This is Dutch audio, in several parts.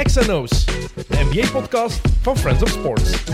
XNO's, de NBA-podcast van Friends of Sports.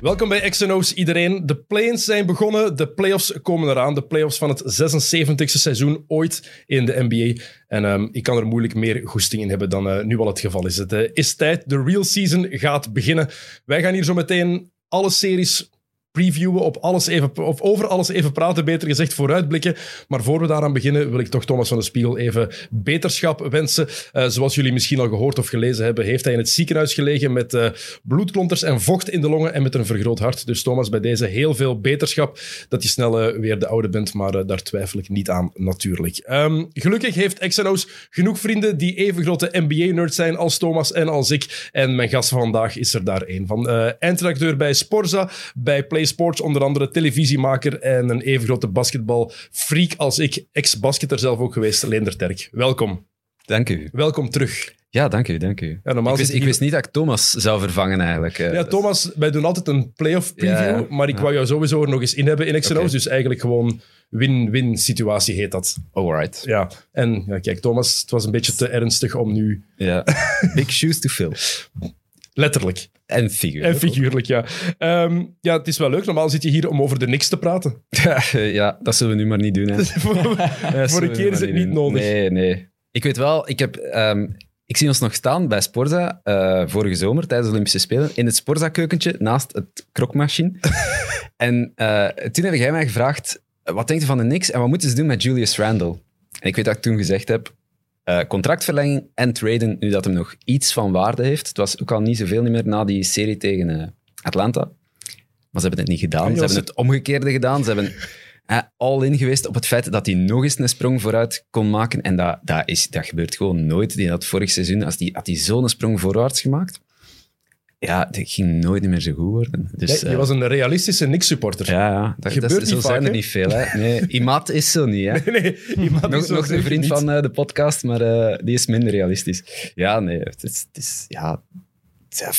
Welkom bij XNO's iedereen. De play-ins zijn begonnen, de playoffs komen eraan. De playoffs van het 76e seizoen ooit in de NBA. En ehm, ik kan er moeilijk meer goesting in hebben dan eh, nu al het geval is. Het eh, is tijd, de real season gaat beginnen. Wij gaan hier zo meteen alle series previewen, op alles even, of over alles even praten, beter gezegd vooruitblikken. Maar voor we daaraan beginnen, wil ik toch Thomas van de Spiegel even beterschap wensen. Uh, zoals jullie misschien al gehoord of gelezen hebben, heeft hij in het ziekenhuis gelegen met uh, bloedklonters en vocht in de longen en met een vergroot hart. Dus Thomas, bij deze heel veel beterschap dat je snel uh, weer de oude bent, maar daar twijfel ik niet aan natuurlijk. Um, gelukkig heeft XNO's genoeg vrienden die even grote NBA-nerds zijn als Thomas en als ik. En mijn gast van vandaag is er daar een van. eindredacteur bij Sporza, bij Play Sports, onder andere televisiemaker en een even grote basketbalfreak als ik. Ex-basketter zelf ook geweest, Leender Terk. Welkom. Dank u. Welkom terug. Ja, dank u, dank u. Ja, ik, wist, ik wist, niet dat ik Thomas zou vervangen eigenlijk. Ja, Thomas, wij doen altijd een playoff preview, ja. maar ik wou jou sowieso er nog eens in hebben in XNO's, okay. dus eigenlijk gewoon win-win situatie heet dat. Alright. Ja, en ja, kijk, Thomas, het was een beetje te ernstig om nu... Ja, big shoes to fill. Letterlijk. En figuurlijk. En figuurlijk, ja. Um, ja, het is wel leuk. Normaal zit je hier om over de niks te praten. ja, dat zullen we nu maar niet doen. Hè. voor een keer is het niet nodig. Nee, nee. Ik weet wel, ik heb... Um, ik zie ons nog staan bij Sporza uh, vorige zomer tijdens de Olympische Spelen in het Sporza-keukentje naast het krokmachine. en uh, toen heb jij mij gevraagd, wat denk je van de Knicks en wat moeten ze doen met Julius Randle? En ik weet dat ik toen gezegd heb, uh, contractverlenging en traden, nu dat hem nog iets van waarde heeft. Het was ook al niet zoveel meer na die serie tegen uh, Atlanta. Maar ze hebben het niet gedaan. Ze hebben het omgekeerde gedaan. Ze hebben uh, all-in geweest op het feit dat hij nog eens een sprong vooruit kon maken. En dat, dat, is, dat gebeurt gewoon nooit. Die had vorig seizoen, als die, had hij zo'n sprong voorwaarts gemaakt. Ja, het ging nooit meer zo goed worden. Dus, ja, je was een realistische Knicks-supporter. Ja, ja. Dat, gebeurt dat, niet zo vaak, zijn er niet veel. Hè. Nee, Imat is zo niet. Hè. Nee, nee, nog is nog een vriend niet. van uh, de podcast, maar uh, die is minder realistisch. Ja, nee, het is, het is ja,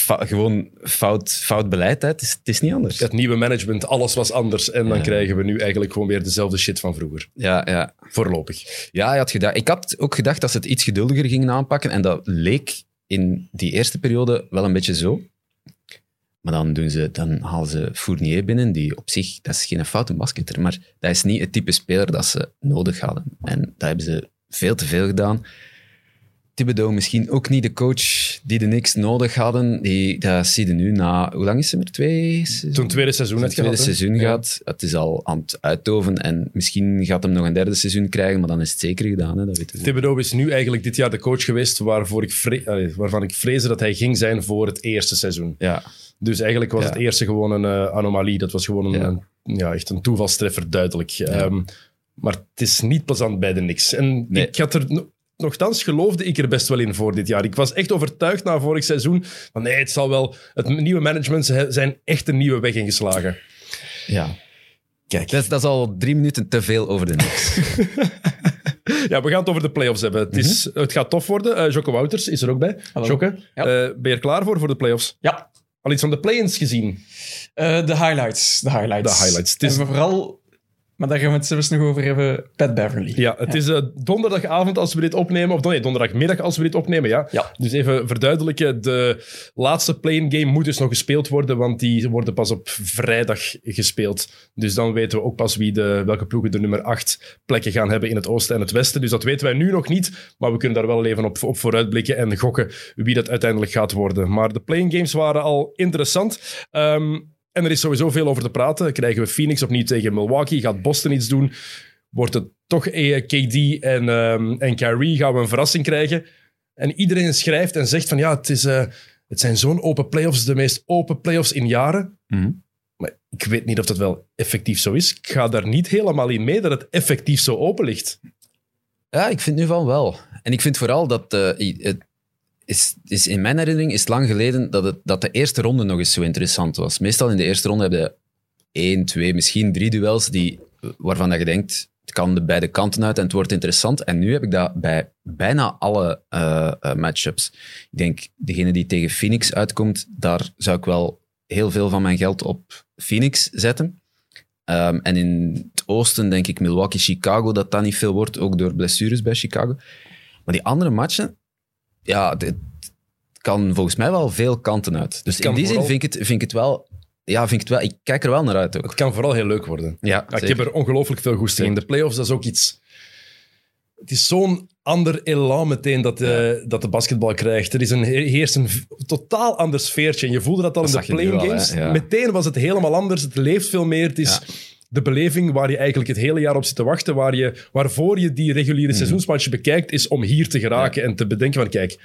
gewoon fout, fout beleid. Hè. Het, is, het is niet anders. Het nieuwe management, alles was anders. En dan Ja. krijgen we nu eigenlijk gewoon weer dezelfde shit van vroeger. Ja, ja. Voorlopig. ja had gedacht, ik had ook gedacht dat ze het iets geduldiger gingen aanpakken. En dat leek in die eerste periode wel een beetje zo. Maar dan, doen ze, dan halen ze Fournier binnen, die op zich, dat is geen foute basketter, maar dat is niet het type speler dat ze nodig hadden. En dat hebben ze veel te veel gedaan. Thibodeau misschien ook niet de coach die de Knicks nodig hadden. Die, dat zie je nu na... Hoe lang is ze meer? Twee? Toen het tweede seizoen het tweede gehad. seizoen gaat. Het is al aan het uitdoven en misschien gaat hem nog een derde seizoen krijgen, maar dan is het zeker gedaan. Hè? Dat weten we. Thibodeau is nu eigenlijk dit jaar de coach geweest waarvoor ik allee, waarvan ik vreesde dat hij ging zijn voor het eerste seizoen. Ja, Dus eigenlijk was Ja. het eerste gewoon een eh, anomalie. Dat was gewoon een, Ja. een- ja, echt een toevalstreffer, duidelijk. Ehm, maar het is niet plezant bij de niks. En Nee. ik had er... no- Nochtans geloofde ik er best wel in voor dit jaar. Ik was echt overtuigd na vorig seizoen van nee, het zal wel... Het nieuwe management zijn echt een nieuwe weg ingeslagen. ja. Kijk. Dat, is- dat is al drie minuten te veel over de Knicks. Ja, we gaan het over de playoffs hebben. Het, is, het gaat tof worden. Eh Jocke Wouters is er ook bij. Hallo. Jocke, Ja. eh, ben je er klaar voor, voor de playoffs? Ja, Al iets van de play-ins gezien? eh, de highlights. De highlights. De highlights. Het is- En vooral, maar daar gaan we het zelfs nog over hebben, Pat Beverly. Ja, het is eh, donderdagavond als we dit opnemen. Of nee, donderdagmiddag als we dit opnemen, ja. Ja. Dus even verduidelijken. De laatste play-in game moet dus nog gespeeld worden, want die worden pas op vrijdag gespeeld. Dus dan weten we ook pas wie de, welke ploegen de nummer 8 plekken gaan hebben in het oosten en het westen. Dus dat weten wij nu nog niet, maar we kunnen daar wel even op, op vooruitblikken en gokken wie dat uiteindelijk gaat worden. Maar de play-in games waren al interessant. Ehm, en er is sowieso veel over te praten. Krijgen we Phoenix opnieuw tegen Milwaukee? Gaat Boston iets doen? Wordt het toch eh, KD en, ehm, en Kyrie? Gaan we een verrassing krijgen? En iedereen schrijft en zegt van ja, het, is, eh, het zijn zo'n open playoffs, de meest open playoffs in jaren. Mhm. Maar ik weet niet of dat wel effectief zo is. Ik ga daar niet helemaal in mee dat het effectief zo open ligt. Ja, ik vind nu van wel. En ik vind vooral dat eh, het is, is in mijn herinnering is het lang geleden dat, het, dat de eerste ronde nog eens zo interessant was. Meestal in de eerste ronde heb je één, twee, misschien drie duels die, waarvan dat je denkt, het kan de beide kanten uit en het wordt interessant. En nu heb ik dat bij bijna alle eh, eh, matchups. Ik denk, degene die tegen Phoenix uitkomt, daar zou ik wel heel veel van mijn geld op Phoenix zetten. Ehm, en in het oosten denk ik Milwaukee, Chicago, dat dat niet veel wordt, ook door blessures bij Chicago. Maar die andere matchen, ja, dit kan volgens mij wel veel kanten uit. Dus in die zin vind ik, het, vind ik het wel... Ja, vind ik het wel... Ik kijk er wel naar uit ook. Het kan vooral heel leuk worden. Ja, Ja, ik heb er ongelooflijk veel goesting in. De playoffs, dat is ook iets... Het is zo'n ander elan meteen dat de, dat de basketbal krijgt. Er is een, heerst een totaal ander sfeertje. En je voelde dat al Dat in de playing al, games. ja. Meteen was het helemaal anders. Het leeft veel meer. Het is. De beleving waar je eigenlijk het hele jaar op zit te wachten. Waar je, waarvoor je die reguliere Mhm. seizoensmatchen bekijkt, is om hier te geraken en te bedenken van kijk,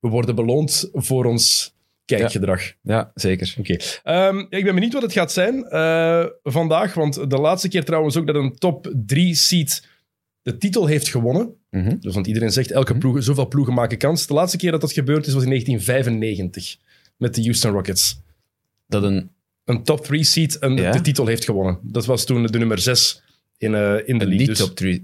we worden beloond voor ons kijkgedrag. Ja, zeker. Oké. Ehm, ik ben benieuwd wat het gaat zijn eh, vandaag. Want de laatste keer trouwens ook dat een top 3 seed de titel heeft gewonnen. Mhm. Dus want iedereen zegt elke ploeg, zoveel ploegen maken kans. De laatste keer dat dat gebeurd is was in 1995 met de Houston Rockets. Dat een, Een top 3 seed Ja? de titel heeft gewonnen. Dat was toen de nummer 6 in, eh, in de league. niet Dus top 3...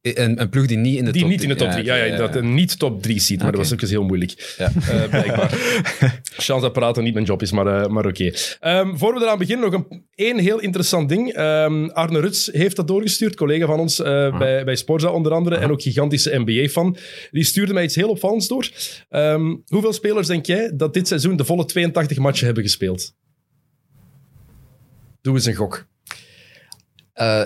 Een, een ploeg die niet in de die top niet in de top 3. drie- Ja, ja, dat een niet top 3 seed. Maar Oké. dat was ook eens heel moeilijk. Ja. Eh, blijkbaar. Chance dat praten niet mijn job is, maar, eh, maar oké. Ehm, voor we eraan beginnen, nog een, één heel interessant ding. Ehm, Arne Ruts heeft dat doorgestuurd, collega van ons eh, bij, bij Sporza onder andere, en ook gigantische NBA-fan. Die stuurde mij iets heel opvallends door. Ehm, hoeveel spelers denk jij dat dit seizoen de volle 82 matchen hebben gespeeld? Doe eens een gok. Eh,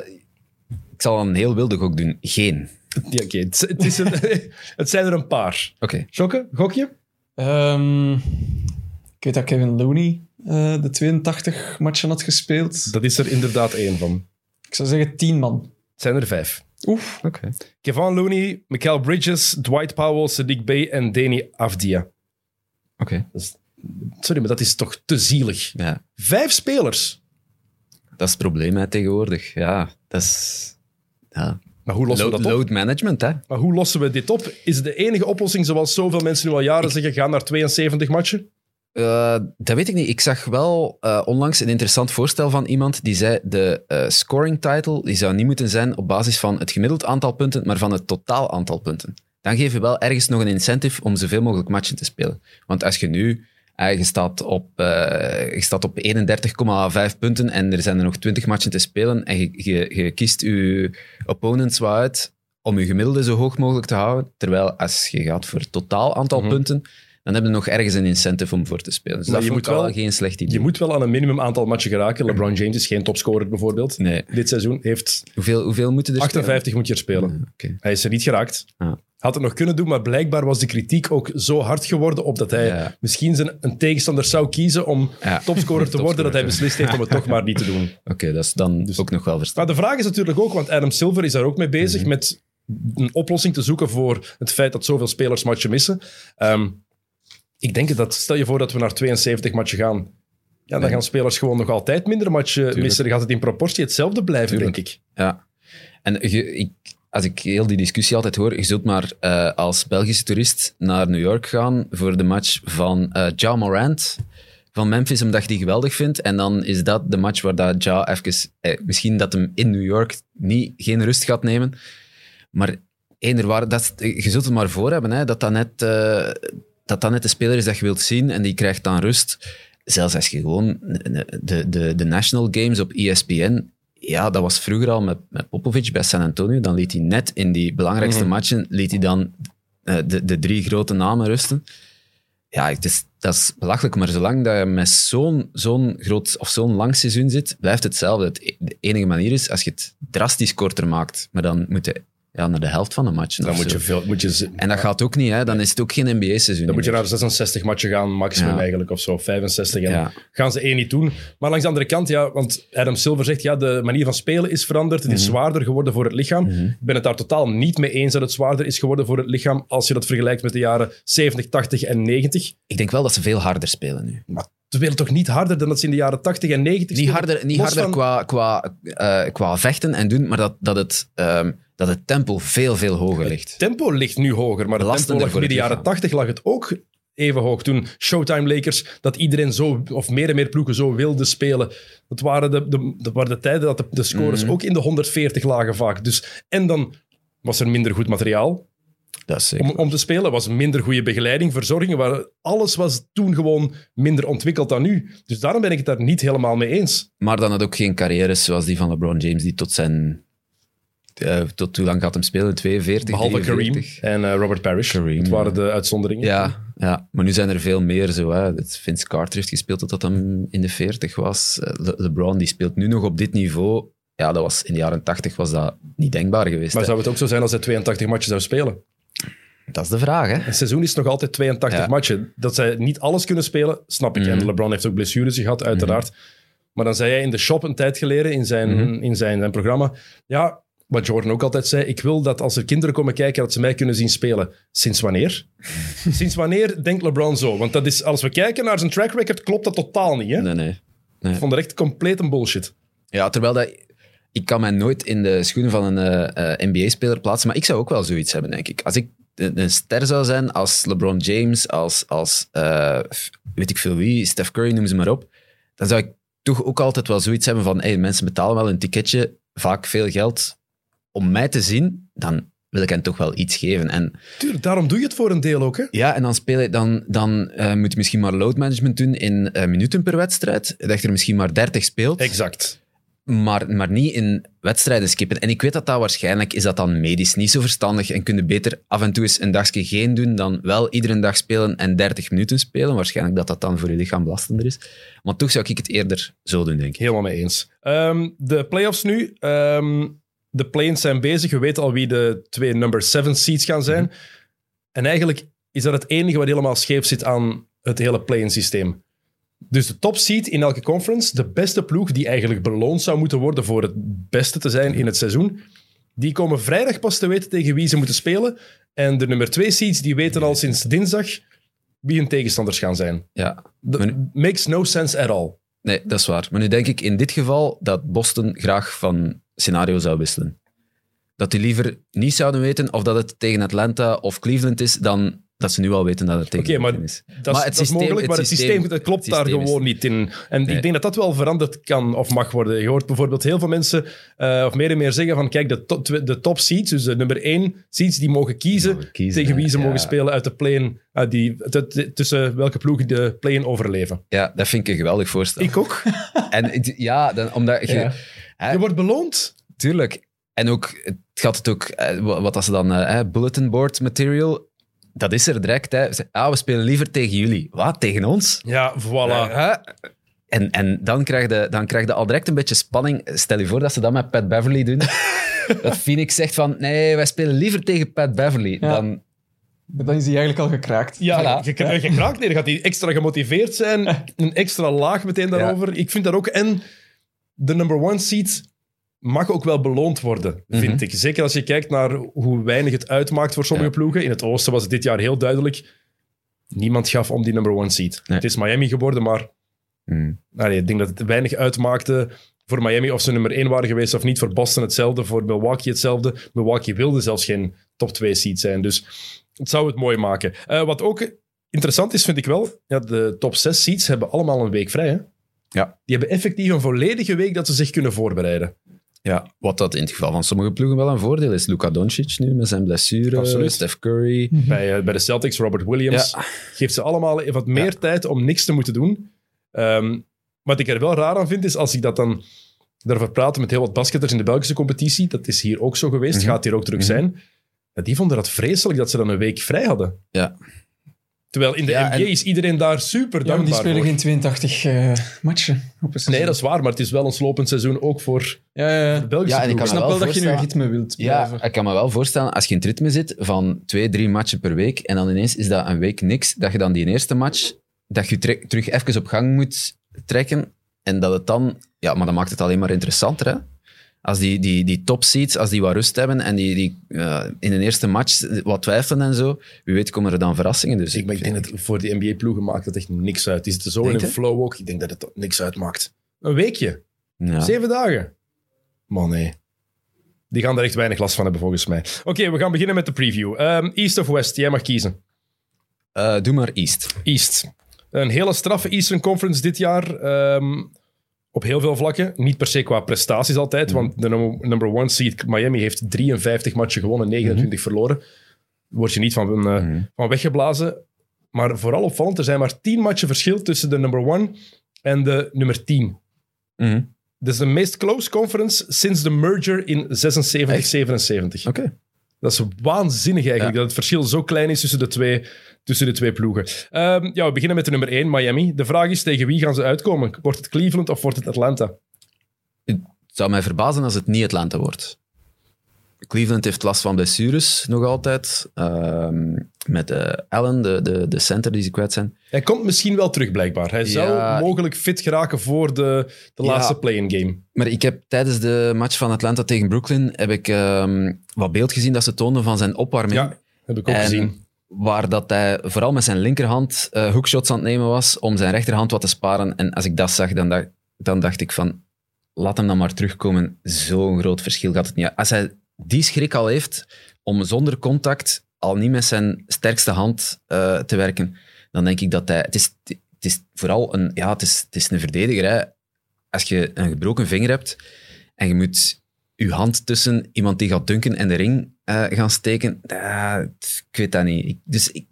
ik zal een heel wilde gok doen. Geen. Ja, oké. Het, het, is een- het zijn er een paar. Oké. Jokke, gokje? Ehm, ik weet dat Kevin Looney eh, de 82 matchen had gespeeld. Dat is er inderdaad één van. Ik zou zeggen 10 man. Het zijn er vijf. Oef. Oké. Kevon Looney, Mikael Bridges, Dwight Powell, Sadiq Bey en Danny Avdia. Oké. Sorry, maar dat is toch te zielig. Ja. Vijf spelers. Dat is het probleem hè, tegenwoordig. Ja, dat is... Ja. Maar hoe lossen we Load, dat op? load management, hè. Maar hoe lossen we dit op? Is de enige oplossing, zoals zoveel mensen nu al jaren zeggen, gaan naar 72 matchen? Eh, dat weet ik niet. Ik zag wel eh, onlangs een interessant voorstel van iemand die zei de eh, scoring title die zou niet moeten zijn op basis van het gemiddeld aantal punten, maar van het totaal aantal punten. Dan geef je wel ergens nog een incentive om zoveel mogelijk matchen te spelen. Want als je nu je staat op, eh, je staat op 31,5 punten en er zijn er nog 20 matchen te spelen en je, je, je kiest je opponents wat uit om je gemiddelde zo hoog mogelijk te houden, terwijl als je gaat voor het totaal aantal Mhm. punten, dan hebben we nog ergens een incentive om voor te spelen. Dus Maar dat je moet wel wel- geen slecht idee. Je moet wel aan een minimum aantal matchen geraken. LeBron James is geen topscorer bijvoorbeeld. Nee. Dit seizoen heeft Hoeveel, hoeveel moeten er 58 moet je er spelen. Oké. Hij is er niet geraakt. Had het nog kunnen doen, maar blijkbaar was de kritiek ook zo hard geworden op dat hij Ja. misschien zijn, een tegenstander zou kiezen om Ja. topscorer te worden, dat hij beslist heeft om het toch maar niet te doen. Oké, dat is dan ook nog wel verstaan. Maar de vraag is natuurlijk ook, want Adam Silver is daar ook mee bezig Mhm. met een oplossing te zoeken voor het feit dat zoveel spelers matchen missen. Ehm, ik denk dat, stel je voor dat we naar 72 matchen gaan, ja, dan Nee. gaan spelers gewoon nog altijd minder matchen missen. Dan gaat het in proportie hetzelfde blijven, Tuurlijk. denk ik. Ja. En je, ik, als ik heel die discussie altijd hoor, je zult maar eh, als Belgische toerist naar New York gaan voor de match van eh Ja Morant van Memphis, omdat je die geweldig vindt. En dan is dat de match waar dat Ja even... Eh, misschien dat hem in New York niet, geen rust gaat nemen. Maar eender waar, dat, je zult het maar voor hebben, hè, dat, dat, net, dat dat net de speler is dat je wilt zien en die krijgt dan rust. Zelfs als je gewoon de, de, de National Games op ESPN ja, dat was vroeger al met, met Popovic bij San Antonio. Dan liet hij net in die belangrijkste Mhm. matchen liet hij dan eh, de, de drie grote namen rusten. Ja, het is, dat is belachelijk, maar zolang dat je met zo'n zo'n groot of zo'n lang seizoen zit, blijft het hetzelfde. Het, e- de enige manier is als je het drastisch korter maakt, maar dan moet je ja, naar de helft van de matchen. Dan moet zo. je veel... Moet je, En dat gaat ook niet, hè. dan is het ook geen NBA-seizoen. dan moet je naar 66 matchen gaan, maximum Ja. eigenlijk, of zo, 65. En Ja. gaan ze één niet doen. Maar langs de andere kant, ja, want Adam Silver zegt, ja, de manier van spelen is veranderd. Het is Mhm. zwaarder geworden voor het lichaam. Ik ben het daar totaal niet mee eens dat het zwaarder is geworden voor het lichaam als je dat vergelijkt met de jaren 70, 80 en 90. Ik denk wel dat ze veel harder spelen nu. Maar ze spelen toch niet harder dan dat ze in de jaren 80 en 90 Niet harder, niet Los harder van- qua, qua, eh, qua vechten en doen, maar dat, dat, het, ehm, dat het tempo veel, veel hoger ligt. Het tempo ligt nu hoger, maar het tempo lag in de jaren lichaam. 80 lag het ook even hoog. Toen Showtime Lakers, dat iedereen zo, of meer en meer ploegen zo wilde spelen. Dat waren de, de, dat waren de tijden dat de, de scores Mhm. ook in de 140 lagen vaak. Dus, en dan was er minder goed materiaal. Dat is zeker. om, om te spelen. was minder goede begeleiding, verzorging. Waar, alles was toen gewoon minder ontwikkeld dan nu. Dus daarom ben ik het daar niet helemaal mee eens. Maar dan had ook geen carrières zoals die van LeBron James, die tot zijn... eh, tot hoe lang gaat hem spelen? 42, Behalve Kareem 43? en eh, Robert Parrish. Kareem, het waren ja. de uitzonderingen. Ja, ja, maar nu zijn er veel meer zo. Hè. Dat Vince Carter heeft gespeeld totdat hij in de 40 was. Eh, Le- LeBron die speelt nu nog op dit niveau. Ja, dat was, in de jaren 80 was dat niet denkbaar geweest. Maar hè. zou het ook zo zijn als hij 82 matchen zou spelen? Dat is de vraag, hè? Een seizoen is nog altijd 82 Ja. matchen. Dat zij niet alles kunnen spelen, snap ik. Mhm. En LeBron heeft ook blessures gehad, uiteraard. Maar dan zei hij in de shop een tijd geleden in zijn, Mhm. in zijn, zijn programma... Ja, wat Jordan ook altijd zei, ik wil dat als er kinderen komen kijken, dat ze mij kunnen zien spelen. Sinds wanneer? Sinds wanneer denkt LeBron zo? Want dat is, als we kijken naar zijn track record, klopt dat totaal niet. Hè? Nee, nee. Ik vond het echt compleet een bullshit. Ja, terwijl dat... Ik kan mij nooit in de schoenen van een eh, NBA-speler plaatsen, maar ik zou ook wel zoiets hebben, denk ik. Als ik een ster zou zijn, als LeBron James, als, als eh, weet ik veel wie, Steph Curry, noem ze maar op, dan zou ik toch ook altijd wel zoiets hebben van, hey, mensen betalen wel een ticketje, vaak veel geld, om mij te zien, dan wil ik hen toch wel iets geven. En Tuurlijk, daarom doe je het voor een deel ook. Hè? ja, en dan, speel je, dan, dan eh, moet je misschien maar load management doen in eh, minuten per wedstrijd, dat je er misschien maar 30 speelt Exact. Maar, maar niet in wedstrijden skippen. En ik weet dat dat waarschijnlijk is dat dan medisch niet zo verstandig en kun je beter af en toe eens een dagje geen doen dan wel iedere dag spelen en 30 minuten spelen. Waarschijnlijk dat dat dan voor je lichaam belastender is. Maar toch zou ik het eerder zo doen, denk ik. Helemaal mee eens. Ehm, de playoffs nu. Ehm, de planes zijn bezig. We weten al wie de twee number 7 seeds gaan zijn. En eigenlijk is dat het enige wat helemaal scheef zit aan het hele play-in systeem. Dus de top seed in elke conference, de beste ploeg die eigenlijk beloond zou moeten worden voor het beste te zijn in het seizoen, die komen vrijdag pas te weten tegen wie ze moeten spelen. En de nummer 2 seeds die weten al sinds dinsdag wie hun tegenstanders gaan zijn. Ja, Dat makes no sense at all. nee, dat is waar. Maar nu denk ik in dit geval dat Boston graag van scenario zou wisselen. Dat die liever niet zouden weten of dat het tegen Atlanta of Cleveland is, dan dat ze nu al weten dat het tegen maar is. Dat, is, Maar het dat is systeem- mogelijk, het maar het systeem, systeem- dat klopt het daar is- gewoon niet in. En Nee. ik denk dat dat wel veranderd kan of mag worden. Je hoort bijvoorbeeld heel veel mensen, eh, of meer en meer zeggen van, kijk, de top, de top seeds, dus de nummer één seeds, die mogen kiezen, Mogen kiezen, tegen wie ze ja. mogen spelen uit de play-in, uit die, t- t- tussen welke ploegen de play-in overleven. Ja, dat vind ik een geweldig voorstel. Ik ook. En ja, dan, omdat je... Ja. hè, Je wordt beloond. Tuurlijk. En ook, het gaat het ook, eh, wa- wat als ze dan, eh, hè, bulletin board material, dat is er direct. Hè. Ze- Ah, we spelen liever tegen jullie. Wat, tegen ons? Ja, voilà. Hè? En, en dan, krijg je, dan krijg je al direct een beetje spanning. Stel je voor dat ze dat met Pat Beverly doen. dat Phoenix zegt van, nee, wij spelen liever tegen Pat Beverly. Ja. Dan, Dan is hij eigenlijk al gekraakt. Ja, Voilà. je, je, je kraakt neer. Dan gaat hij extra gemotiveerd zijn. Een extra laag meteen daarover. Ik vind dat ook. En de number one seed mag ook wel beloond worden, vind Mhm. ik. Zeker als je kijkt naar hoe weinig het uitmaakt voor sommige Ja. ploegen. In het oosten was het dit jaar heel duidelijk. Niemand gaf om die number one. Nee. Het is Miami geworden, maar nou nee, ik denk dat het weinig uitmaakte voor Miami of ze nummer 1 waren geweest of niet. Voor Boston hetzelfde, voor Milwaukee hetzelfde. Milwaukee wilde zelfs geen top 2 seed zijn. Dus het zou het mooi maken. Eh, wat ook interessant is, vind ik wel, ja, de top 6 seeds hebben allemaal een week vrij. Hè? Ja. Die hebben effectief een volledige week dat ze zich kunnen voorbereiden. Ja, wat dat in het geval van sommige ploegen wel een voordeel is. Luka Doncic nu met zijn blessure, Absoluut. Steph Curry. Bij, eh, bij de Celtics, Robert Williams, Ja. geeft ze allemaal even wat meer tijd om niks te moeten doen. Ehm, wat ik er wel raar aan vind, is als ik dat dan daarover praten met heel wat basketters in de Belgische competitie, dat is hier ook zo geweest, Mhm. gaat hier ook druk Mhm. zijn, ja, die vonden dat vreselijk dat ze dan een week vrij hadden. Ja. Terwijl in de Ja, NBA is iedereen daar super Ja, dankbaar die spelen voor. geen 82 eh, matchen op een seizoen. Nee, dat is waar, maar het is wel een slopend seizoen ook voor Ja, ja, ja. de Belgische Ja, en ik snap wel wel dat je in voorstellen- ritme wilt Ja, blijven. ik kan me wel voorstellen, als je in het ritme zit van twee, drie matchen per week en dan ineens is dat een week niks, dat je dan die eerste match, dat je terug even op gang moet trekken en dat het dan... Ja, maar dat maakt het alleen maar interessanter, hè? Als die, die, die top seeds, als die wat rust hebben en die, die eh, in een eerste match wat twijfelen en zo, wie weet komen er dan verrassingen. Dus Ik, ik denk dat voor die NBA-ploegen maakt het echt niks uit. Die zitten zo Denk in een flow ook. Ik denk dat het niks uitmaakt. Een weekje. Ja. Zeven dagen. Man, nee. Die gaan er echt weinig last van hebben, volgens mij. Oké, we gaan beginnen met de preview. Ehm, East of West, jij mag kiezen. Eh, doe maar East. East. Een hele straffe Eastern Conference dit jaar. ehm, op heel veel vlakken. Niet per se qua prestaties altijd, want de number, one seed Miami heeft 53 matchen gewonnen, 29 verloren. word je niet van, eh, Mhm. van weggeblazen. Maar vooral opvallend, er zijn maar tien matchen verschil tussen de number one en de nummer 10. Mhm. Dit is de meest close conference sinds de merger in 76, Echt? 77. Dat is waanzinnig eigenlijk, Ja. dat het verschil zo klein is tussen de twee, tussen de twee ploegen. Ehm, ja, we beginnen met de nummer 1, Miami. De vraag is, tegen wie gaan ze uitkomen? Wordt het Cleveland of wordt het Atlanta? Het zou mij verbazen als het niet Atlanta wordt. Cleveland heeft last van blessures nog altijd. Ehm, met eh, Allen, de, de, de center die ze kwijt zijn. Hij komt misschien wel terug, blijkbaar. Hij zou mogelijk fit geraken voor de, de Ja. laatste play-in game. Maar ik heb tijdens de match van Atlanta tegen Brooklyn heb ik, ehm, wat beeld gezien dat ze toonden van zijn opwarming. Ja, heb ik ook En gezien. Waar dat hij vooral met zijn linkerhand eh, hoekshots aan het nemen was om zijn rechterhand wat te sparen. En als ik dat zag, dan dacht, dan dacht ik van, laat hem dan maar terugkomen. Zo'n groot verschil gaat het niet. Als hij die schrik al heeft om zonder contact, al niet met zijn sterkste hand eh, te werken, dan denk ik dat hij... Het is, het is vooral een, ja, het is, het is een verdediger. Hè. Als je een gebroken vinger hebt en je moet je hand tussen iemand die gaat dunken en de ring eh, gaan steken, ik weet dat niet. Ik- dus ik,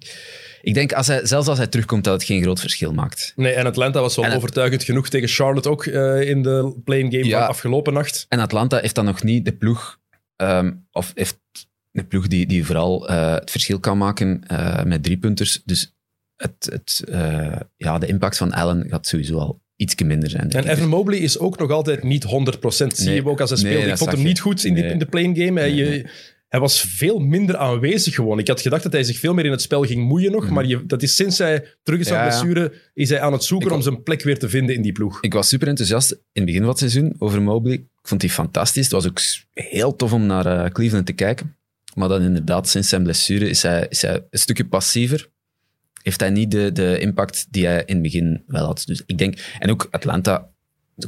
ik denk, als hij, zelfs als hij terugkomt, dat het geen groot verschil maakt. Nee, en Atlanta was wel En- overtuigend genoeg tegen Charlotte ook eh, in de play-in game Ja. van afgelopen nacht. En Atlanta heeft dan nog niet de ploeg, ehm, of heeft een ploeg die, die vooral eh, het verschil kan maken eh, met drie punters. Dus het, het, eh, ja, de impact van Allen gaat sowieso al iets minder zijn. En Evan Mobley is ook nog altijd niet 100%. Zie Nee. je ook als hij Nee, speelt. ik vond hem niet je. goed in, die, Nee. in de play-in game. Hij, eh, hij was veel minder aanwezig gewoon. Ik had gedacht dat hij zich veel meer in het spel ging moeien nog. Mhm. Maar je, dat is sinds hij terug is van Ja, blessure, is hij aan het zoeken om zijn plek weer te vinden in die ploeg. Ik was super enthousiast in het begin van het seizoen over Mobley. Ik vond die fantastisch. Het was ook heel tof om naar eh, Cleveland te kijken. Maar dan inderdaad, sinds zijn blessure is hij, is hij een stukje passiever. Heeft hij niet de, de impact die hij in het begin wel had. Dus ik denk, en ook Atlanta,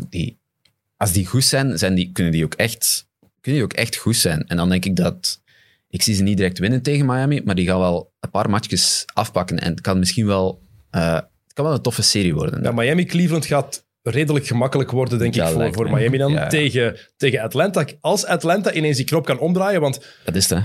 die, als die goed zijn, zijn die, kunnen, die ook echt, kunnen die ook echt goed zijn. En dan denk ik dat, ik zie ze niet direct winnen tegen Miami, maar die gaan wel een paar matchjes afpakken. En het kan misschien wel, eh, het kan wel een toffe serie worden. Ja, Miami-Cleveland gaat redelijk gemakkelijk worden, denk Ja, ik, voor. Miami dan. Ja, ja. Tegen, tegen Atlanta. Als Atlanta ineens die knop kan omdraaien, want Dat is het, hè.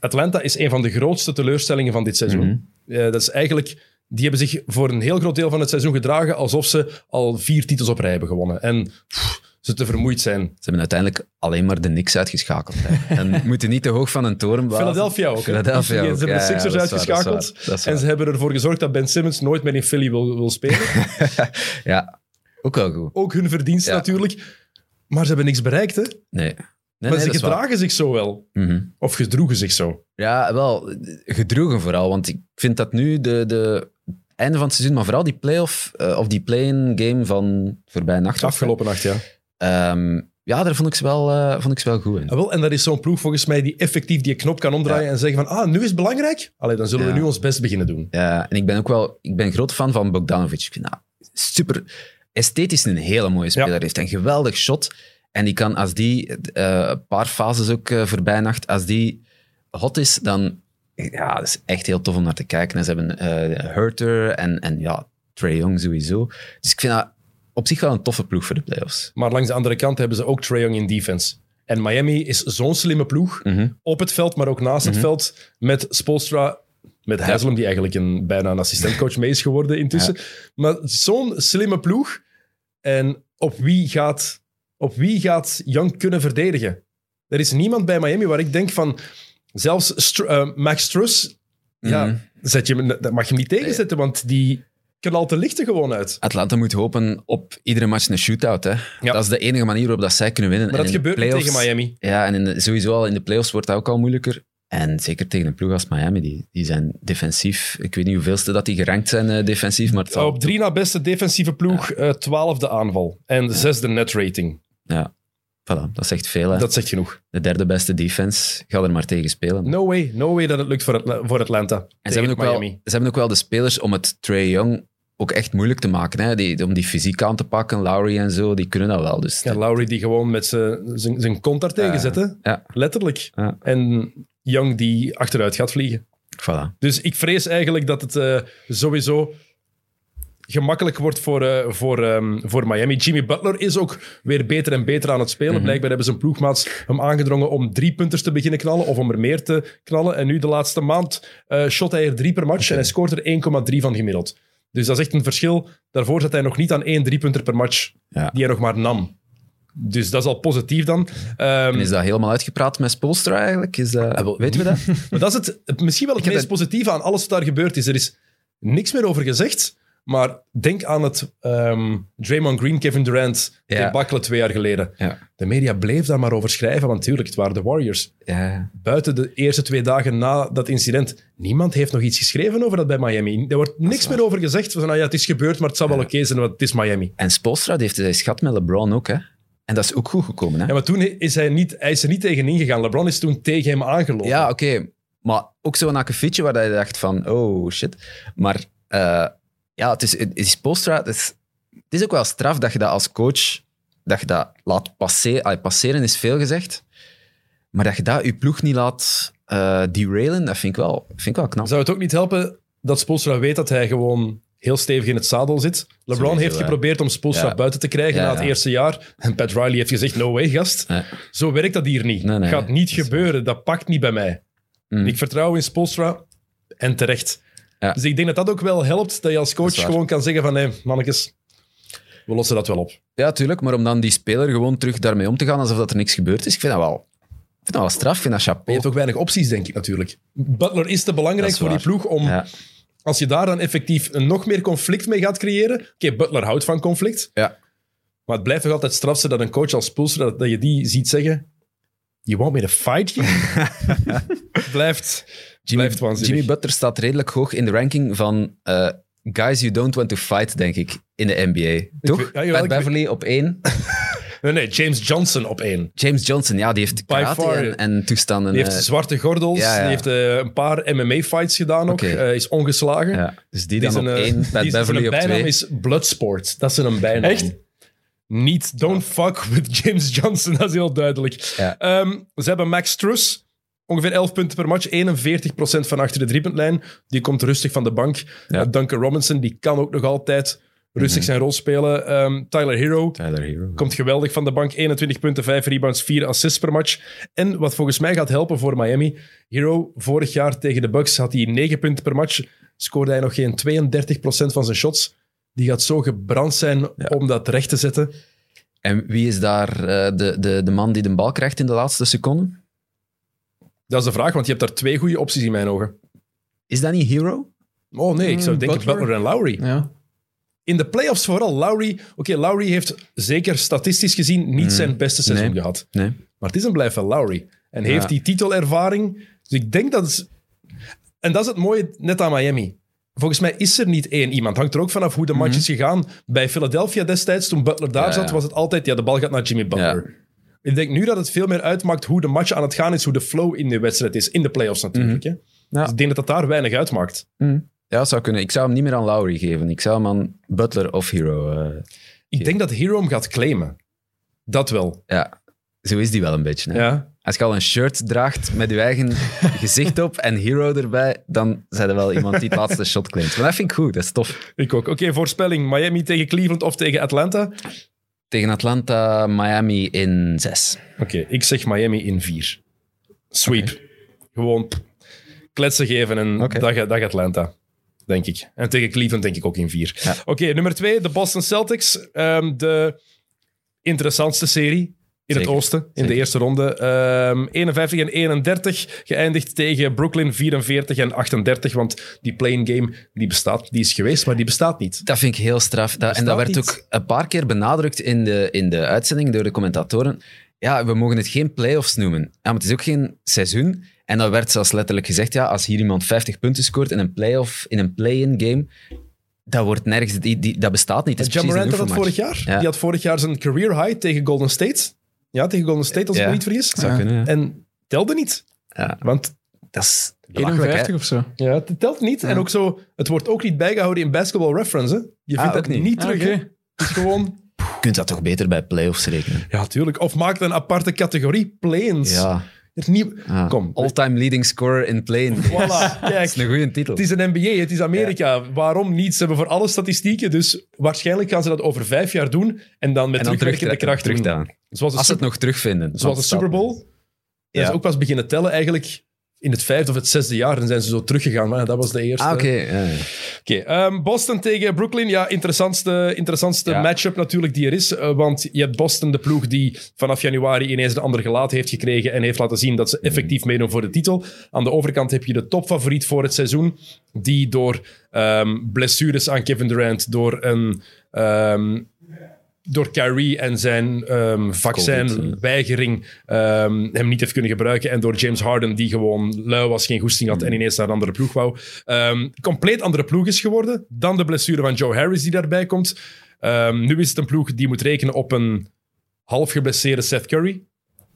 Atlanta is een van de grootste teleurstellingen van dit seizoen. Mhm. Eh, dat is eigenlijk, die hebben zich voor een heel groot deel van het seizoen gedragen alsof ze al vier titels op rij hebben gewonnen. En pff, ze te vermoeid zijn. Ze hebben uiteindelijk alleen maar de Knicks uitgeschakeld. Hè. En moeten niet te hoog van een toren blazen. Philadelphia ook. hè? Philadelphia Ze ook. hebben de Sixers waar, dat uitgeschakeld. waar, dat is en ze hebben ervoor gezorgd dat Ben Simmons nooit meer in Philly wil, wil spelen. Ja, ook wel goed. ook hun verdienst Ja. natuurlijk. Maar ze hebben niks bereikt, hè? Nee. nee, maar nee, ze gedragen zich zo wel. Mhm. Of gedroegen zich zo. Ja, wel, gedroegen vooral. Want ik vind dat nu de, de einde van het seizoen, maar vooral die playoff eh, of die play-in game van voorbij nacht. Afgelopen nacht, ja. Ehm, ja, daar vond ik ze wel, eh, vond ik ze wel goed in. Ah, wel, en dat is zo'n ploeg volgens mij die effectief die knop kan omdraaien en zeggen van, ah, nu is het belangrijk. Allee, dan zullen we nu ons best beginnen doen. Ja, en ik ben ook wel ik ben een groot fan van Bogdanovic. Ik vind dat super esthetisch een hele mooie speler. Ja. Heeft een geweldig shot. En die kan, als die eh, een paar fases ook eh, voorbij nacht, als die hot is, dan ja, dat is echt heel tof om naar te kijken. En ze hebben Hurter en, en ja, Trey Young sowieso. Dus ik vind dat op zich wel een toffe ploeg voor de playoffs. Maar langs de andere kant hebben ze ook Trae Young in defense. En Miami is zo'n slimme ploeg. Mhm. Op het veld, maar ook naast het veld. Met Spolstra, met Haslam, die eigenlijk een, bijna een assistentcoach mee is geworden intussen. Maar zo'n slimme ploeg. En op wie, gaat, op wie gaat Young kunnen verdedigen? Er is niemand bij Miami waar ik denk van... Zelfs Str- eh, Max Struss, ja, Mhm. zet je, dat mag je hem niet tegenzetten, want die knalt de lichten gewoon uit. Atlanta moet hopen op iedere match een shootout. Hè. Ja. Dat is de enige manier waarop dat zij kunnen winnen. Maar En dat de gebeurt niet tegen Miami. Ja, en in de- sowieso al in de playoffs wordt dat ook al moeilijker. En zeker tegen een ploeg als Miami, die, die zijn defensief. Ik weet niet hoeveelste dat die gerankt zijn eh, defensief, maar zal... Op drie na beste defensieve ploeg, eh, twaalfde aanval. En zesde net rating. Ja, voilà, dat zegt veel. Hè. Dat zegt genoeg. De derde beste defense, ga er maar tegen spelen. No way, no way dat het lukt voor, Atla- voor Atlanta. en ze hebben, ook wel, Miami. ze hebben ook wel de spelers om het Trae Young ook echt moeilijk te maken. Hè. Die, om die fysiek aan te pakken, Lowry en zo, die kunnen dat wel. Dus Ja, Lowry die gewoon met zijn- kont daar tegen zet, ja, letterlijk. Ja. En Young die achteruit gaat vliegen. voilà. Dus ik vrees eigenlijk dat het eh, sowieso gemakkelijk wordt voor, eh, voor, ehm, voor Miami. Jimmy Butler is ook weer beter en beter aan het spelen. Mhm. Blijkbaar hebben zijn ploegmaats hem aangedrongen om drie punters te beginnen knallen of om er meer te knallen. En nu de laatste maand eh, shot hij er drie per match en hij scoort er 1,3 van gemiddeld. Dus dat is echt een verschil. Daarvoor zat hij nog niet aan één driepunter per match Ja. die hij nog maar nam. Dus dat is al positief dan. Ehm, En is dat helemaal uitgepraat met Spolstra eigenlijk? Is dat, Ah, wel, weten we dat? Maar dat is het, misschien wel het meest dat- positieve aan alles wat daar gebeurd is. Er is niks meer over gezegd, maar denk aan het ehm, Draymond Green, Kevin Durant Ja. debacle twee jaar geleden. Ja. De media bleef daar maar over schrijven, want natuurlijk, het waren de Warriors. Ja. Buiten de eerste twee dagen na dat incident, niemand heeft nog iets geschreven over dat bij Miami. Er wordt niks meer over gezegd. Van, nou ja, het is gebeurd, maar het zal wel oké zijn, want het is Miami. En Spolstra heeft zijn schat met LeBron ook, hè? En dat is ook goed gekomen, hè? Ja, maar toen is hij, niet, hij is er niet tegen ingegaan. LeBron is toen tegen hem aangelopen. Ja, oké. Maar ook zo'n akkefietje waar je dacht van, oh shit. Maar eh, ja, het is, het is Postra, het is, het is ook wel straf dat je dat als coach, dat je dat laat passeren. Allee, passeren is veel gezegd. Maar dat je dat je ploeg niet laat eh derailen, dat vind ik wel, vind ik wel knap. Zou het ook niet helpen dat Spoelstra weet dat hij gewoon heel stevig in het zadel zit? LeBron Sowieso, heeft hè. geprobeerd om Spoelstra Ja. buiten te krijgen Ja, na het ja. eerste jaar. En Pat Riley heeft gezegd, no way, gast. Zo werkt dat hier niet. Nee, nee, Gaat niet dat gebeuren. Dat pakt niet bij mij. Mm. Ik vertrouw in Spoelstra en terecht. Ja. Dus ik denk dat dat ook wel helpt, dat je als coach gewoon kan zeggen van, nee, mannetjes, we lossen dat wel op. Ja, tuurlijk. Maar om dan die speler gewoon terug daarmee om te gaan alsof dat er niks gebeurd is, ik vind dat wel, ik vind dat wel straf. Ik vind dat Je chapeau. hebt ook weinig opties, denk ik natuurlijk. Butler is te belangrijk is voor die ploeg om, Ja. als je daar dan effectief een nog meer conflict mee gaat creëren. Oké, Butler houdt van conflict. Ja. Maar het blijft toch altijd strafste dat een coach als Spoelstra, dat, dat je die ziet zeggen... You want me to fight you? blijft, blijft waanzinnig. Jimmy Butler staat redelijk hoog in de ranking van eh, guys you don't want to fight, denk ik, in de NBA. Toch? weet- ja, jawel, Pat ik weet- Beverly op één. Nee, nee, James Johnson op één. James Johnson, ja, die heeft karate far. en, en toestanden. Die heeft eh, zwarte gordels, ja, ja. die heeft eh, een paar MMA-fights gedaan ook. Oké. Eh, is ongeslagen. ja, dus die, Die dan op zijn, eh, één, Pat die- Beverly zijn op bijnaam twee. is Bloodsport. Dat is een bijnaam. Echt? Niet Don't fuck with James Johnson, dat is heel duidelijk. Ja. Ehm, ze hebben Max Truss, ongeveer 11 punten per match, 41% van achter de driepuntlijn. Die komt rustig van de bank. Ja. Eh, Duncan Robinson, die kan ook nog altijd rustig Mhm. zijn rol spelen. Ehm, Tyler Hero, Tyler Hero. Komt geweldig van de bank. 21 punten, 5 rebounds, 4 assists per match. En wat volgens mij gaat helpen voor Miami. Hero, vorig jaar tegen de Bucks had hij 9 punten per match. Scoorde hij nog geen 32% van zijn shots. Die gaat zo gebrand zijn om dat recht te zetten. En wie is daar eh, de, de, de man die de bal krijgt in de laatste seconden? Dat is de vraag, want je hebt daar twee goede opties in mijn ogen. Is dat niet Hero? Oh nee, ik zou Mm, denken Butler. Butler en Lowry. Ja. In de playoffs vooral. Lowry, oké, Lowry heeft zeker statistisch gezien niet zijn beste seizoen Nee. gehad. Nee. Maar het is een blijf wel Lowry. En Ja. heeft die titelervaring. Dus ik denk dat het... En dat is het mooie net aan Miami. Volgens mij is er niet één iemand. Hangt er ook vanaf hoe de match is gegaan. Bij Philadelphia destijds, toen Butler daar Mhm. Ja, zat, ja. was het altijd... Ja, de bal gaat naar Jimmy Butler. Ik denk nu dat het veel meer uitmaakt hoe de match aan het gaan is, hoe de flow in de wedstrijd is. In de playoffs natuurlijk. hè. Mhm. Ja. Dus ik denk dat dat daar weinig uitmaakt. Ja, dat zou kunnen. Ik zou hem niet meer aan Lowry geven. Ik zou hem aan Butler of Hero... eh, Ik denk dat Hero hem gaat claimen. Dat wel. ja, zo is die wel een beetje. Hè? Ja. Als je al een shirt draagt met je eigen gezicht op en Hero erbij, dan zijn er wel iemand die het laatste shot claimt. Maar dat vind ik goed, dat is tof. Ik ook. Oké, voorspelling. Miami tegen Cleveland of tegen Atlanta? Tegen Atlanta, Miami in 6. Oké, ik zeg Miami in vier. Sweep. Gewoon kletsen geven en dag, dag Atlanta, denk ik. En tegen Cleveland denk ik ook in vier. Ja. Oké, nummer twee, de Boston Celtics. Ehm, de interessantste serie in het oosten, in de eerste ronde. Ehm 51 en 31, geëindigd tegen Brooklyn 44 en 38, want die playing game die bestaat, die is geweest, maar die bestaat niet. Dat vind ik heel straf. Dat, en dat werd niet. ook een paar keer benadrukt in de, in de uitzending door de commentatoren. Ja, we mogen het geen playoffs noemen. Ja, maar het is ook geen seizoen. En dan werd zelfs letterlijk gezegd, ja, als hier iemand 50 punten scoort in een playoff, in een play-in game, dat wordt nergens, die, die, dat bestaat niet. Een had dat vorig jaar. Ja. Die had vorig jaar zijn career high tegen Golden State. Ja, tegen Golden State, als ik me niet vergis. Zou kunnen, ja. En telde niet. Ja, Want dat is belachelijk, 51 hè. of zo. ja, het telt niet. En ook zo, het wordt ook niet bijgehouden in basketball reference. Hè? Je Ah, vindt ook dat niet, niet. Ah, terug. Het is gewoon, Je kunt dat toch beter bij playoffs rekenen? ja, tuurlijk. Of maak een aparte categorie, planes. Ja. Er niet... Ah, Kom. All-time leading scorer in playing. Voilà, Dat kijk. is een goede titel. Het is een NBA, het is Amerika. Waarom niet? Ze hebben voor alle statistieken, dus waarschijnlijk gaan ze dat over vijf jaar doen en dan met en dan terug, terugwerkende kracht doen. terugdaan. Zoals Als ze het nog terugvinden. zoals de Super Bowl. Ja. ze ook pas beginnen tellen eigenlijk in het vijfde of het zesde jaar. En zijn ze zo teruggegaan. Maar dat was de eerste. Ah, oké. ja, ja. Ehm, Boston tegen Brooklyn. Ja, interessantste, interessantste Ja. matchup natuurlijk die er is. eh, want je hebt Boston, de ploeg die vanaf januari ineens de andere gelaten heeft gekregen en heeft laten zien dat ze effectief meedoen voor de titel. Aan de overkant heb je de topfavoriet voor het seizoen, die door ehm, blessures aan Kevin Durant, door een... ehm, door Kyrie en zijn ehm Covid, vaccinweigering ehm, hem niet heeft kunnen gebruiken. En door James Harden, die gewoon lui was, geen goesting had en ineens naar een andere ploeg wou. Ehm, compleet andere ploeg is geworden. Dan de blessure van Joe Harris die daarbij komt. Ehm, nu is het een ploeg die moet rekenen op een half geblesseerde Seth Curry.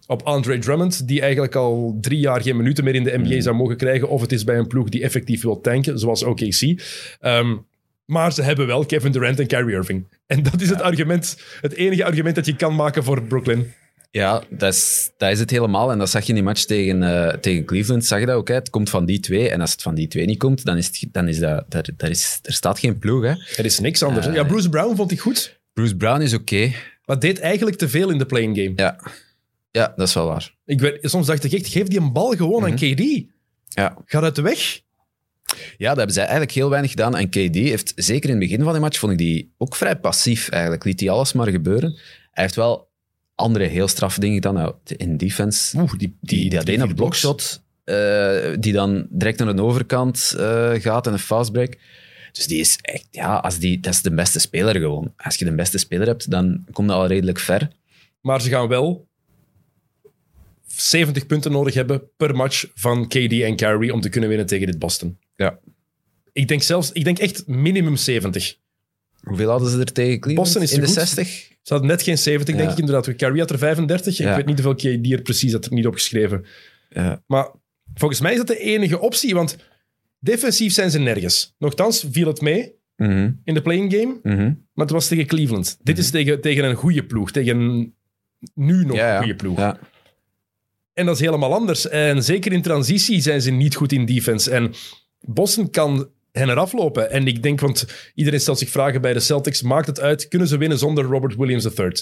Op Andre Drummond, die eigenlijk al drie jaar geen minuten meer in de NBA zou mogen krijgen. Of het is bij een ploeg die effectief wil tanken, zoals OKC. Ehm, maar ze hebben wel Kevin Durant en Kyrie Irving. En dat is het argument, het enige argument dat je kan maken voor Brooklyn. Ja, dat is, dat is het helemaal. En dat zag je in die match tegen, eh, tegen Cleveland. Zag je dat ook? Hè? Het komt van die twee. En als het van die twee niet komt, dan is, het, dan is dat... Daar, daar is, er staat geen ploeg. Hè? Er is niks anders. Eh, ja, Bruce Brown vond ik goed, Bruce Brown is oké. maar deed eigenlijk te veel in de playing game. Ja. ja, dat is wel waar. Ik weet, soms dacht ik echt, geef die een bal gewoon aan KD. Ja. Ga uit de weg. Ja, dat hebben zij eigenlijk heel weinig gedaan. En KD heeft, zeker in het begin van die match, vond ik die ook vrij passief eigenlijk. Liet hij alles maar gebeuren. Hij heeft wel andere heel straffe dingen gedaan. Nou, in defense, Oeh, die, die, die, drie, ene blokshot, eh, die dan direct naar de overkant eh, gaat en een fastbreak. Dus die is echt, ja, als die, dat is de beste speler gewoon. Als je de beste speler hebt, dan kom je al redelijk ver. Maar ze gaan wel 70 punten nodig hebben per match van KD en Kyrie om te kunnen winnen tegen dit Boston. Ja. Ik denk zelfs, ik denk echt minimum 70. Hoeveel hadden ze er tegen Cleveland? Boston is in de goed. 60? Ze hadden net geen 70, denk ik inderdaad. Kyrie had er 35. Ik weet niet hoeveel KD er precies had, er niet opgeschreven. Ja. Maar volgens mij is dat de enige optie, want defensief zijn ze nergens. Nochtans viel het mee Mhm, in de playing game, mhm. maar het was tegen Cleveland. Dit is tegen, tegen een goede ploeg, tegen een nu nog Ja, ja. goede ploeg. Ja. En dat is helemaal anders. En zeker in transitie zijn ze niet goed in defense. En Boston kan hen eraf lopen. En ik denk, want iedereen stelt zich vragen bij de Celtics, maakt het uit, kunnen ze winnen zonder Robert Williams III?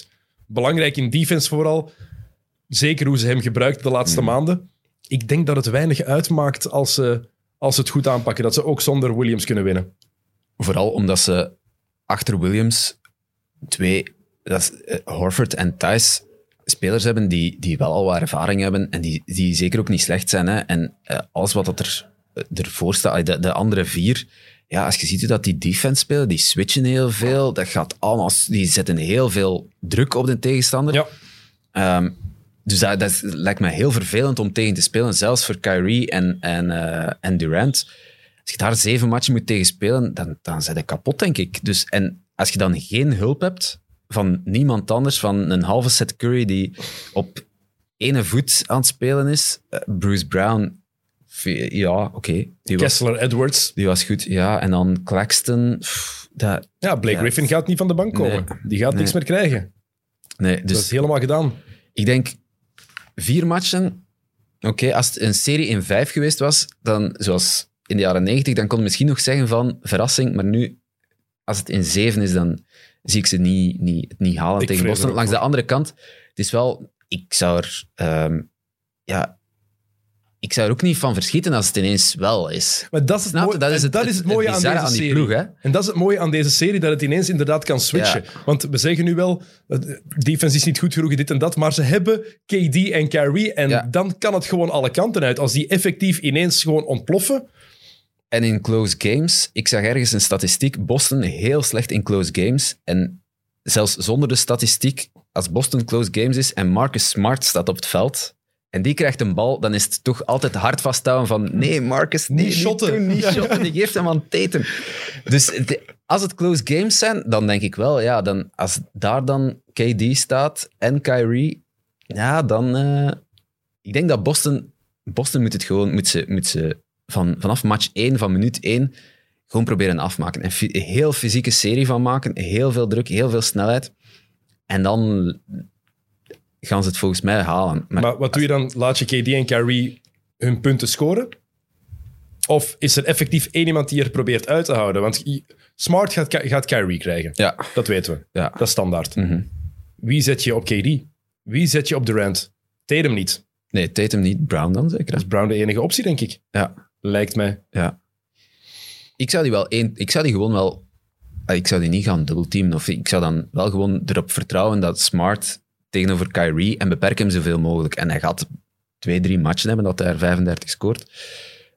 Belangrijk in defense vooral. Zeker hoe ze hem gebruikt de laatste Hmm. maanden. Ik denk dat het weinig uitmaakt als ze, als ze het goed aanpakken. Dat ze ook zonder Williams kunnen winnen. Vooral omdat ze achter Williams twee, dat is, eh, Horford en Thijs, spelers hebben die, die wel al wat ervaring hebben en die, die zeker ook niet slecht zijn. Hè. En eh, alles wat dat er, ervoor staat, eh, de, de andere vier, ja, als je ziet hoe dat die defense spelen, die switchen heel veel, dat gaat allemaal, die zetten heel veel druk op de tegenstander. Ja, Ehm, dus dat, dat lijkt me heel vervelend om tegen te spelen, zelfs voor Kyrie en, en, eh, en Durant. Als je daar zeven matchen moet tegen spelen, dan, dan zijn je kapot, denk ik. Dus, en als je dan geen hulp hebt van niemand anders, van een halve set Curry die op ene voet aan het spelen is, eh, Bruce Brown, ja, oké, was, Kessler, Edwards. die was goed. Ja, en dan Claxton, pff, dat, Ja, Blake Ja. Griffin gaat niet van de bank komen. Nee. Die gaat niks meer krijgen. nee, Dat dus is helemaal gedaan. Ik denk vier matchen. Oké, als het een serie in vijf geweest was, dan zoals in de jaren negentig, dan kon je misschien nog zeggen van verrassing. Maar nu, als het in zeven is, dan zie ik ze niet, niet, het niet halen Ik tegen Boston. Langs de andere kant, het is wel, ik zou er, ehm, ja, ik zou er ook niet van verschieten als het ineens wel is. Maar dat is het, mooie, Dat is het, dat is het mooie aan deze die serie. ploeg, hè? En dat is het mooie aan deze serie, dat het ineens inderdaad kan switchen. Want we zeggen nu wel, eh, defense is niet goed genoeg, dit en dat, maar ze hebben KD en Kyrie en Ja. dan kan het gewoon alle kanten uit. Als die effectief ineens gewoon ontploffen, En in close games, ik zag ergens een statistiek, Boston heel slecht in close games. En zelfs zonder de statistiek, als Boston close games is en Marcus Smart staat op het veld en die krijgt een bal, dan is het toch altijd hard vasthouden van nee, Marcus, nee, Niet shotten. doen, niet shotten, die geeft hem aan Tatum. Dus de- als het close games zijn, dan denk ik wel, ja, dan, als daar dan KD staat en Kyrie, ja, dan... eh, ik denk dat Boston... Boston moet het gewoon... Moet ze, moet ze van, vanaf match 1, van minuut 1, gewoon proberen afmaken. Een een heel fysieke serie van maken. Heel veel druk, heel veel snelheid. En dan... gaan ze het volgens mij halen. Maar, Maar wat doe je dan? Laat je KD en Kyrie hun punten scoren? Of is er effectief één iemand die er probeert uit te houden? Want Smart gaat, gaat Kyrie krijgen. ja, Dat weten we. ja. Dat is standaard. Mhm. Wie zet je op KD? Wie zet je op Durant? Tatum niet. Nee, Tatum niet, Brown dan zeker. Dat is Brown de enige optie, denk ik. Ja, Lijkt mij. ja. Ik zou die wel één... Ik zou die gewoon wel... ah, Ik zou die niet gaan dubbelteamen. Of ik zou dan wel gewoon erop vertrouwen dat Smart tegenover Kyrie en beperk hem zoveel mogelijk. En hij gaat twee, drie matchen hebben dat hij er 35 scoort.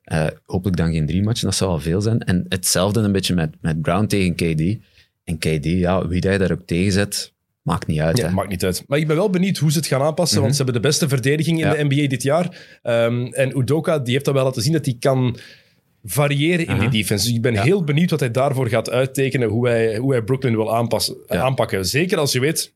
Eh, hopelijk dan geen drie matchen, dat zou al veel zijn. En hetzelfde een beetje met, met Brown tegen KD. En KD, ja, wie je daar ook tegen zet, maakt niet uit. Ja, hè. maakt niet uit. Maar ik ben wel benieuwd hoe ze het gaan aanpassen, want ze hebben de beste verdediging in Ja. de NBA dit jaar. Ehm, en Udoka die heeft dat wel laten zien dat hij kan variëren in die defense. Dus ik ben Ja. heel benieuwd wat hij daarvoor gaat uittekenen, hoe hij, hoe hij Brooklyn wil aanpassen, aanpakken. Zeker als je weet...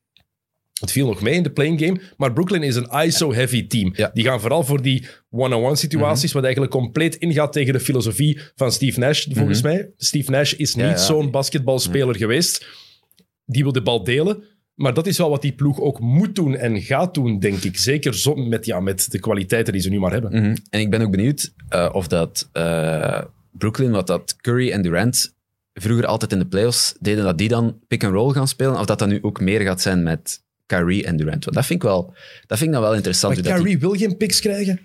Het viel nog mee in de playing game, maar Brooklyn is een ISO-heavy team. Ja. Die gaan vooral voor die one-on-one situaties, wat eigenlijk compleet ingaat tegen de filosofie van Steve Nash, volgens mij. Steve Nash is niet Ja, ja. zo'n basketbalspeler geweest. Die wil de bal delen. Maar dat is wel wat die ploeg ook moet doen en gaat doen, denk ik. Zeker zo met, ja, met de kwaliteiten die ze nu maar hebben. Mhm. En ik ben ook benieuwd eh, of dat eh, Brooklyn, wat dat Curry en Durant vroeger altijd in de playoffs deden, dat die dan pick-and-roll gaan spelen, of dat dat nu ook meer gaat zijn met Kyrie en Durant. Want dat vind ik wel, dat vind ik dan wel interessant. Maar die- Kyrie wil geen picks krijgen.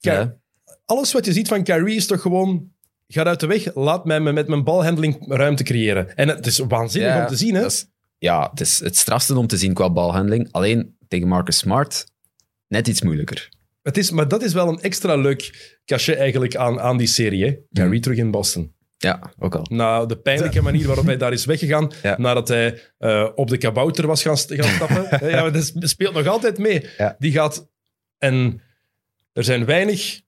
Ky- Ja. Alles wat je ziet van Kyrie is toch gewoon... Ga uit de weg, laat mij me met mijn balhandling ruimte creëren. En het is waanzinnig Ja, om te zien, hè? is- ja, het is het strafste om te zien qua balhandling. Alleen tegen Marcus Smart net iets moeilijker. Het is, maar dat is wel een extra leuk cachet eigenlijk aan, aan die serie. Hè? Kyrie Mhm. terug in Boston. Ja, ook al. Na de pijnlijke manier waarop hij daar is weggegaan, Ja. nadat hij eh, op de kabouter was gaan, gaan stappen. ja, dat speelt nog altijd mee. Ja. Die gaat... En er zijn weinig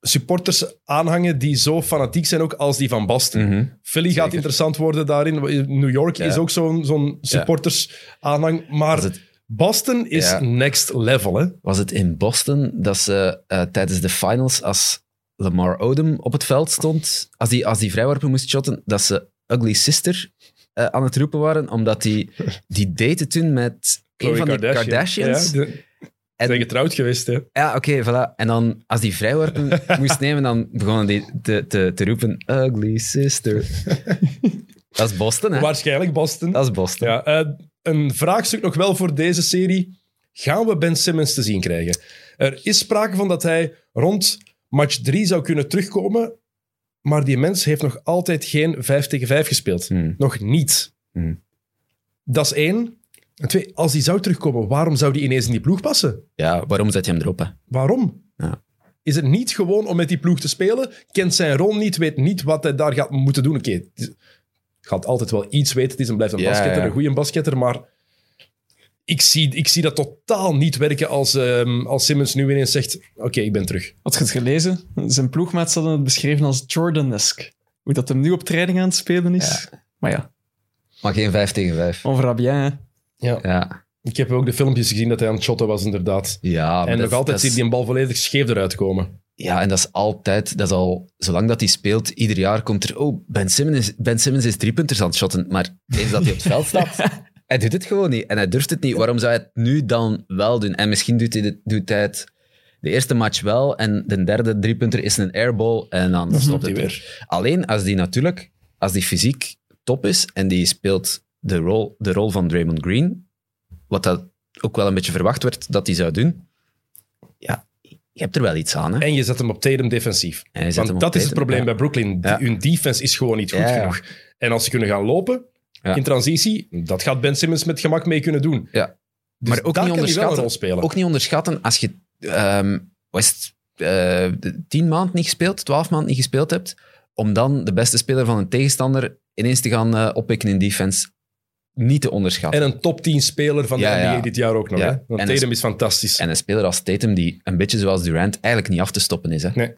supporters aanhangen die zo fanatiek zijn ook als die van Boston. Mhm. Philly gaat interessant worden daarin. New York Ja. is ook zo'n zo'n supporters aanhang. Maar Boston is Ja. next level. Hè? was het in Boston dat ze eh, tijdens de finals, als Lamar Odom op het veld stond, als die, als die vrijworpen moest shotten, dat ze Ugly Sister eh, aan het roepen waren, omdat die, die date toen met een van de Kardashians. Ja, de- En- zijn getrouwd geweest, hè? Ja, oké, voilà. En dan, als die vrijworpen moest nemen, dan begonnen die te, te, te roepen, ugly sister. dat is Boston, hè? Waarschijnlijk Boston. Dat is Boston. Ja, eh, een vraagstuk nog wel voor deze serie. Gaan we Ben Simmons te zien krijgen? Er is sprake van dat hij rond match 3 zou kunnen terugkomen, maar die mens heeft nog altijd geen 5 tegen 5 gespeeld. Hmm. Nog niet. Hmm. Dat is één. En twee, als hij zou terugkomen, waarom zou die ineens in die ploeg passen? Ja, waarom zet je hem erop, hè? Waarom? Ja. Is het niet gewoon om met die ploeg te spelen? Kent zijn rol niet, weet niet wat hij daar gaat moeten doen. Oké, is- gaat altijd wel iets weten. Het is en blijft een Ja, basketter, ja. een goede basketter, maar ik zie, ik zie dat totaal niet werken als, ehm, als Simmons nu ineens zegt oké, ik ben terug. Had je het gelezen? Zijn ploegmaats hadden het beschreven als Jordan-esque. Hoe dat hem nu op training aan het spelen is. Maar ja, Maar geen 5 tegen 5. on verra bien. hè. Ja. Ja. Ik heb ook de filmpjes gezien dat hij aan het shotten was, inderdaad. Ja, en nog altijd ziet hij een bal volledig scheef eruit komen. Ja, en dat is altijd, dat is al, zolang dat hij speelt, ieder jaar komt er, oh, Ben Simmons is, ben Simmons is driepunters aan het shotten, maar eens dat hij op het veld staat, hij doet het gewoon niet en hij durft het niet. Waarom zou hij het nu dan wel doen? En misschien doet hij, het, doet hij het de eerste match wel en de derde driepunter is een airball en dan stopt stopt hij weer. Alleen als die natuurlijk, als die fysiek top is en die speelt de rol, de rol van Draymond Green, wat dat ook wel een beetje verwacht werd dat hij zou doen, ja, je hebt er wel iets aan, hè? En je zet hem op Tatum defensief. Want dat is het probleem ja. bij Brooklyn. Ja. Hun defense is gewoon niet goed ja. genoeg. En als ze kunnen gaan lopen Ja. in transitie, dat gaat Ben Simmons met gemak mee kunnen doen. Ja. Dus maar ook niet, onderschatten, ook niet onderschatten als je de- tien maanden niet gespeeld, twaalf maanden niet gespeeld hebt, om dan de beste speler van een tegenstander ineens te gaan eh, oppikken in defense. Niet te onderschatten. En een top 10 speler van de Ja, NBA ja. dit jaar ook nog. Ja. Hè? Want En Tatum is fantastisch. En een speler als Tatum, die een beetje zoals Durant eigenlijk niet af te stoppen is. Hè? Nee.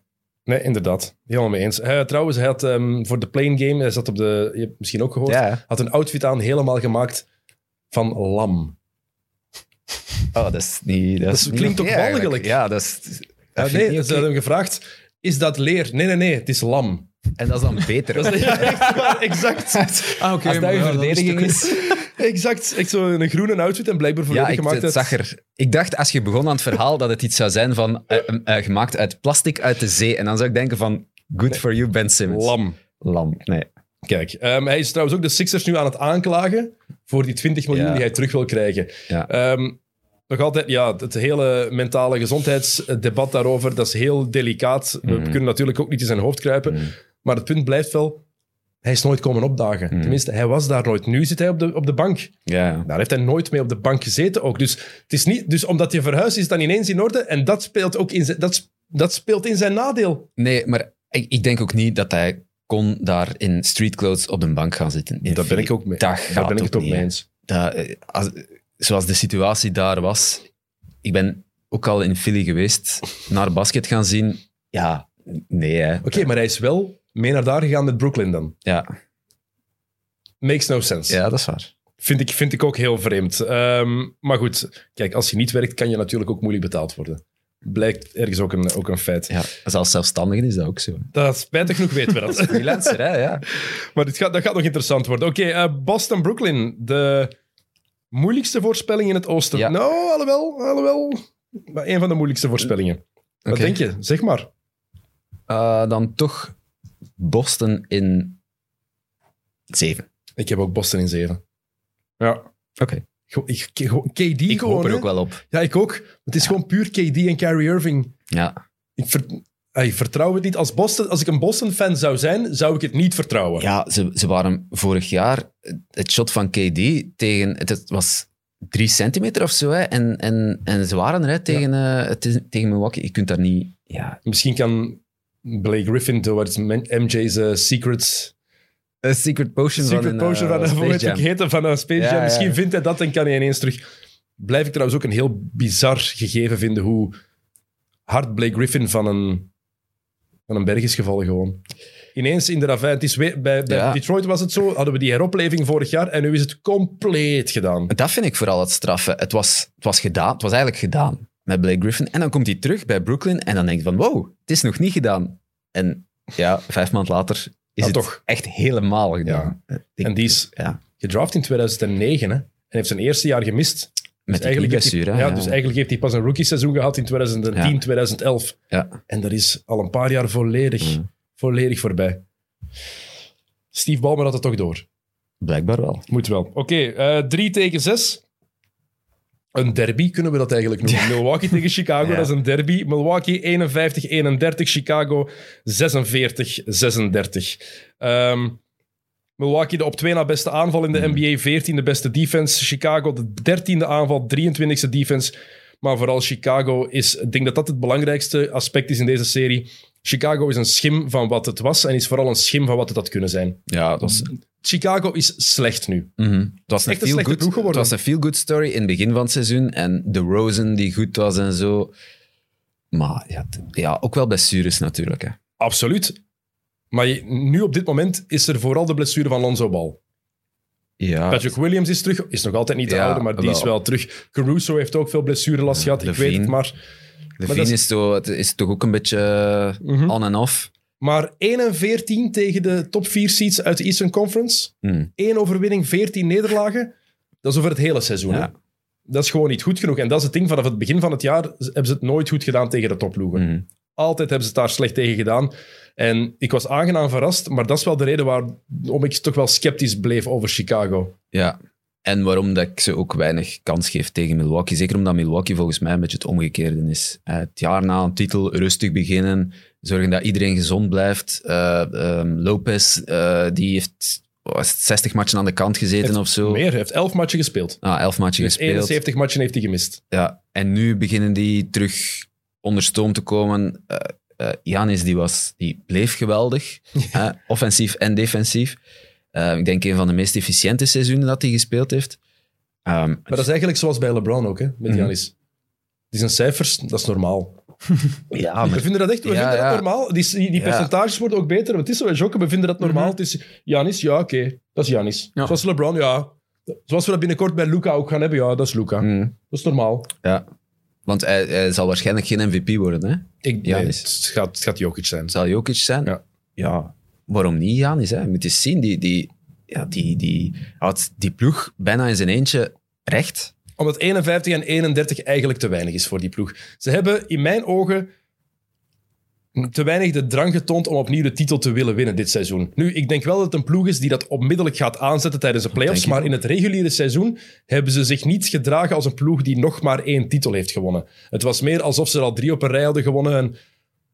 Nee, inderdaad. Helemaal mee eens. Trouwens, hij had ehm, voor de playing game, hij zat op de, je hebt misschien ook gehoord, Ja. had een outfit aan helemaal gemaakt van lam. Oh, dat is niet... Dat, Dat is niet klinkt oké toch eigenlijk. walgelijk? Ja, dat is... dat Ja, vind ik nee, niet ze oké. hadden hem gevraagd, is dat leer? Nee, nee, nee, het is lam. En dat is dan beter. Dat is, ja, echt waar, exact. Ah, oké. Als dat je ja, verdediging is is. Exact. Echt zo een groene outfit en blijkbaar Ja, volledig ik, gemaakt het uit... zag er. Ik dacht, als je begon aan het verhaal, dat het iets zou zijn van eh, eh, gemaakt uit plastic uit de zee. En dan zou ik denken van, good for you, Ben Simmons. Lam. Lam, nee. Kijk, ehm, hij is trouwens ook de Sixers nu aan het aanklagen voor die 20 miljoen Ja. die hij terug wil krijgen. Ja. Ehm, nog altijd, ja, het hele mentale gezondheidsdebat daarover, dat is heel delicaat. We Mhm. kunnen natuurlijk ook niet in zijn hoofd kruipen. Maar het punt blijft wel, hij is nooit komen opdagen. Mhm. Tenminste, hij was daar nooit. Nu zit hij op de, op de bank. Ja. Daar heeft hij nooit mee op de bank gezeten ook. Dus, het is niet, dus omdat je verhuist, is dan ineens in orde. En dat speelt ook in zijn, dat, dat speelt in zijn nadeel. Nee, maar ik, ik denk ook niet dat hij kon daar in streetclothes op de bank gaan zitten. In Daar ben ik ook mee. Dat Daar gaat ben ik het ook mee eens. Dat, eh, als, zoals de situatie daar was. Ik ben ook al in Philly geweest, naar basket gaan zien. Ja, nee. Oké, maar hij is wel mee naar daar gegaan met Brooklyn dan. Ja, Makes no sense. ja, dat is waar. Vind, ik, vind ik ook heel vreemd. Ehm, maar goed, kijk, als je niet werkt, kan je natuurlijk ook moeilijk betaald worden. Blijkt ergens ook een, ook een feit. Ja, zelfs zelfstandigen is dat ook zo. Dat spijtig genoeg weten we dat. Freelancer, hè? Ja. maar dit gaat, dat gaat nog interessant worden. Oké, eh, Boston-Brooklyn. De moeilijkste voorspelling in het oosten. Ja. Nou, alhoewel, alhoewel. Maar een van de moeilijkste voorspellingen. Wat denk je? Zeg maar. Eh, dan toch Boston in zeven. Ik heb ook Boston in 7. Ja. Oké. Ik- gewoon KD Ik gewoon, hoop er hè. ook wel op. Ja, ik ook. Het is gewoon puur KD en Kyrie Irving. Ja. Ik, ver- ik vertrouw het niet. Als, Boston, als ik een Boston-fan zou zijn, zou ik het niet vertrouwen. Ja, ze, ze waren vorig jaar, het shot van KD tegen, het, het was drie centimeter of zo, hè, en, en, en ze waren er hè, tegen, eh, het is- tegen Milwaukee. Je kunt daar niet, ja... Misschien kan Blake Griffin, wat is MJ's eh, Secrets, Een secret potion secret van een potion eh, van, Space Jam. van een Space Ja, Jam. ja. Misschien vindt hij dat en kan hij ineens terug. Blijf ik trouwens ook een heel bizar gegeven vinden hoe hard Blake Griffin van een, van een berg is gevallen gewoon. Ineens in de ravijn. Het is weer, bij bij Ja. Detroit was het zo, hadden we die heropleving vorig jaar en nu is het compleet gedaan. Dat vind ik vooral het straffe. Het was, het was gedaan, het was eigenlijk gedaan met Blake Griffin. En dan komt hij terug bij Brooklyn en dan denk je van, wow, het is nog niet gedaan. En ja, vijf maanden later is Ja, het toch. echt helemaal gedaan. Ik- En die is ja, gedraft in 2009 hè, en heeft zijn eerste jaar gemist. met Dus eigenlijk heeft hij- ja, dus eigenlijk heeft hij pas een rookie-seizoen gehad in 2010, Ja. 2011. Ja. En dat is al een paar jaar volledig, Mm. volledig voorbij. Steve Ballmer had het toch door. Blijkbaar wel. Moet wel. Oké, eh 3 tegen 6. Een derby kunnen we dat eigenlijk noemen. Milwaukee tegen Chicago, Ja. dat is een derby. Milwaukee 51-31, Chicago 46-36. Ehm, Milwaukee de op twee na beste aanval in de Hmm. NBA, 14e beste defense. Chicago de 13e aanval, 23e defense. Maar vooral Chicago is, ik denk dat dat het belangrijkste aspect is in deze serie. Chicago is een schim van wat het was en is vooral een schim van wat het had kunnen zijn. Ja, dat was, Chicago is slecht nu. mhm. het was een Echt een feel good, het was een feel-good story in het begin van het seizoen. En de Rosen die goed was en zo. Maar ja, ja ook wel blessures natuurlijk. Hè. Absoluut. Maar je- nu op dit moment is er vooral de blessure van Lonzo Ball. Ja, Patrick Williams is terug, is nog altijd niet de Ja, oude, maar die wel. is wel terug. Caruso heeft ook veel blessurelast gehad, ik weet Levine. het maar. Veen is- het is toch ook een beetje eh, Mhm. on en off. Maar 1 en 14 tegen de top 4 seeds uit de Eastern Conference. Hmm. 1 overwinning, 14 nederlagen. Dat is over het hele seizoen. hè. Dat is gewoon niet goed genoeg. En dat is het ding, vanaf het begin van het jaar hebben ze het nooit goed gedaan tegen de topploegen. Mhm. Altijd hebben ze het daar slecht tegen gedaan. En ik was aangenaam verrast, maar dat is wel de reden waarom ik toch wel sceptisch bleef over Chicago. Ja, en waarom dat ik ze ook weinig kans geef tegen Milwaukee. Zeker omdat Milwaukee volgens mij een beetje het omgekeerde is. Eh, het jaar na een titel rustig beginnen, zorgen dat iedereen gezond blijft. Ehm, Lopez, eh, die heeft was het 60 matchen aan de kant gezeten Heeft of zo. Meer, hij heeft 11 matchen gespeeld. Ah, 11 matchen Dus gespeeld. 71 matchen heeft hij gemist. Ja, en nu beginnen die terug onder stoom te komen. Janis, die, was, die bleef geweldig, offensief en defensief. Eh, ik denk een van de meest efficiënte seizoenen dat hij gespeeld heeft. Ehm, Maar dat is eigenlijk zoals bij LeBron ook, hè, met Mhm. Giannis. Die zijn cijfers, dat is normaal. ja, we maar vinden dat echt we Ja, vinden ja. dat normaal. Die, die, Ja. percentages worden ook beter. Want het is zo, Jokken, we vinden dat normaal. Mhm. Het is Giannis, ja, oké. Dat is Giannis. Ja. Zoals LeBron, ja. Zoals we dat binnenkort bij Luca ook gaan hebben, ja, dat is Luca. Mm, Dat is normaal. ja. Want hij, hij zal waarschijnlijk geen MVP worden. Hè? Ik, nee, het, gaat, het gaat Jokic zijn. Zal Jokic zijn? Ja. ja. Waarom niet Janis? Hè? Je moet eens zien, die, die, ja, die, die houdt die ploeg bijna in zijn eentje recht. Omdat 51 en 31 eigenlijk te weinig is voor die ploeg. Ze hebben in mijn ogen te weinig de drang getoond om opnieuw de titel te willen winnen dit seizoen. Nu, ik denk wel dat het een ploeg is die dat onmiddellijk gaat aanzetten tijdens de playoffs, maar in het reguliere seizoen hebben ze zich niet gedragen als een ploeg die nog maar één titel heeft gewonnen. Het was meer alsof ze er al drie op een rij hadden gewonnen en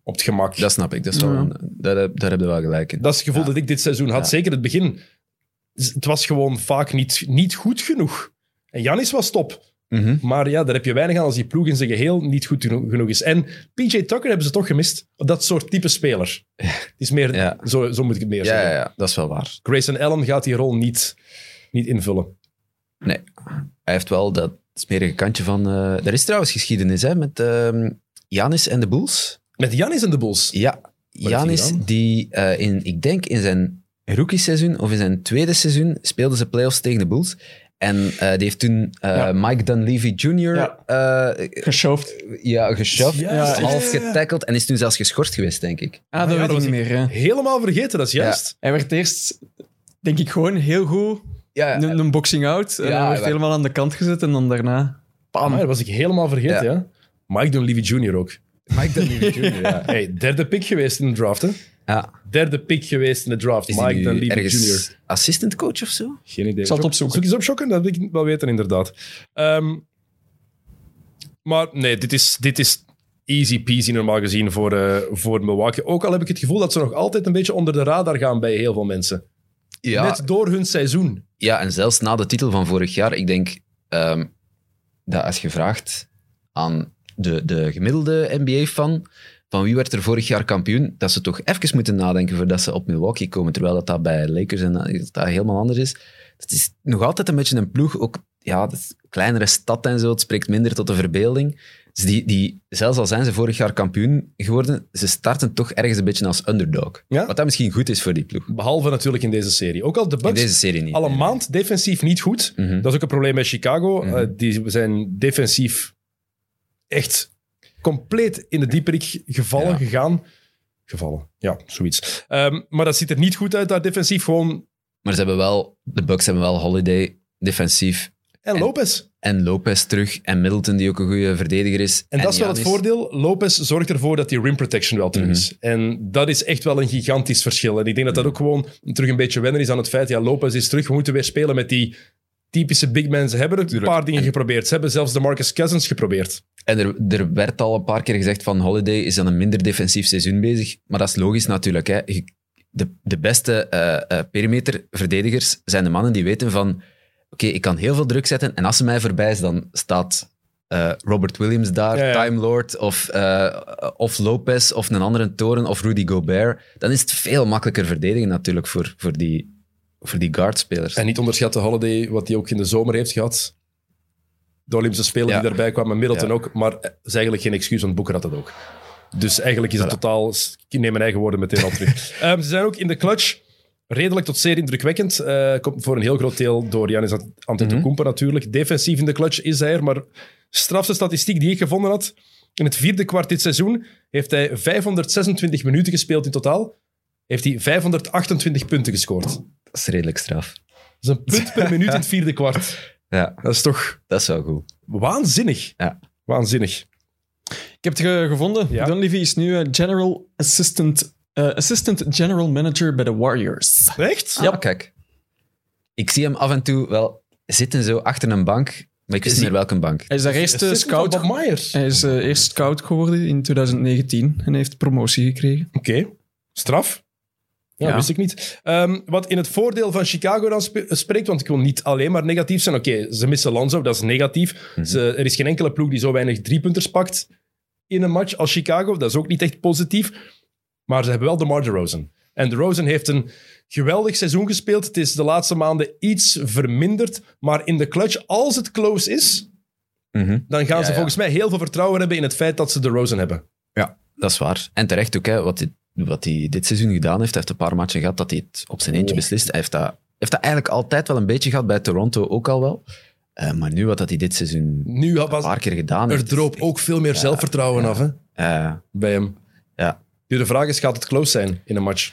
op het gemak. Dat snap ik. Dat is wel Ja. een- daar, heb- daar heb je wel gelijk in. Dat is het gevoel dat ik dit seizoen had. Ja. Zeker het begin. Het was gewoon vaak niet, niet goed genoeg. En Janis was top. Mhm. Maar ja, daar heb je weinig aan als die ploeg in zijn geheel niet goed geno- genoeg is. En PJ Tucker hebben ze toch gemist. Dat soort type speler. Het is meer, Ja. zo, zo moet ik het meer Ja, zeggen. ja, ja, dat is wel waar. Grayson Allen gaat die rol niet, niet invullen. Nee, hij heeft wel dat smerige kantje van... eh er is trouwens geschiedenis hè, met ehm Janis en de Bulls. Met Janis en de Bulls. Ja, Janis, die eh, in, ik denk in zijn rookie-seizoen of in zijn tweede seizoen speelden ze playoffs tegen de Bulls. En eh, die heeft toen eh, Ja. Mike Dunleavy Jr. Ja. eh, Geshoved. ja, geshoved, ja, half ja, ja. getackled en is toen zelfs geschorst geweest, denk ik. Ah, dat ja, weet ik niet meer. Ja. Helemaal vergeten, dat is juist. Hij werd eerst, denk ik, gewoon heel goed Ja, een, een boxing out. En hij werd helemaal aan de kant gezet en dan daarna... Bam. Ah, dat was ik helemaal vergeten, Ja. ja. Mike Dunleavy Jr. ook. Mike Dunleavy Jr., ja. Hey, derde pick geweest in de draft, hè? ja. Derde pick geweest in de draft. Is Mike Dunleavy Jr. assistant coach of zo? Geen idee. Ik zal het Zoek- opzoeken. Zoek eens opzoeken, dat wil ik wel weten, inderdaad. Ehm, maar nee, dit is, dit is easy peasy normaal gezien voor, eh, voor Milwaukee. Ook al heb ik het gevoel dat ze nog altijd een beetje onder de radar gaan bij heel veel mensen. Ja, Net door hun seizoen. Ja, en zelfs na de titel van vorig jaar, ik denk ehm, dat als je vraagt aan de, de gemiddelde NBA-fan van wie werd er vorig jaar kampioen, dat ze toch even moeten nadenken voordat ze op Milwaukee komen, terwijl dat, dat bij Lakers en dat, dat helemaal anders is. Het is nog altijd een beetje een ploeg, ook ja, kleinere stad en zo, het spreekt minder tot de verbeelding. Dus die, die, zelfs al zijn ze vorig jaar kampioen geworden, ze starten toch ergens een beetje als underdog. Ja. Wat dat misschien goed is voor die ploeg. Behalve natuurlijk in deze serie. Ook al de In Bucks deze serie niet. al een maand defensief niet goed. Mhm. Dat is ook een probleem bij Chicago. Mhm. Eh, die zijn defensief echt compleet in de dieperik gevallen, Ja. gegaan. Gevallen, ja, zoiets. Ehm, maar dat ziet er niet goed uit daar defensief. Gewoon... Maar ze hebben wel, de Bucks hebben wel Holiday defensief En En- Lopez. en Lopez terug en Middleton die ook een goede verdediger is. En, dat is wel het voordeel. Lopez zorgt ervoor dat die rim protection wel terug Mhm. is. En dat is echt wel een gigantisch verschil. En ik denk dat dat ook gewoon terug een beetje wennen is aan het feit, ja, Lopez is terug. We moeten weer spelen met die typische big men. Ze hebben een Tuurlijk. paar dingen En- geprobeerd. Ze hebben zelfs de Marcus Cousins geprobeerd. En er, er werd al een paar keer gezegd van Holiday is dan een minder defensief seizoen bezig. Maar dat is logisch natuurlijk. Hè. De, de beste eh, eh, perimeterverdedigers zijn de mannen die weten van oké, ik kan heel veel druk zetten en als ze mij voorbij is, dan staat eh, Robert Williams daar, Ja, ja. Time Lord of, of Lopez of een andere toren of Rudy Gobert. Dan is het veel makkelijker verdedigen natuurlijk voor, voor die, voor die guardspelers. En niet onderschatten Holiday, wat hij ook in de zomer heeft gehad. De Olympische Spelen Ja. die daarbij kwamen, Middleton Ja. ook. Maar het is eigenlijk geen excuus, want Boeker had dat ook. Dus eigenlijk is het Voilà. totaal... Ik neem mijn eigen woorden meteen al terug. Ehm, ze zijn ook in de clutch redelijk tot zeer indrukwekkend. Eh, komt voor een heel groot deel door Janis Antetokounmpo natuurlijk. Defensief in de clutch is hij er, maar strafste statistiek die ik gevonden had... In het vierde kwart dit seizoen heeft hij 526 minuten gespeeld in totaal. Heeft hij 528 punten gescoord. Dat Dat is redelijk straf. is een punt per minuut in het vierde kwart. Ja, Dat is toch dat is wel goed. waanzinnig. Ja. Waanzinnig. Ik heb het ge- gevonden. Ja. Dunleavy is nu eh, General Assistant, eh, Assistant General Manager bij de Warriors. Echt? Ja, kijk. Ik zie hem af en toe wel zitten zo achter een bank, maar ik wist Is niet meer welke bank. Hij is daar eerst eh, Assistant van scout. Bob Myers. Hij is eh, eerst scout geworden in 2019 en heeft promotie gekregen. Oké. Straf? Ja, Ja. wist ik niet. Ehm, wat in het voordeel van Chicago dan spreekt, want ik wil niet alleen maar negatief zijn. Oké, ze missen Lonzo, dat is negatief. Mhm. Ze, er is geen enkele ploeg die zo weinig driepunters pakt in een match als Chicago. Dat is ook niet echt positief. Maar ze hebben wel de DeMar DeRozan. En DeRozan heeft een geweldig seizoen gespeeld. Het is de laatste maanden iets verminderd. Maar in de clutch, als het close is, Mhm. dan gaan Ja, ze ja. volgens mij heel veel vertrouwen hebben in het feit dat ze DeRozan hebben. Ja, dat is waar. En terecht ook, hè, wat wat hij dit seizoen gedaan heeft. Hij heeft een paar matchen gehad dat hij het op zijn eentje Oh. beslist. Hij heeft dat, heeft dat eigenlijk altijd wel een beetje gehad, bij Toronto ook al wel. Eh, maar nu wat dat hij dit seizoen Nu een paar keer gedaan er heeft... droop ook veel meer zelfvertrouwen ja. af hè, bij hem. ja, Nu, de vraag is, gaat het close zijn in een match?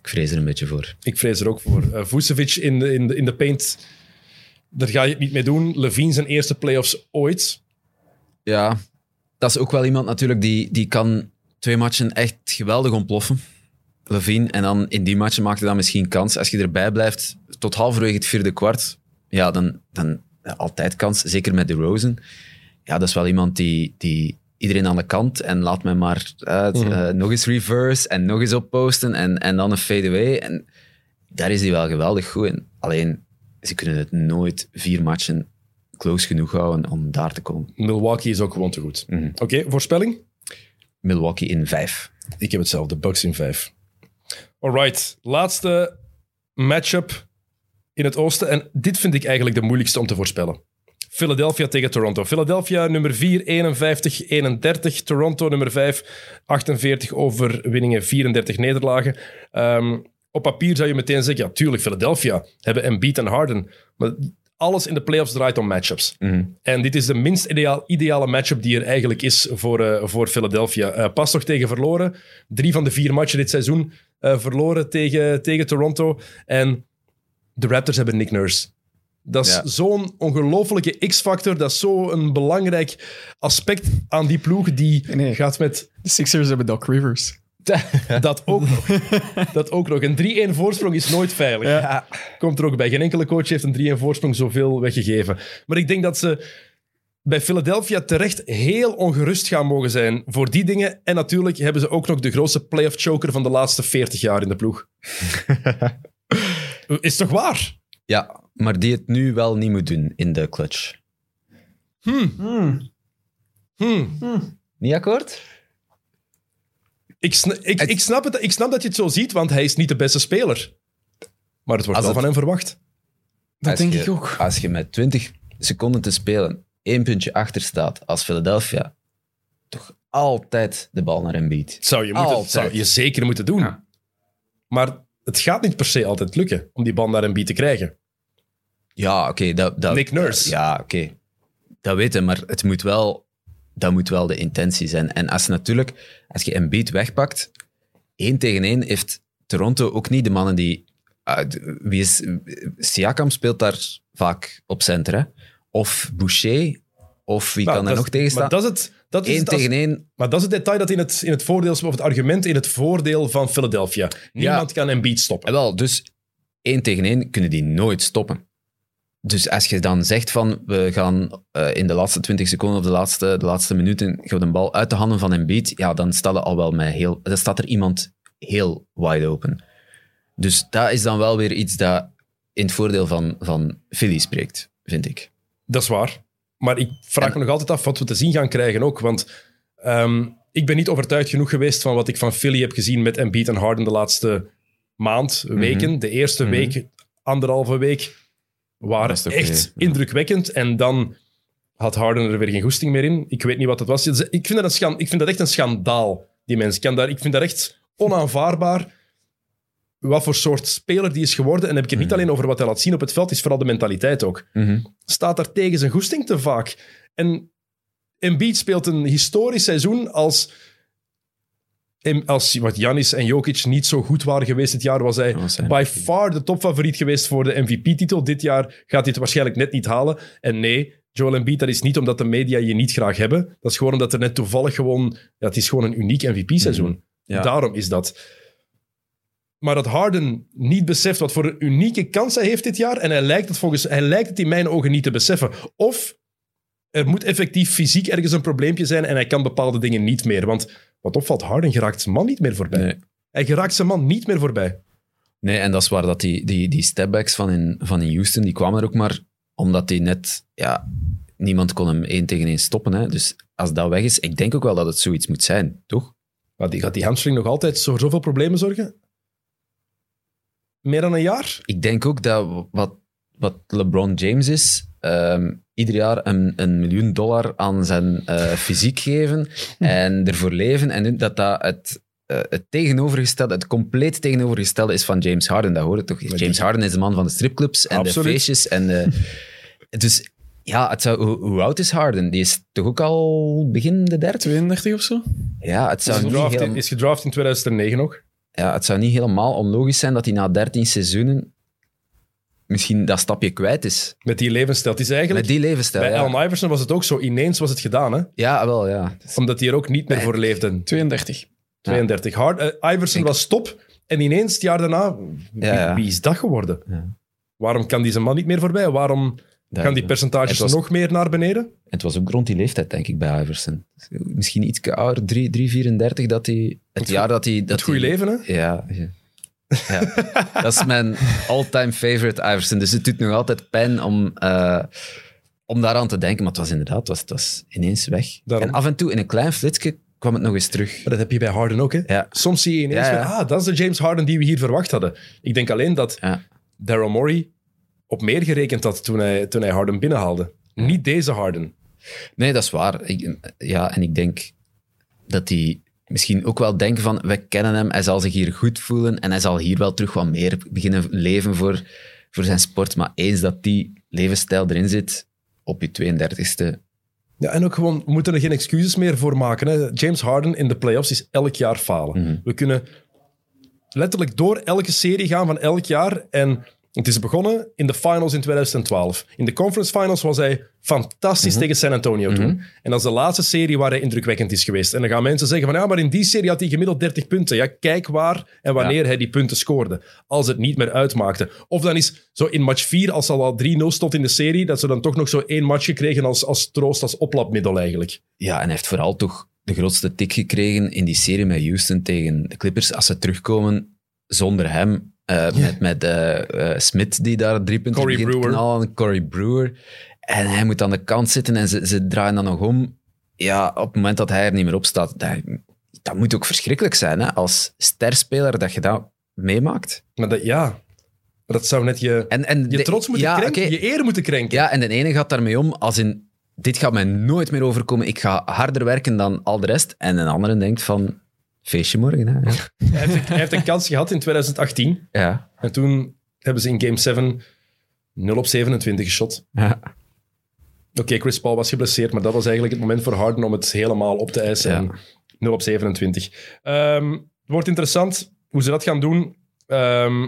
Ik vrees er een beetje voor. Ik vrees er ook voor. Eh Vucevic in de, in, de, in de paint, daar ga je het niet mee doen. Levine zijn eerste playoffs ooit. Ja, dat is ook wel iemand natuurlijk die, die kan twee matchen echt geweldig ontploffen. Levine. En dan in die matchen maakt hij dan misschien kans. Als je erbij blijft tot halverwege het vierde kwart, ja, dan, dan ja, altijd kans. Zeker met de Rosen. Ja, dat is wel iemand die, die iedereen aan de kant en laat mij maar eh, eh, nog eens reverse en nog eens opposten en, en dan een fadeaway. En daar is hij wel geweldig goed in. Alleen, ze kunnen het nooit vier matchen close genoeg houden om daar te komen. Milwaukee is ook gewoon te goed. Mhm. Oké, voorspelling? Milwaukee in vijf. Ik heb hetzelfde, Bucks in vijf. Alright, laatste matchup in het oosten. En dit vind ik eigenlijk de moeilijkste om te voorspellen. Philadelphia tegen Toronto. Philadelphia nummer 4, 51, 31. Toronto nummer 5, 48 overwinningen, 34 nederlagen. Ehm, op papier zou je meteen zeggen, ja, tuurlijk, Philadelphia hebben Embiid en Harden. Maar alles in de playoffs draait om matchups. En dit is de minst ideaal, ideale matchup die er eigenlijk is voor, eh, voor Philadelphia. Eh, pas nog tegen verloren. Drie van de vier matchen dit seizoen eh, verloren tegen, tegen Toronto. En de Raptors hebben Nick Nurse. Dat is Ja. zo'n ongelofelijke X-factor. Dat is zo'n belangrijk aspect aan die ploeg. Die Nee. gaat met De Sixers hebben Doc Rivers. dat ook nog. dat ook nog. Een 3-1 voorsprong is nooit veilig. Komt er ook bij. Geen enkele coach heeft een 3-1 voorsprong zoveel weggegeven. Maar ik denk dat ze bij Philadelphia terecht heel ongerust gaan mogen zijn voor die dingen. En natuurlijk hebben ze ook nog de grootste playoff choker van de laatste 40 jaar in de ploeg. is toch waar? Ja, maar die het nu wel niet moet doen in de clutch. Hmm. Niet akkoord? Ik, sna- ik, Het- ik, snap het, ik snap dat je het zo ziet, want hij is niet de beste speler. Maar het wordt Als wel het- van hem verwacht. Dat Als denk je- ik ook. Als je met 20 seconden te spelen één puntje achter staat als Philadelphia, toch altijd de bal naar Embiid. Zou je, moeten, zou je zeker moeten doen. Ja. Maar het gaat niet per se altijd lukken om die bal naar een beat te krijgen. Ja, oké. dat, dat, Nick Nurse. ja, oké. Dat weten, maar het moet wel, dat moet wel de intentie zijn. En als natuurlijk, als je Embiid wegpakt, één tegen één heeft Toronto ook niet de mannen die... ah, wie is, Siakam speelt daar vaak op center, hè? Of Boucher, of wie Nou, kan er nog tegen staan? dat is het, dat is Eén het tegen één, Maar dat is het detail dat in het, in het voordeel, of het argument in het voordeel van Philadelphia. Niemand kan Embiid stoppen. Eh, Wel, dus één tegen één kunnen die nooit stoppen. Dus als je dan zegt van we gaan eh, in de laatste 20 seconden of de laatste, de laatste minuten gaan een bal uit de handen van Embiid, ja, dan staat er al wel met heel, dan staat er iemand heel wide open. Dus dat is dan wel weer iets dat in het voordeel van, van Philly spreekt, vind ik. Dat is waar. Maar ik vraag En- me nog altijd af wat we te zien gaan krijgen ook. Want ehm, ik ben niet overtuigd genoeg geweest van wat ik van Philly heb gezien met Embiid en Harden de laatste maand, weken. De eerste Mhm. week, anderhalve week, waren Dat echt ja. indrukwekkend. En dan had Harden er weer geen goesting meer in. Ik weet niet wat het was. Ik vind dat, een ik vind dat echt een schandaal, die mens. Ik, kan daar, ik vind dat echt onaanvaarbaar wat voor soort speler die is geworden. En heb ik het niet Mhm. alleen over wat hij laat zien op het veld, is vooral de mentaliteit ook staat daar tegen zijn goesting te vaak. En Embiid speelt een historisch seizoen als... Als wat Janis en Jokic niet zo goed waren geweest dit jaar, was hij by far de topfavoriet geweest voor de MVP-titel. Dit jaar gaat hij het waarschijnlijk net niet halen. En nee, Joel Embiid, dat is niet omdat de media je niet graag hebben. Dat is gewoon omdat er net toevallig gewoon... Ja, het is gewoon een uniek MVP-seizoen. Mhm. Ja. Daarom is dat. Maar dat Harden niet beseft wat voor een unieke kans hij heeft dit jaar. En hij lijkt het, volgens, hij lijkt het in mijn ogen niet te beseffen. Of er moet effectief fysiek ergens een probleempje zijn en hij kan bepaalde dingen niet meer. Want wat opvalt, Harden geraakt zijn man niet meer voorbij. Nee. Hij geraakt zijn man niet meer voorbij. Nee, en dat is waar dat die, die, die stepbacks van in, van in Houston, die kwamen er ook maar omdat hij net, ja, niemand kon hem één tegen één stoppen. Hè. Dus als dat weg is, ik denk ook wel dat het zoiets moet zijn, toch? Maar die, gaat die hamstring nog altijd voor zoveel problemen zorgen? Meer dan een jaar? Ik denk ook dat wat, wat LeBron James is, ehm, ieder jaar een, een miljoen dollar aan zijn eh, fysiek geven en ervoor leven. En dat dat het, eh, het tegenovergestelde, het compleet tegenovergestelde is van James Harden. Dat hoor je toch? James Harden is de man van de stripclubs en Absoluut. de feestjes. En, dus ja, het zou, hoe, hoe oud is Harden? Die is toch ook al begin de derde? 32 of zo? Ja, het zou niet gedraft, in, is gedraft in 2009 nog. ja, het zou niet helemaal onlogisch zijn dat hij na 13 seizoenen misschien dat stapje kwijt is. Met die levensstijl. Het is eigenlijk... Met die levensstijl, bij ja. Allen Iverson was het ook zo. Ineens was het gedaan, hè? Ja, wel, ja. Omdat hij er ook niet meer voor leefde. 32. 32. Hard, eh, Iverson Ik- was top. En ineens, het jaar daarna, wie, Ja, ja. wie is dat geworden? Ja. Waarom kan die zijn man niet meer voorbij? Waarom gaan die percentages was- nog meer naar beneden? Het was ook rond die leeftijd, denk ik, bij Iverson. Misschien iets ouder, 3, 3 34, dat hij... Het jaar dat hij... Dat Het goede leven, hè? Ja. ja. Ja. dat is mijn all-time favorite Iverson. Dus het doet nog altijd pijn om, eh, om daaraan te denken. Maar het was inderdaad, het was, het was ineens weg. Daarom. En af en toe, in een klein flitsje, kwam het nog eens terug. Maar dat heb je bij Harden ook, hè? Ja. Soms zie je ineens Ja, van, ah, dat is de James Harden die we hier verwacht hadden. Ik denk alleen dat. Daryl Morey op meer gerekend had toen hij, toen hij Harden binnenhaalde. Niet deze Harden. Nee, dat is waar. Ik, ja, en ik denk dat die misschien ook wel denken van, we kennen hem, hij zal zich hier goed voelen en hij zal hier wel terug wat meer beginnen leven voor, voor zijn sport. Maar eens dat die levensstijl erin zit, op je 32e, Ja, en ook gewoon, we moeten er geen excuses meer voor maken. Hè. James Harden in de playoffs is elk jaar falen. Mhm. We kunnen letterlijk door elke serie gaan van elk jaar. En het is begonnen in de finals in 2012. In de conference finals was hij fantastisch tegen San Antonio toen. En dat is de laatste serie waar hij indrukwekkend is geweest. En dan gaan mensen zeggen van ja, maar in die serie had hij gemiddeld 30 punten. Ja, kijk waar en wanneer hij die punten scoorde. Als het niet meer uitmaakte. Of dan is zo in match 4, als het al 3-0 stond in de serie, dat ze dan toch nog zo één match gekregen als, als troost, als oplapmiddel eigenlijk. Ja, en hij heeft vooral toch de grootste tik gekregen in die serie met Houston tegen de Clippers. Als ze terugkomen zonder hem, eh, met, met eh, Smith die daar drie punten Corey begint Brewer. knallen, Corey Brewer. En hij moet aan de kant zitten en ze, ze draaien dan nog om. Ja, op het moment dat hij er niet meer op staat, dat, dat moet ook verschrikkelijk zijn hè? als sterspeler dat je dat meemaakt. Maar dat, ja, maar dat zou net je, En, en je de- trots moeten ja, krenken, oké. je eer moeten krenken. Ja, en de ene gaat daarmee om als in, dit gaat mij nooit meer overkomen. Ik ga harder werken dan al de rest. En een andere denkt van, feestje morgen. Hè? Ja. Hij, heeft, hij heeft een kans gehad in 2018. Ja. En toen hebben ze in game 7 0 op 27 geschot. ja. Oké, Chris Paul was geblesseerd, maar dat was eigenlijk het moment voor Harden om het helemaal op te eisen. Ja. En 0 op 27. Ehm, het wordt interessant hoe ze dat gaan doen. Ehm,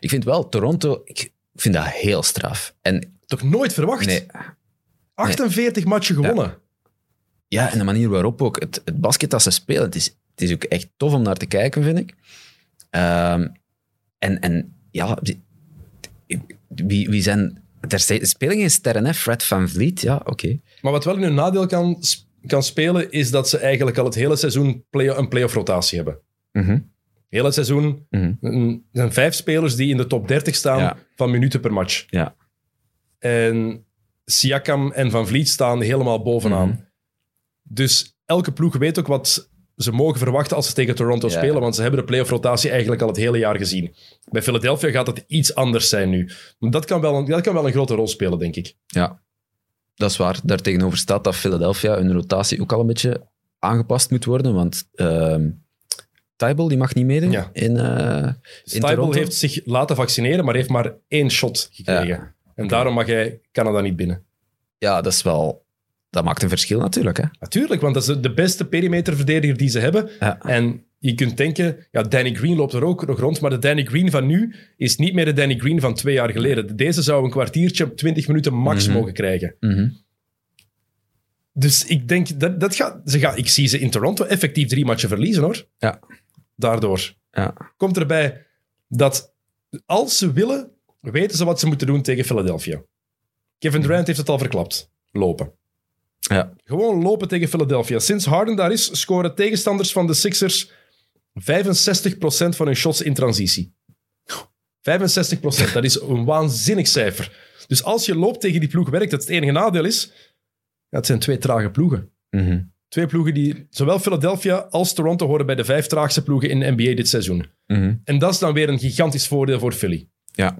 Ik vind wel, Toronto, ik vind dat heel straf. En toch nooit verwacht. nee, 48 matchen gewonnen. ja, en de manier waarop ook het, het basket dat ze spelen, het is, het is ook echt tof om naar te kijken, vind ik. Ehm, en, en ja, wie, wie zijn... Er spelen geen sterren, hè? Fred Van Vliet, ja, oké. Maar wat wel in hun nadeel kan, kan spelen, is dat ze eigenlijk al het hele seizoen play een playoff rotatie hebben. Mhm. Heel het seizoen mm, zijn vijf spelers die in de top 30 staan Ja. van minuten per match. Ja. En Siakam en Van Vliet staan helemaal bovenaan. Mhm. Dus elke ploeg weet ook wat ze mogen verwachten als ze tegen Toronto Ja. spelen, want ze hebben de playoff rotatie eigenlijk al het hele jaar gezien. Bij Philadelphia gaat het iets anders zijn nu. Maar dat kan wel een, dat kan wel een grote rol spelen, denk ik. Ja, dat is waar. Daartegenover staat dat Philadelphia hun rotatie ook al een beetje aangepast moet worden, want Tybal die mag niet meedoen Ja. in, eh in heeft zich laten vaccineren, maar heeft maar één shot gekregen. Ja. En daarom mag hij Canada niet binnen. Ja, dat is wel... Dat maakt een verschil natuurlijk, hè. Natuurlijk, want dat is de beste perimeterverdediger die ze hebben. Ja. En je kunt denken, ja, Danny Green loopt er ook nog rond, maar de Danny Green van nu is niet meer de Danny Green van twee jaar geleden. Deze zou een kwartiertje, 20 minuten max Mhm. mogen krijgen. Mhm. Dus ik denk, dat, dat gaat, ze gaan, ik zie ze in Toronto effectief drie matchen verliezen, hoor. Ja. Daardoor. Ja. Komt erbij dat als ze willen, weten ze wat ze moeten doen tegen Philadelphia. Kevin Durant heeft het al verklapt. Lopen. Ja. Gewoon lopen tegen Philadelphia. Sinds Harden daar is, scoren tegenstanders van de Sixers 65% van hun shots in transitie. 65%, dat is een waanzinnig cijfer. Dus als je loopt tegen die ploeg, werkt het. Het enige nadeel is, ja, het zijn twee trage ploegen. Mhm. Twee ploegen die, zowel Philadelphia als Toronto, horen bij de vijf traagste ploegen in de NBA dit seizoen. Mhm. En dat is dan weer een gigantisch voordeel voor Philly. Ja.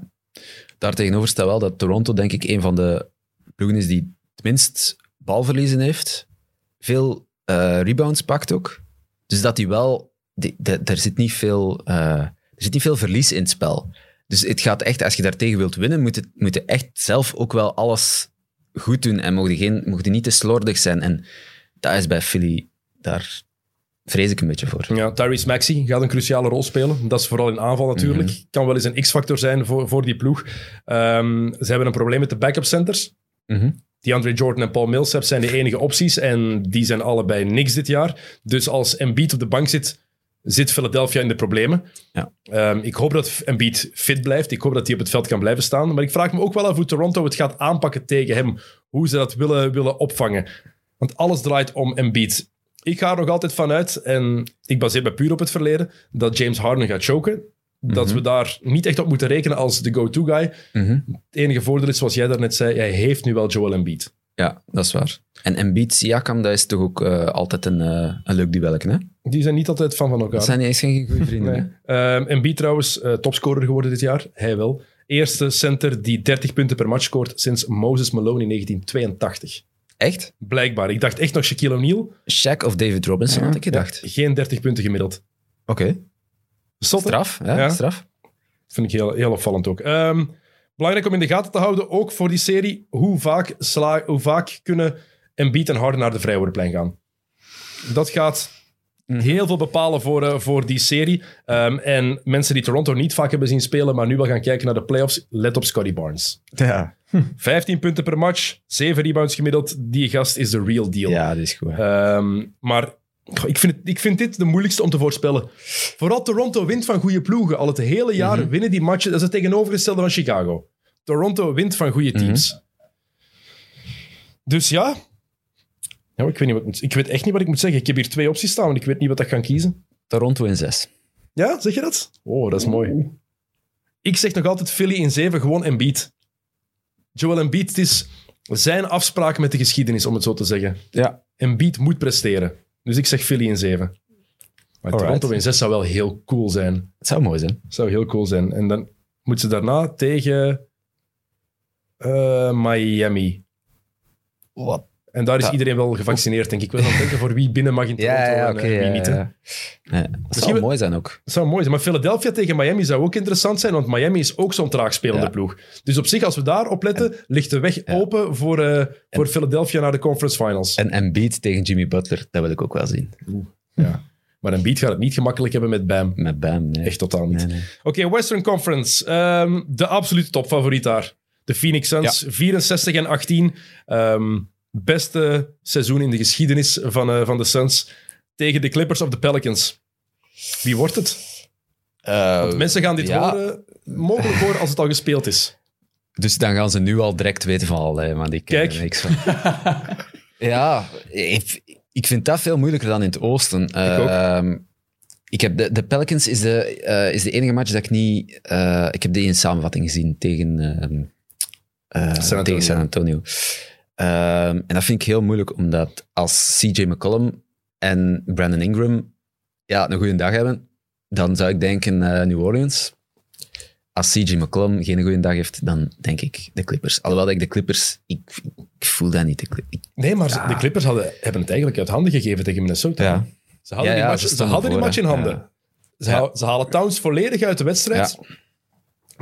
Daartegenover staat wel dat Toronto, denk ik, een van de ploegen is die het minst balverliezen heeft. Veel eh, rebounds pakt ook. Dus dat hij wel... die- de- er, zit niet veel, eh, er zit niet veel verlies in het spel. Dus het gaat echt, als je daartegen wilt winnen, moet, het, moet je echt zelf ook wel alles goed doen. En mocht je, geen, mocht je niet te slordig zijn. En dat is bij Philly... Daar, vrees ik een beetje voor. Ja, Tyrese Maxey gaat een cruciale rol spelen. Dat is vooral in aanval natuurlijk. Kan wel eens een x-factor zijn voor, voor die ploeg. Ehm, ze hebben een probleem met de backup centers. Mhm. DeAndre Jordan en Paul Millsap zijn de enige opties en die zijn allebei niks dit jaar. Dus als Embiid op de bank zit, zit Philadelphia in de problemen. Ja. Ehm, ik hoop dat Embiid fit blijft. Ik hoop dat hij op het veld kan blijven staan. Maar ik vraag me ook wel af hoe Toronto het gaat aanpakken tegen hem. Hoe ze dat willen, willen opvangen. Want alles draait om Embiid. Ik ga er nog altijd van uit, en ik baseer me puur op het verleden, dat James Harden gaat choken. Dat we daar niet echt op moeten rekenen als de go-to guy. Mhm. Het enige voordeel is, zoals jij daarnet zei, hij heeft nu wel Joel Embiid. Ja, dat is waar. En Embiid, Siakam, dat is toch ook eh, altijd een, eh, een leuk duelletje, hè? Die zijn niet altijd fan van elkaar. Dat zijn niet eens geen goede vrienden, Nee. Ehm, Embiid trouwens, eh, topscorer geworden dit jaar. Hij wel. Eerste center die 30 punten per match scoort sinds Moses Malone in 1982. Echt? Blijkbaar. Ik dacht echt nog Shaquille O'Neal. Shaq of David Robinson, had ik gedacht. Geen 30 punten gemiddeld. Oké. Straf, ja, Ja. straf. Vind ik heel, heel opvallend ook. Ehm, belangrijk om in de gaten te houden, ook voor die serie, hoe vaak, sla, hoe vaak kunnen Embiid en Harden naar de vrijwoordenplein gaan. Dat gaat heel veel bepalen voor, eh, voor die serie. Ehm, en mensen die Toronto niet vaak hebben zien spelen, maar nu wel gaan kijken naar de playoffs, let op Scotty Barnes. Ja. 15 punten per match, 7 rebounds gemiddeld. Die gast is de real deal. Ja, dat is goed. Ehm, maar ik vind, het- ik vind dit de moeilijkste om te voorspellen. Vooral Toronto wint van goede ploegen. Al het hele jaar winnen die matchen. Dat is het tegenovergestelde van Chicago. Toronto wint van goede teams. Dus ja. ja ik, weet niet wat, ik moet- ik weet echt niet wat ik moet zeggen. Ik heb hier twee opties staan, want ik weet niet wat ik ga kiezen. Toronto in zes. Ja, zeg je dat? Oh, dat is mooi. Ik zeg nog altijd Philly in 7, gewoon Embiid. Joel Embiid, het is zijn afspraak met de geschiedenis, om het zo te zeggen. Ja. Embiid moet presteren. Dus ik zeg Philly in 7. Maar Alright. Toronto in 6 zou wel heel cool zijn. Het zou mooi zijn. zou heel cool zijn. En dan moeten ze daarna tegen eh, Miami. Wat? En daar is Ja. iedereen wel gevaccineerd, denk ik. Ik wil dan denken voor wie binnen mag in Toronto Ja, ja, en oké. eh, wie ja, niet. hè. Nee, dat zou we- mooi zijn ook. Dat zou mooi zijn. Maar Philadelphia tegen Miami zou ook interessant zijn, want Miami is ook zo'n traag spelende ploeg. Dus op zich, als we daar op letten, ligt de weg open voor, eh, voor Philadelphia naar de conference finals. En Embiid tegen Jimmy Butler, dat wil ik ook wel zien. ja. Maar een beat gaat het niet gemakkelijk hebben met Bam. Met Bam, nee. Echt totaal niet. Nee, nee. Oké, Western Conference. Ehm, de absolute topfavoriet daar. De Phoenix Suns, 64 en 18. Ehm, beste seizoen in de geschiedenis van, eh, van de Suns. Tegen de Clippers of de Pelicans. Wie wordt het? Want mensen gaan dit ja. horen, mogelijk horen als het al gespeeld is. Dus dan gaan ze nu al direct weten van, allee, maar ik ken Kijk. er niks van. ja, ik, ik vind dat veel moeilijker dan in het oosten. Ik ook. Ehm, ik heb de, de Pelicans is de, eh, is de enige match dat ik niet... eh, ik heb die in samenvatting gezien tegen, ehm, eh, San tegen San Antonio. Ehm, en dat vind ik heel moeilijk, omdat als CJ McCollum en Brandon Ingram ja, een goede dag hebben, dan zou ik denken eh, New Orleans. Als CJ McCollum geen goede dag heeft, dan denk ik de Clippers. Alhoewel dat ik de Clippers... Ik, ik voel dat niet. De Nee, maar de Clippers hadden, hebben het eigenlijk uit handen gegeven tegen Minnesota. Ja. Ze hadden, Ja, die, match, ze hadden die match in handen. Ja. Ze, ze halen Towns volledig uit de wedstrijd.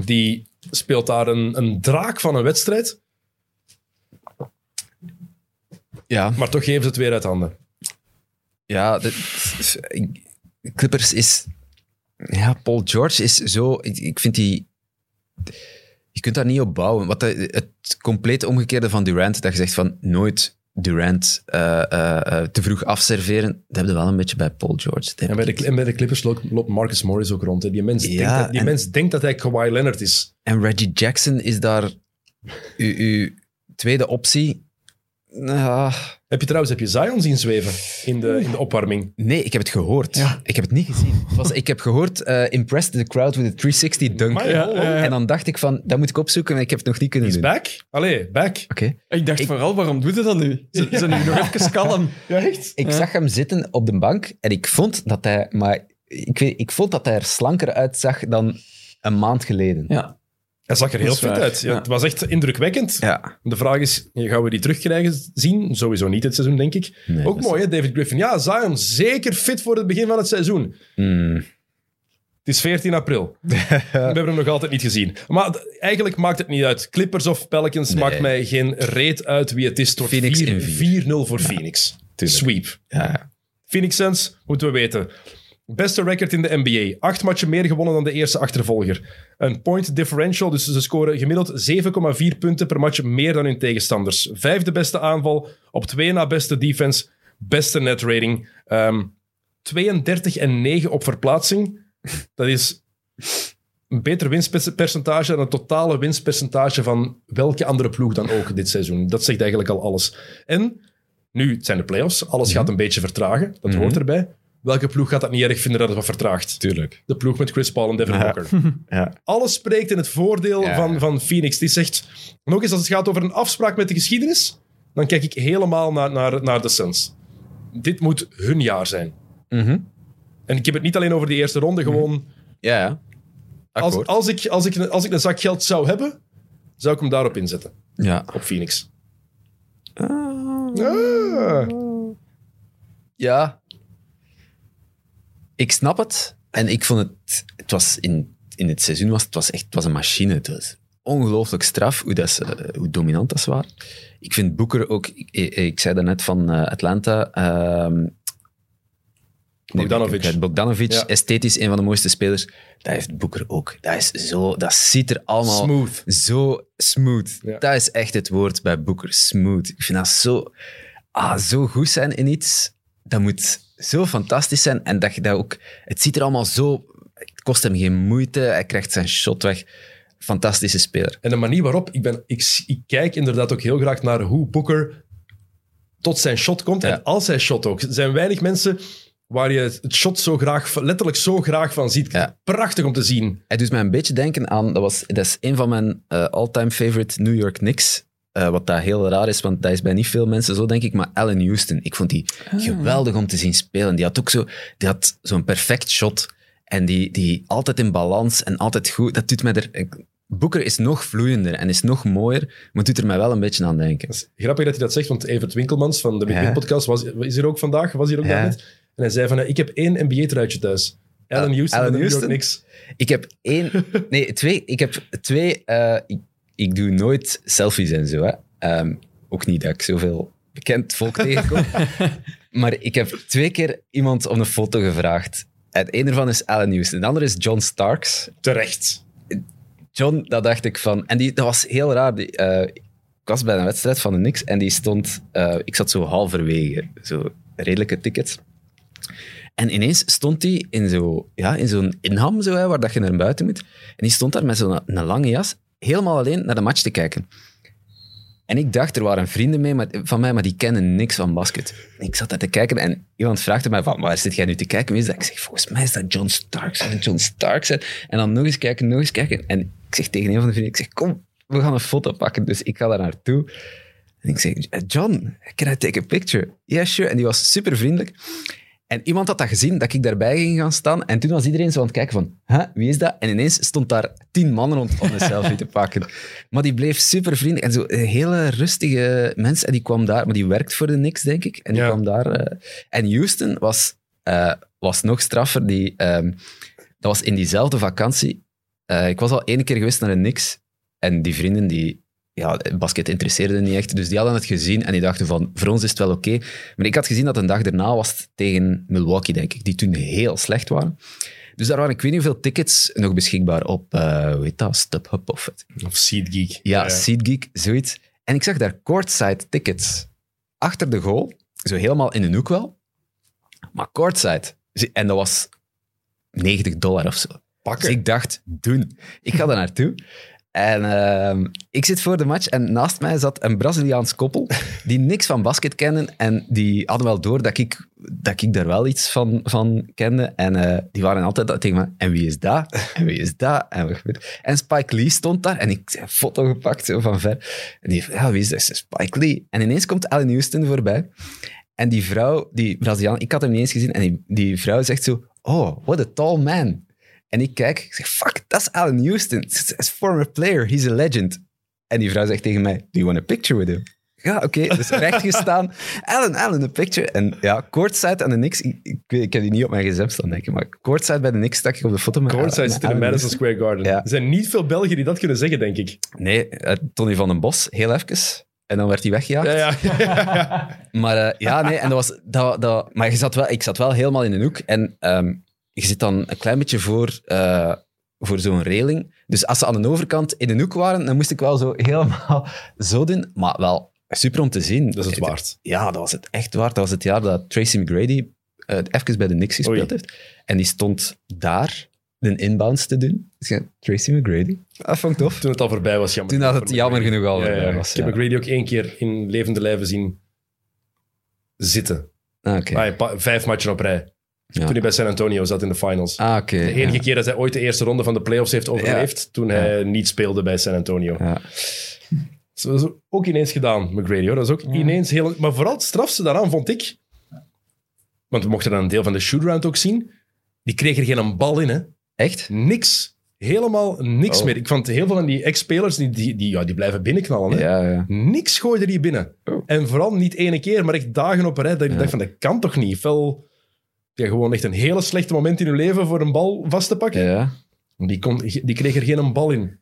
Die speelt daar een, een draak van een wedstrijd. Ja. Maar toch geven ze het weer uit handen. Ja, de, Clippers is... Ja, Paul George is zo... Ik, ik vind die... Je kunt daar niet op bouwen. Wat de- het compleet omgekeerde van Durant, dat je zegt van nooit Durant eh, eh, eh, te vroeg afserveren, dat heb je wel een beetje bij Paul George. En bij de, en bij de Clippers loopt, loopt Marcus Morris ook rond. Hè. Die, mens, Ja, denkt dat, die en- mens denkt dat hij Kawhi Leonard is. En Reggie Jackson is daar uw, uw tweede optie. Heb je trouwens heb je Zion zien zweven in de, in de opwarming? nee, ik heb het gehoord. Ik heb het niet gezien. Het was, ik heb gehoord, eh, impressed the crowd with a 360 dunk. Ja, ja. En dan dacht ik van, dat moet ik opzoeken, maar ik heb het nog niet kunnen Is doen. back? Allee, back. Oké. Ik dacht Ik- vooral, waarom doet hij dat nu? Ze zijn nu nog even kalm. Ja, echt? Ik zag hem zitten op de bank en ik vond dat hij, maar ik, weet, ik vond dat hij er slanker uitzag dan een maand geleden. Ja. Hij zag er heel fit waar. uit. Ja, Ja. Het was echt indrukwekkend. Ja. De vraag is, gaan we die terugkrijgen zien? Sowieso niet dit seizoen, denk ik. Nee, ook mooi, hè, David Griffin. Ja, Zion, zeker fit voor het begin van het seizoen. Hmm. Het is 14 april. We hebben hem nog altijd niet gezien. Maar eigenlijk maakt het niet uit. Clippers of Pelicans Nee. maakt mij geen reet uit wie het is. Het wordt Phoenix 4 in 4-0 voor Phoenix. tuurlijk. Sweep. Ja. Phoenix Suns, moeten we weten. Beste record in de NBA. Acht matchen meer gewonnen dan de eerste achtervolger. Een point differential, dus ze scoren gemiddeld 7,4 punten per match meer dan hun tegenstanders. Vijfde beste aanval, op twee na beste defense, beste net rating. Ehm, 32 en 9 op verplaatsing. Dat is een beter winstpercentage dan het totale winstpercentage van welke andere ploeg dan ook dit seizoen. Dat zegt eigenlijk al alles. En nu, het zijn de playoffs. Alles gaat een beetje vertragen. Dat hoort erbij. Welke ploeg gaat dat niet erg vinden dat het wat vertraagt? Tuurlijk. De ploeg met Chris Paul en Devin. Booker. Ja. Alles spreekt in het voordeel Ja. van, van Phoenix. Die zegt, nog eens als het gaat over een afspraak met de geschiedenis, dan kijk ik helemaal naar, naar, naar de Suns. Dit moet hun jaar zijn. Mhm. En ik heb het niet alleen over die eerste ronde, gewoon... Ja, ja. Als, als, ik, als, ik, als ik een zak geld zou hebben, zou ik hem daarop inzetten. Ja. Op Phoenix. Ah. Ah. Ja. Ik snap het. En ik vond het... Het was in, in het seizoen was het was echt het was een machine. Het was ongelooflijk straf hoe, dat ze, hoe dominant dat ze waren. Ik vind Boeker ook... Ik, ik, zei daarnet van eh, Atlanta... ehm Bogdanovic. Nee, Bogdanovic, Ja. esthetisch een van de mooiste spelers. Dat heeft Boeker ook. Dat, is zo, dat ziet er allemaal Smooth. zo smooth. Ja. Dat is echt het woord bij Boeker. Smooth. Ik vind dat zo, ah, zo goed zijn in iets. Dat moet zo fantastisch zijn. En dat je dat ook... Het ziet er allemaal zo... Het kost hem geen moeite. Hij krijgt zijn shot weg. Fantastische speler. En de manier waarop, ik, ben, ik, ik kijk inderdaad ook heel graag naar hoe Booker tot zijn shot komt. Ja. En als hij shot ook. Er zijn weinig mensen waar je het shot zo graag, letterlijk zo graag van ziet. Ja. Prachtig om te zien. Hij doet mij een beetje denken aan... Dat, was, dat is een van mijn eh, all-time favorite New York Knicks. Eh, wat dat heel raar is, want dat is bij niet veel mensen zo, denk ik. Maar Allen Houston, ik vond die geweldig om te zien spelen. Die had ook zo, die had zo'n perfect shot. En die, die altijd in balans en altijd goed. Dat doet mij er... Boeker is nog vloeiender en is nog mooier, maar het doet er mij wel een beetje aan denken. Dat is grappig dat hij dat zegt, want Evert Winkelmans van de Big Ja. Podcast was, is hier ook vandaag, was hier ook Ja. En hij zei van, eh, ik heb één NBA-truitje thuis. Allen Ah, Houston Allen? Knicks. Ik heb één... Nee, twee. Ik heb twee... eh, ik, doe nooit selfies en zo. Hè. Ehm, ook niet dat ik zoveel bekend volk tegenkom. maar ik heb twee keer iemand om een foto gevraagd. Het een ervan is Allen Houston. De andere is John Starks. Terecht. John, dat dacht ik van... En die, dat was heel raar. Die, eh, ik was bij een wedstrijd van de Knicks en die stond... eh, ik zat zo halverwege. Zo redelijke tickets. En ineens stond hij in zo'n ja, in zo'n inham, zo, hè, waar dat je naar buiten moet. En die stond daar met zo'n een lange jas, helemaal alleen naar de match te kijken. En ik dacht, er waren vrienden mee, van mij, maar die kennen niks van basket. En ik zat daar te kijken en iemand vraagde mij van, waar zit jij nu te kijken? Dat? Ik zeg, volgens mij is dat John Starks. En John Starks. En dan nog eens kijken, nog eens kijken. En ik zeg tegen een van de vrienden, ik zeg, kom, we gaan een foto pakken. Dus ik ga daar naartoe. En ik zeg, John, can I take a picture? Yeah, sure. En die was super vriendelijk. En iemand had dat gezien, dat ik daarbij ging gaan staan. En toen was iedereen zo aan het kijken van, huh, wie is dat? En ineens stond daar tien mannen rond om een selfie te pakken. Maar die bleef super vriendelijk. En zo een hele rustige mens. En die kwam daar, maar die werkt voor de Knicks, denk ik. En die Ja. kwam daar... eh, en Houston was, eh, was nog straffer. Die, ehm, dat was in diezelfde vakantie. Eh, ik was al één keer geweest naar de Knicks. En die vrienden, die... Ja, basket interesseerde niet echt. Dus die hadden het gezien en die dachten van, voor ons is het wel oké. Maar ik had gezien dat een dag daarna was het tegen Milwaukee, denk ik, die toen heel slecht waren. Dus daar waren, ik weet niet hoeveel tickets nog beschikbaar op, eh hoe heet dat, StubHub of het. Of SeatGeek. Ja, SeatGeek, zoiets. En ik zag daar courtside tickets achter de goal, zo helemaal in de hoek wel, maar courtside. En dat was 90 dollar of zo. Dus Pakken. ik dacht, doen. Ik ga daar naartoe. En ehm, ik zit voor de match en naast mij zat een Braziliaans koppel die niks van basket kennen en die hadden wel door dat ik, dat ik daar wel iets van, van kende. En eh, die waren altijd tegen me, en wie is dat? En wie is dat? En, en Spike Lee stond daar en ik heb een foto gepakt zo van ver. En die ja, wie is dat? Spike Lee. En ineens komt Allen Houston voorbij. En die vrouw, die Braziliaan, ik had hem niet eens gezien. En die, die vrouw zegt zo, oh, what a tall man. En ik kijk, ik zeg, fuck, dat is Allen Houston. It's a former player, he's a legend. En die vrouw zegt tegen mij, do you want a picture with him? Ja, oké. Dus recht gestaan. Allen, Allen, een picture. En ja, courtside aan de Knicks. Ik, ik, ik heb die niet op mijn gsm staan, denk ik. Maar courtside bij de Knicks stak ik op de foto zit in de Madison. Square Garden. Ja. Er zijn niet veel Belgen die dat kunnen zeggen, denk ik. Nee, eh, Tony van den Bos, heel even. En dan werd hij weggejaagd. Ja, ja, ja. Maar eh, ja, nee, en dat was, dat, dat, maar je zat wel, ik zat wel helemaal in een hoek. En ehm, je zit dan een klein beetje voor, eh, voor zo'n reling. Dus als ze aan de overkant in een hoek waren, dan moest ik wel zo helemaal zo doen. Maar wel super om te zien. Dat is het waard. Ja, dat was het echt waard. Dat was het jaar dat Tracy McGrady uh, even bij de Knicks gespeeld Oei. heeft. En die stond daar de inbounds te doen. Dus Tracy McGrady. Dat vond ik tof. Toen het al voorbij was, jammer. Toen had het jammer genoeg al Ja, voorbij ja. was. Ik heb. McGrady ook één keer in levende lijven zien zitten. Ah, oké. Ah, vijf matchen op rij. Ja. Toen hij bij San Antonio zat in de finals. Ah, oké. de enige ja. keer dat hij ooit de eerste ronde van de playoffs heeft overleefd, toen hij niet speelde bij San Antonio. Ja. Dat is ook ineens gedaan, McGrady. Hoor. Dat is ook ineens heel... Maar vooral het strafste daaraan vond ik... Want we mochten dan een deel van de shootaround ook zien. Die kreeg er geen bal in, hè. Echt? Niks. Helemaal niks Oh. meer. Ik vond heel veel van die ex-spelers, die, die, die, ja, die blijven binnenknallen. Hè. Ja, ja. Niks gooide die binnen. Oh. En vooral niet ene keer, maar echt dagen op een rij. Dat ik dacht van, dat kan toch niet? Wel, ja, gewoon echt een hele slechte moment in je leven voor een bal vast te pakken. ja. Die, kon, die kreeg er geen bal in.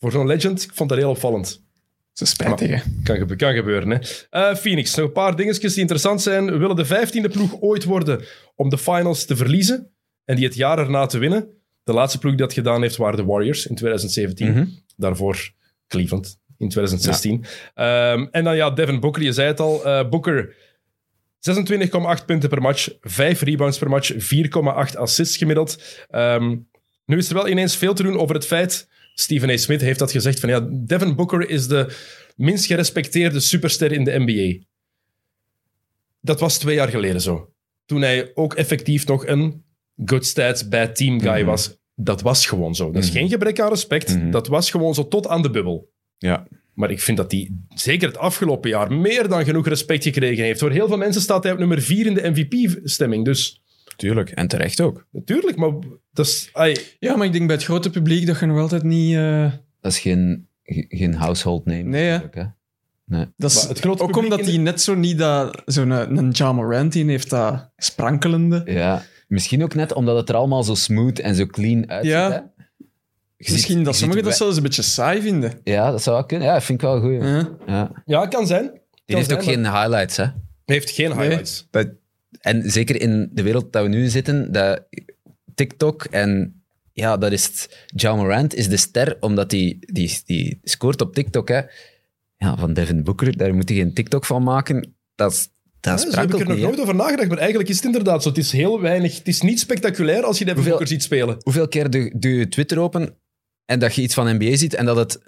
Voor zo'n legend, ik vond dat heel opvallend. Zo spijtig, hè. Kan, gebe- kan gebeuren, hè. Eh, Phoenix, nog een paar dingetjes die interessant zijn. We willen de vijftiende ploeg ooit worden om de finals te verliezen en die het jaar erna te winnen. De laatste ploeg die dat gedaan heeft waren de Warriors in 2017. Mhm. Daarvoor Cleveland in 2016. Ehm, en dan ja, Devin Booker, je zei het al. eh, Booker, 26,8 punten per match, 5 rebounds per match, 4,8 assists gemiddeld. Ehm, nu is er wel ineens veel te doen over het feit... Stephen A. Smith heeft dat gezegd van ja, Devin Booker is de minst gerespecteerde superster in de NBA. Dat was twee jaar geleden zo. Toen hij ook effectief nog een good stats bad team guy Mhm. was. Dat was gewoon zo. Dat is Mhm. geen gebrek aan respect. Mhm. Dat was gewoon zo tot aan de bubbel. Ja. Maar ik vind dat hij zeker het afgelopen jaar meer dan genoeg respect gekregen heeft. Voor heel veel mensen staat hij op nummer 4 in de MVP-stemming. Dus Tuurlijk. En terecht ook. natuurlijk, maar dat is... ai, Ja, maar ik denk bij het grote publiek dat je nog altijd niet... eh, Dat is geen, ge- geen household name. Nee, hè. Nee. dat is het grote ook omdat hij net zo niet dat... Zo'n een Ja Morant in heeft dat sprankelende. Ja. Misschien ook net omdat het er allemaal zo smooth en zo clean uitziet. Ja. hè. Misschien dat sommigen dat zelfs een beetje saai vinden. Ja, dat zou wel kunnen. Ja, dat vind ik wel goed. Ja. Ja. Kan zijn. Die Kan heeft zijn, ook maar geen highlights, hè. Hij heeft geen Nee. highlights. Dat- en zeker in de wereld dat we nu in zitten, dat TikTok en ja, dat is het. Ja Morant is de ster, omdat die, die, die scoort op TikTok. Hè. Ja, van Devin Booker, daar moet je geen TikTok van maken. Dat, is- dat Ja, zo heb ik er nog nooit over nagedacht, maar eigenlijk is het inderdaad zo. Het is heel weinig... Het is niet spectaculair als je Devin Hoeveel- Booker ziet spelen. Hoeveel keer doe, doe je Twitter open en dat je iets van NBA ziet en dat het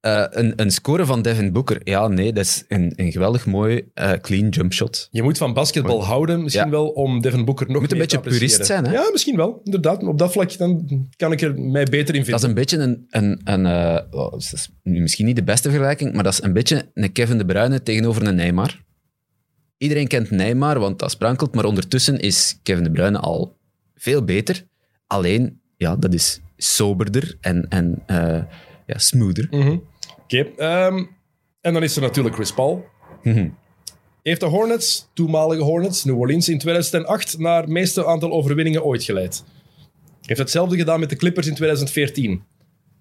eh, een, een score van Devin Booker... Ja, nee, dat is een, een geweldig mooi eh, clean jump shot. Je moet van basketbal houden, misschien Ja. wel, om Devin Booker nog Je moet een beetje purist zijn, hè? Ja, misschien wel. Inderdaad, op dat vlak dan kan ik er mij beter in Dat is vinden. een beetje een... een, een eh, oh, dat is nu misschien niet de beste vergelijking, maar dat is een beetje een Kevin De Bruyne tegenover een Neymar. Iedereen kent Neymar, want dat sprankelt, maar ondertussen is Kevin De Bruyne al veel beter. Alleen, ja, dat is soberder en, en eh, ja, smoother. Mhm. Oké. ehm, en dan is er natuurlijk Chris Paul. Mhm. Heeft de Hornets, toenmalige Hornets, New Orleans, in 2008 naar het meeste aantal overwinningen ooit geleid. Heeft hetzelfde gedaan met de Clippers in 2014.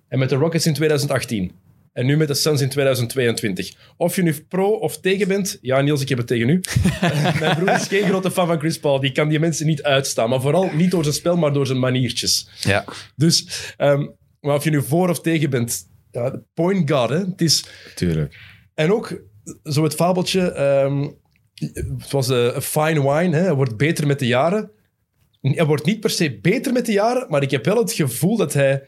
En met de Rockets in 2018. En nu met de Suns in 2022. Of je nu pro of tegen bent. Ja, Niels, ik heb het tegen u. Mijn broer is geen grote fan van Chris Paul. Die kan die mensen niet uitstaan. Maar vooral niet door zijn spel, maar door zijn maniertjes. Ja, Dus, ehm, maar of je nu voor of tegen bent. Ja, point guard, hè. Het is... tuurlijk. En ook zo het fabeltje, ehm, het was eh, een fine wine, hè, hij wordt beter met de jaren. Hij wordt niet per se beter met de jaren, maar ik heb wel het gevoel dat hij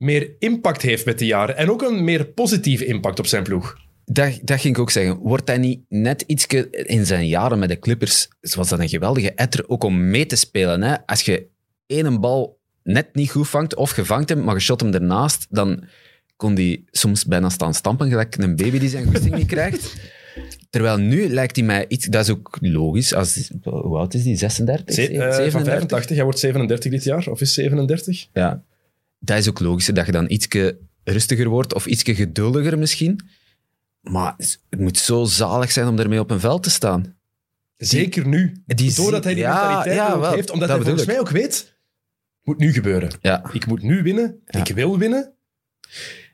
meer impact heeft met de jaren. En ook een meer positieve impact op zijn ploeg. Dat, dat ging ik ook zeggen. Wordt hij niet net iets in zijn jaren met de Clippers, was dat een geweldige etter ook om mee te spelen. Hè? Als je één bal net niet goed vangt, of je vangt hem, maar je shot hem ernaast, dan kon hij soms bijna staan stampen, gelijk een baby die zijn goesting niet krijgt. Terwijl nu lijkt hij mij iets... Dat is ook logisch. Als, hoe oud is die? 36? Ze- eh, van 37? 85, hij wordt 37 dit jaar, of is 37? Ja. Dat is ook logisch, dat je dan ietsje rustiger wordt, of ietsje geduldiger misschien. Maar het moet zo zalig zijn om ermee op een veld te staan. Zeker nu. Die Doordat hij die ja, mentaliteit ja, ook wel, heeft, omdat dat hij volgens mij ook weet, het moet nu gebeuren. Ja. Ik moet nu winnen, ik wil winnen, En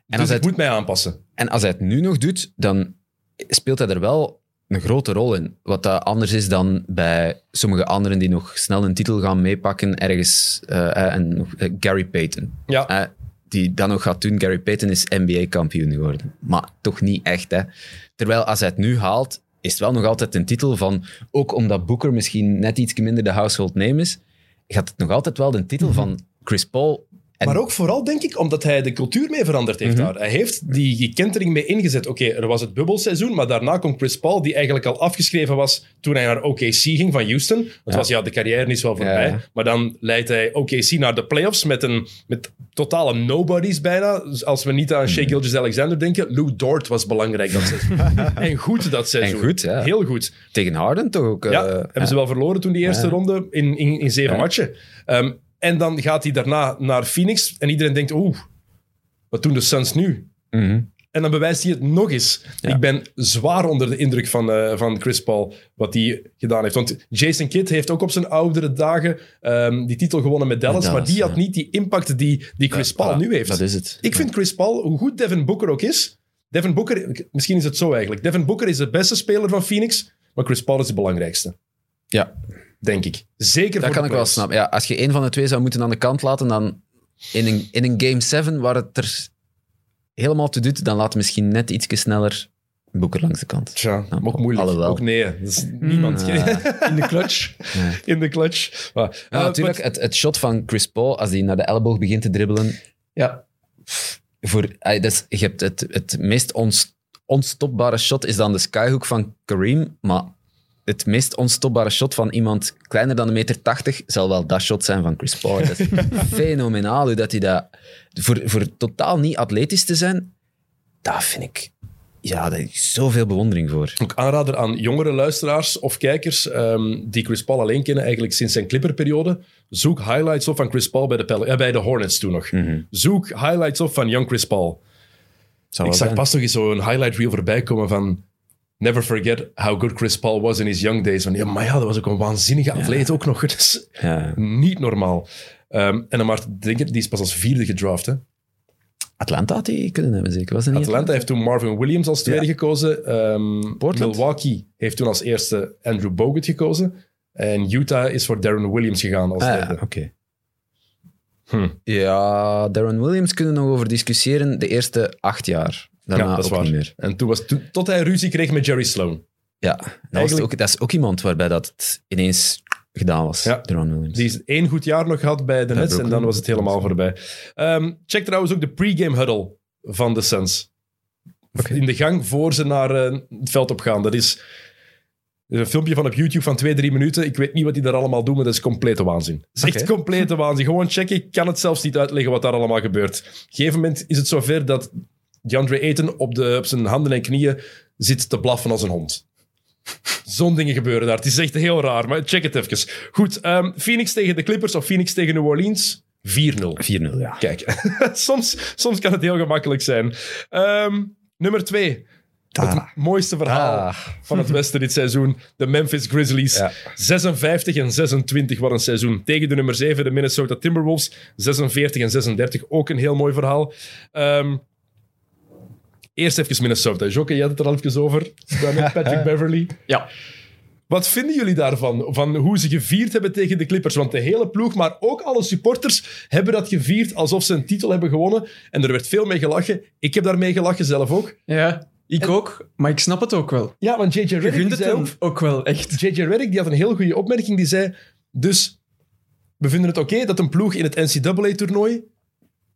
dus als, ik het, moet mij aanpassen. en als hij het nu nog doet, dan speelt hij er wel een grote rol in. Wat dat anders is dan bij sommige anderen die nog snel een titel gaan meepakken ergens. eh, eh, en eh, Gary Payton. Ja. Die dat nog gaat doen. Gary Payton is NBA-kampioen geworden. Maar toch niet echt. Hè. Terwijl als hij het nu haalt, is het wel nog altijd een titel van... Ook omdat Booker misschien net iets minder de household name is, gaat het nog altijd wel de titel van Chris Paul... En Maar ook vooral, denk ik, omdat hij de cultuur mee veranderd heeft daar. Hij heeft die kentering mee ingezet. Oké, er was het bubbelseizoen, maar daarna komt Chris Paul, die eigenlijk al afgeschreven was toen hij naar OKC ging van Houston. Het was, ja, de carrière is wel voorbij. Ja. Maar dan leidt hij OKC naar de playoffs met, een, met totale nobodies bijna. Dus als we niet aan Shea Gilgeous-Alexander denken, Lou Dort was belangrijk dat seizoen. en goed dat seizoen. goed, ja. Heel goed. tegen Harden toch ook... Ja, eh, hebben ze wel verloren toen die eerste ronde in, in, in zeven Ja. matchen. Ehm, en dan gaat hij daarna naar Phoenix en iedereen denkt, oeh, wat doen de Suns nu? mhm. En dan bewijst hij het nog eens. Ja. Ik ben zwaar onder de indruk van, eh, van Chris Paul, wat hij gedaan heeft. Want Jason Kidd heeft ook op zijn oudere dagen ehm, die titel gewonnen met Dallas, Dallas, maar die had niet die impact die, die Chris Paul nu heeft. Dat is het. Ik vind Chris Paul, hoe goed Devin Booker ook is... Devin Booker, misschien is het zo eigenlijk. Devin Booker is de beste speler van Phoenix, maar Chris Paul is de belangrijkste. Ja, Denk ik. Zeker dat voor kan de ik wel snappen. Ja, als je één van de twee zou moeten aan de kant laten, dan in een, in een Game 7 waar het er helemaal toe doet, dan laat misschien net iets sneller Boeker langs de kant. Tja, Ja, ook moeilijk. alhoewel. Ook nee, niemand Ah. In de clutch. in de clutch. Maar, Ja, eh, natuurlijk, het, het shot van Chris Paul, als hij naar de elleboog begint te dribbelen, Ja. voor, dat is, je hebt het, het meest ons, onstopbare shot is dan de skyhook van Kareem, maar het meest onstopbare shot van iemand kleiner dan een meter tachtig zal wel dat shot zijn van Chris Paul. Dat is fenomenaal hoe dat hij dat... Voor, voor totaal niet atletisch te zijn, dat vind ik... Ja, daar heb ik zoveel bewondering voor. Ook aanrader aan jongere luisteraars of kijkers ehm, die Chris Paul alleen kennen, eigenlijk sinds zijn Clipper-periode. Zoek highlights op van Chris Paul bij de, Pel- eh, bij de Hornets toen nog. Zoek highlights op van young Chris Paul. Zou Ik zag zijn. pas nog eens zo'n highlight reel voorbij komen van Never forget how good Chris Paul was in his young days. Van, ja, maar ja, dat was ook een waanzinnige atleet ook nog. Is Ja. niet normaal. Ehm, en dan maar denken, die is pas als vierde gedraft. Hè. Atlanta had hij kunnen hebben, zeker. Was niet Atlanta heeft toen Marvin Williams als tweede Ja. gekozen. Portland? Milwaukee heeft toen als eerste Andrew Bogut gekozen. En Utah is voor Darren Williams gegaan als Ah, derde. ja, oké. Hm. Ja, Darren Williams kunnen we nog over discussiëren de eerste acht jaar. Daarna Ja, dat is waar. niet meer. En toen was, tot hij ruzie kreeg met Jerry Sloan. Ja, dat, was ook, dat is ook iemand waarbij dat ineens gedaan was, Ja. Die is één goed jaar nog gehad bij de Nets en dan was het helemaal voorbij. Ehm, check trouwens ook de pregame huddle van de Suns. In de gang voor ze naar eh, het veld op gaan. Dat is een filmpje van op YouTube van twee, drie minuten. Ik weet niet wat die daar allemaal doen, maar dat is complete waanzin. Is echt complete waanzin. Gewoon checken. Ik kan het zelfs niet uitleggen wat daar allemaal gebeurt. Op een gegeven moment is het zover dat DeAndre Ayton op, de, op zijn handen en knieën zit te blaffen als een hond. Zo'n dingen gebeuren daar. Het is echt heel raar, maar check het even. Goed, ehm, Phoenix tegen de Clippers of Phoenix tegen New Orleans? 4-0. 4-0, ja. Kijk, soms, soms kan het heel gemakkelijk zijn. Ehm, nummer twee. Het mooiste verhaal Ah. van het Westen dit seizoen. De Memphis Grizzlies. Ja. 56 en 26 wat een seizoen. Tegen de nummer 7, de Minnesota Timberwolves. 46 en 36. Ook een heel mooi verhaal. Ehm, eerst even Minnesota. Jokke, je had het er al even over. Met Patrick Beverly. Ja. Wat vinden jullie daarvan? Van hoe ze gevierd hebben tegen de Clippers? Want de hele ploeg, maar ook alle supporters, hebben dat gevierd alsof ze een titel hebben gewonnen. En er werd veel mee gelachen. Ik heb daarmee gelachen zelf ook. Ja, ik ook. Maar ik snap het ook wel. Ja, want JJ het zei ook... ook wel, echt. JJ Redick die had een heel goede opmerking. Die zei, dus we vinden het oké dat een ploeg in het NCAA-toernooi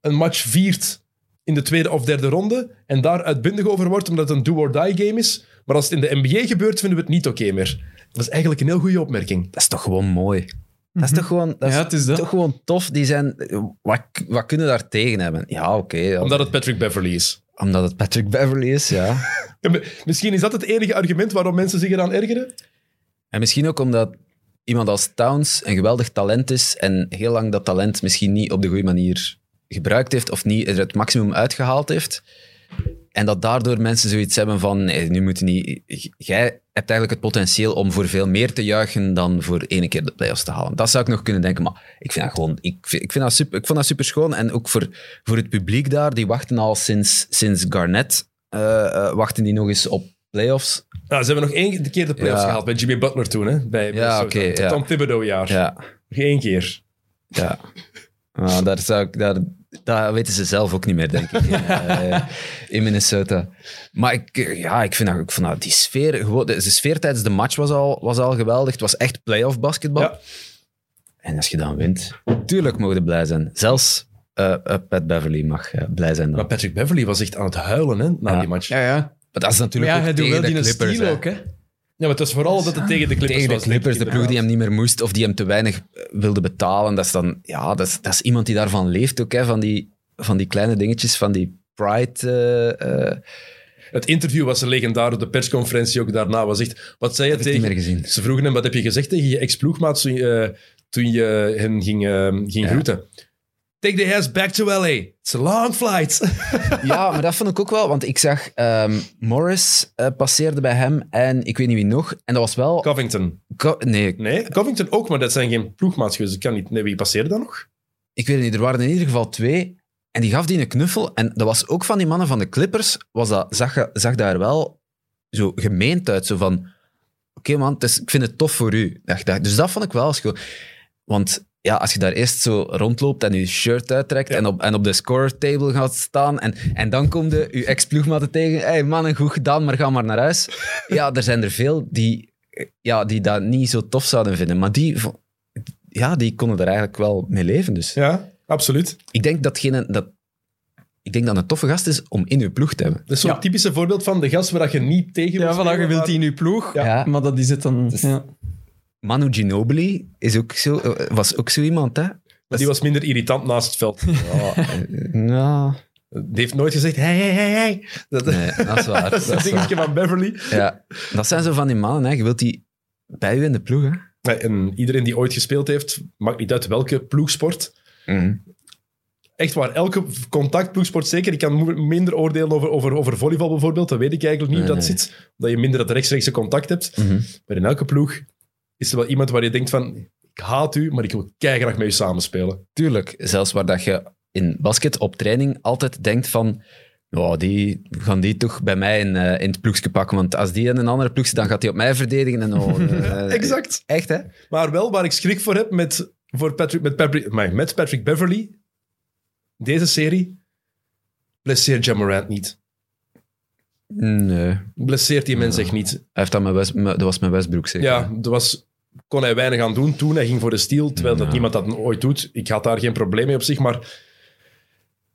een match viert in de tweede of derde ronde en daar uitbundig over wordt omdat het een do-or-die game is. Maar als het in de NBA gebeurt, vinden we het niet oké meer. Dat is eigenlijk een heel goede opmerking. Dat is toch gewoon mooi. Dat is toch gewoon, dat is Ja, het is dat. toch gewoon tof. Die zijn, wat, wat kunnen daar tegen hebben? Ja, oké. ja. Omdat het Patrick Beverly is. Omdat het Patrick Beverly is, ja. Ja, Misschien is dat het enige argument waarom mensen zich eraan ergeren? En misschien ook omdat iemand als Towns een geweldig talent is en heel lang dat talent misschien niet op de goede manier gebruikt heeft of niet er het maximum uitgehaald heeft. En dat daardoor mensen zoiets hebben van, nee, nu moet je niet... Jij hebt eigenlijk het potentieel om voor veel meer te juichen dan voor één keer de playoffs te halen. Dat zou ik nog kunnen denken, maar ik vind dat gewoon... Ik, vind, ik, vind dat super, ik vond dat super schoon. En ook voor, voor het publiek daar, die wachten al sinds, sinds Garnett, eh, eh, wachten die nog eens op playoffs. Nou, ze hebben nog één keer de playoffs Ja. gehaald bij Jimmy Butler toen, hè? Bij Ja, oké, ja. Tom Thibodeau-jaar. Ja, Nog één keer. ja. Nou, daar zou ik, daar, dat weten ze zelf ook niet meer, denk ik, in, eh, in Minnesota. Maar ik, eh, ja, ik vind dat, ik vond dat die sfeer, gewoon, de, de sfeer tijdens de match was al, was al geweldig. Het was echt playoff basketbal. Ja. En als je dan wint, tuurlijk mogen we blij zijn. Zelfs eh, Pat Beverly mag blij zijn dan. Maar Patrick Beverly was echt aan het huilen hè, na Ja. die match. Ja, Ja. Maar dat is natuurlijk ja, ook hij doet tegen wel de die een Clippers. ook, hè. Maar het was vooral dat het tegen de Clippers Tegen de Clippers, de ploeg die hem niet meer moest of die hem te weinig eh, wilde betalen. Dat is dan, ja, dat is, dat is iemand die daarvan leeft ook, hè, van, die, van die kleine dingetjes, van die pride. eh, eh, Het interview was legendar, de persconferentie ook daarna was echt... Wat zei je heb ik niet tegen... meer gezien. Ze vroegen hem, wat heb je gezegd tegen je ex-ploegmaat toen, je- toen je hen ging, ging Ja. groeten? Take the ass back to LA. It's a long flight. Ja, maar dat vond ik ook wel, want ik zag ehm, Morris eh, passeerde bij hem en ik weet niet wie nog. En dat was wel... Covington. Co- nee, Nee, Covington ook, maar dat zijn geen ploegmaats geweest. Ik kan niet... Nee, wie passeerde dan nog? ik weet het niet. Er waren in ieder geval twee. En die gaf die een knuffel. En dat was ook van die mannen van de Clippers. Was dat, zag, je- zag daar wel zo gemeend uit. Zo van, oké man, het is- ik vind het tof voor u. Dacht, dacht. Dus dat vond ik wel schoon. Want ja, als je daar eerst zo rondloopt en je shirt uittrekt Ja. en, op, en op de score table gaat staan en, en dan komt de, je ex-ploegmaten tegen. Hé hey, mannen, goed gedaan, maar ga maar naar huis. Ja, er zijn er veel die, ja, die dat niet zo tof zouden vinden. Maar die, ja, die konden er eigenlijk wel mee leven. Dus. Ja, absoluut. Ik denk datgene, dat, ik denk dat het een toffe gast is om in je ploeg te hebben. Dat is zo'n Ja. typische voorbeeld van de gast waar je niet tegen Ja, wilt voilà, je wilt die in je ploeg, Ja. maar dat is het dan. Ja. Manu Ginobili is ook zo, eh, was ook zo iemand, hè? Maar die was minder irritant naast het veld. Ja, Die heeft nooit gezegd, hey, hey, hey, hey. Dat, nee, dat is waar. dat is dat waar. dingetje van Beverly. Ja, dat zijn zo van die mannen, hè. Je wilt die bij u in de ploeg, hè? Nee, En iedereen die ooit gespeeld heeft, maakt niet uit welke ploegsport. Mhm. Echt waar, elke contactploegsport zeker. Ik kan minder oordelen over, over, over volleybal bijvoorbeeld. Dat weet ik eigenlijk niet Nee, hoe dat nee. zit. Omdat je minder het rechtstreekse contact hebt. Mhm. Maar in elke ploeg is er wel iemand waar je denkt van... Ik haat u, maar ik wil keihard met u samenspelen. Tuurlijk, zelfs waar dat je in basket op training altijd denkt van... Oh, die gaan die toch bij mij in, eh, in het ploegje pakken. Want als die in een andere ploeg zit, dan gaat hij op mij verdedigen. En, oh, Exact. Echt, hè? Maar wel waar ik schrik voor heb met, voor Patrick, met, Patrick, met Patrick Beverly, deze serie, blesseert Jamorant niet. Nee. Blesseert die mens echt niet. Hij heeft dat met West, dat was met Westbrook, zeker? Ja, er was, kon hij weinig aan doen toen. Hij ging voor de steal, terwijl dat Ja. niemand dat ooit doet. Ik had daar geen probleem mee op zich, maar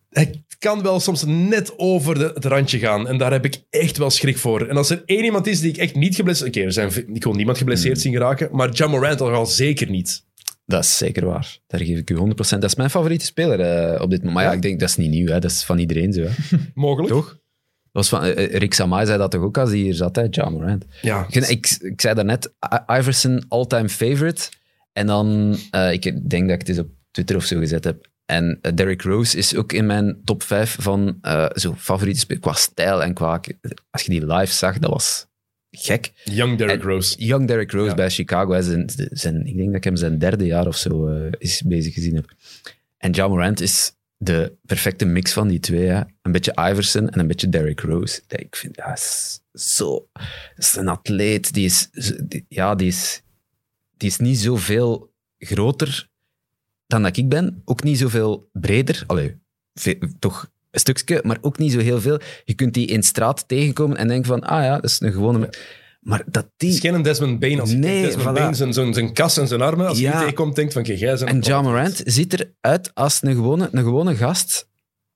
hij kan wel soms net over de, het randje gaan. En daar heb ik echt wel schrik voor. En als er één iemand is die ik echt niet geblesseerd... Oké, er zijn, ve- ik wil niemand geblesseerd zien geraken, maar Jamorant al al zeker niet. Dat is zeker waar. Daar geef ik u 100%. Dat is mijn favoriete speler eh, op dit moment. Maar ja, Ja? ik denk dat is niet nieuw. Hè. Dat is van iedereen zo. Hè. Mogelijk. Toch? Was van, eh, eh, Rick Samai zei dat toch ook als hij hier zat, hè? Ja Morant. Ja. Ik, ik, ik zei daarnet, Iverson all-time favorite. En dan, eh, ik denk dat ik het eens op Twitter of zo gezet heb. En Derrick Rose is ook in mijn top 5 van eh, zo favoriete spelers qua stijl en qua... Als je die live zag, dat was gek. Young Derrick En- Rose. Young Derrick Rose Ja. bij Chicago. Zijn, zijn, ik denk dat ik hem zijn derde jaar of zo is bezig gezien heb. En Ja Morant is de perfecte mix van die twee. Hè. Een beetje Iverson en een beetje Derrick Rose. Dat Ik vind, ja, is zo... Dat is een atleet. Die is, ja, die is, die is niet zoveel groter dan dat ik ben. Ook niet zoveel breder. Allee, toch een stukje, maar ook niet zo heel veel. Je kunt die in straat tegenkomen en denken van, ah ja, dat is een gewone... Maar dat Het die... is geen Desmond Bain. Als Nee, Desmond voilà. Bain, zijn, zijn, zijn kas en zijn armen, als je Ja. tegenkomt, denkt van, kijk, jij En Ja Morant ziet eruit als een gewone, een gewone gast,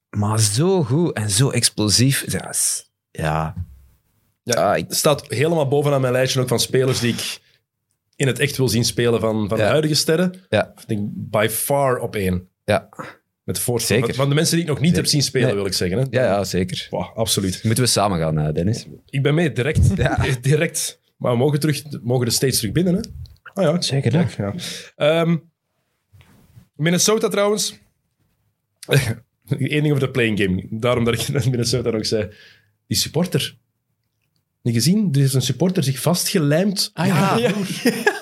maar zo goed en zo explosief. Ja, is- ja. Ja, Ah, ik- Het staat helemaal bovenaan mijn lijstje ook van spelers die ik in het echt wil zien spelen van, van Ja. de huidige sterren. Ja. Ik denk by far op één. Ja. Met voorstel. Zeker. Van, de mensen die ik nog niet Zeker. heb zien spelen, Nee. wil ik zeggen. Hè. Ja, ja, zeker. Wow, absoluut. Moeten we samen gaan, eh, Dennis? Ik ben mee, direct. Ja. direct. Maar we mogen, terug, mogen de States terug binnen, hè? Ah ja, Zeker, kijk, ja. Ehm, Minnesota trouwens. Eén ding over de playing game. Daarom dat ik Minnesota nog zei. Die supporter. Niet gezien? Er is een supporter zich vastgelijmd. Ah, ja. ja.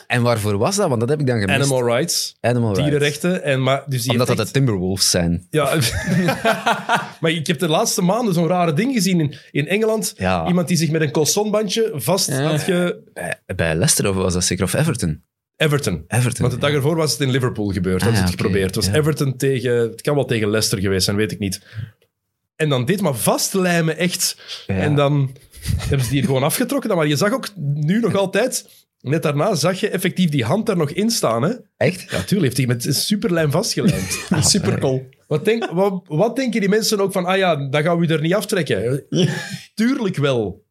En waarvoor was dat? Want dat heb ik dan gemist. Animal rights, Animal rights. dierenrechten. En, maar, dus die Omdat dat de Timberwolves zijn. Ja, maar ik heb de laatste maanden zo'n rare ding gezien in, in Engeland. Ja. Iemand die zich met een colsonbandje vast had ge... Bij, bij Leicester of was dat zeker? Of Everton? Everton. Everton. Want de dag ervoor was het in Liverpool gebeurd. Dat Ah, is het geprobeerd. Het was ja. Everton tegen... Het kan wel tegen Leicester geweest zijn, weet ik niet. En dan dit maar vastlijmen, echt. Ja. En dan hebben ze die er gewoon afgetrokken. Dan, maar je zag ook nu nog altijd... Net daarna zag je effectief die hand daar nog in staan. Hè? Echt? Ja, tuurlijk heeft hij met een superlijm vastgelijmd. Super cool. wat, denk, wat, wat denken die mensen ook van... Ah ja, dan gaan we er niet aftrekken. Tuurlijk wel.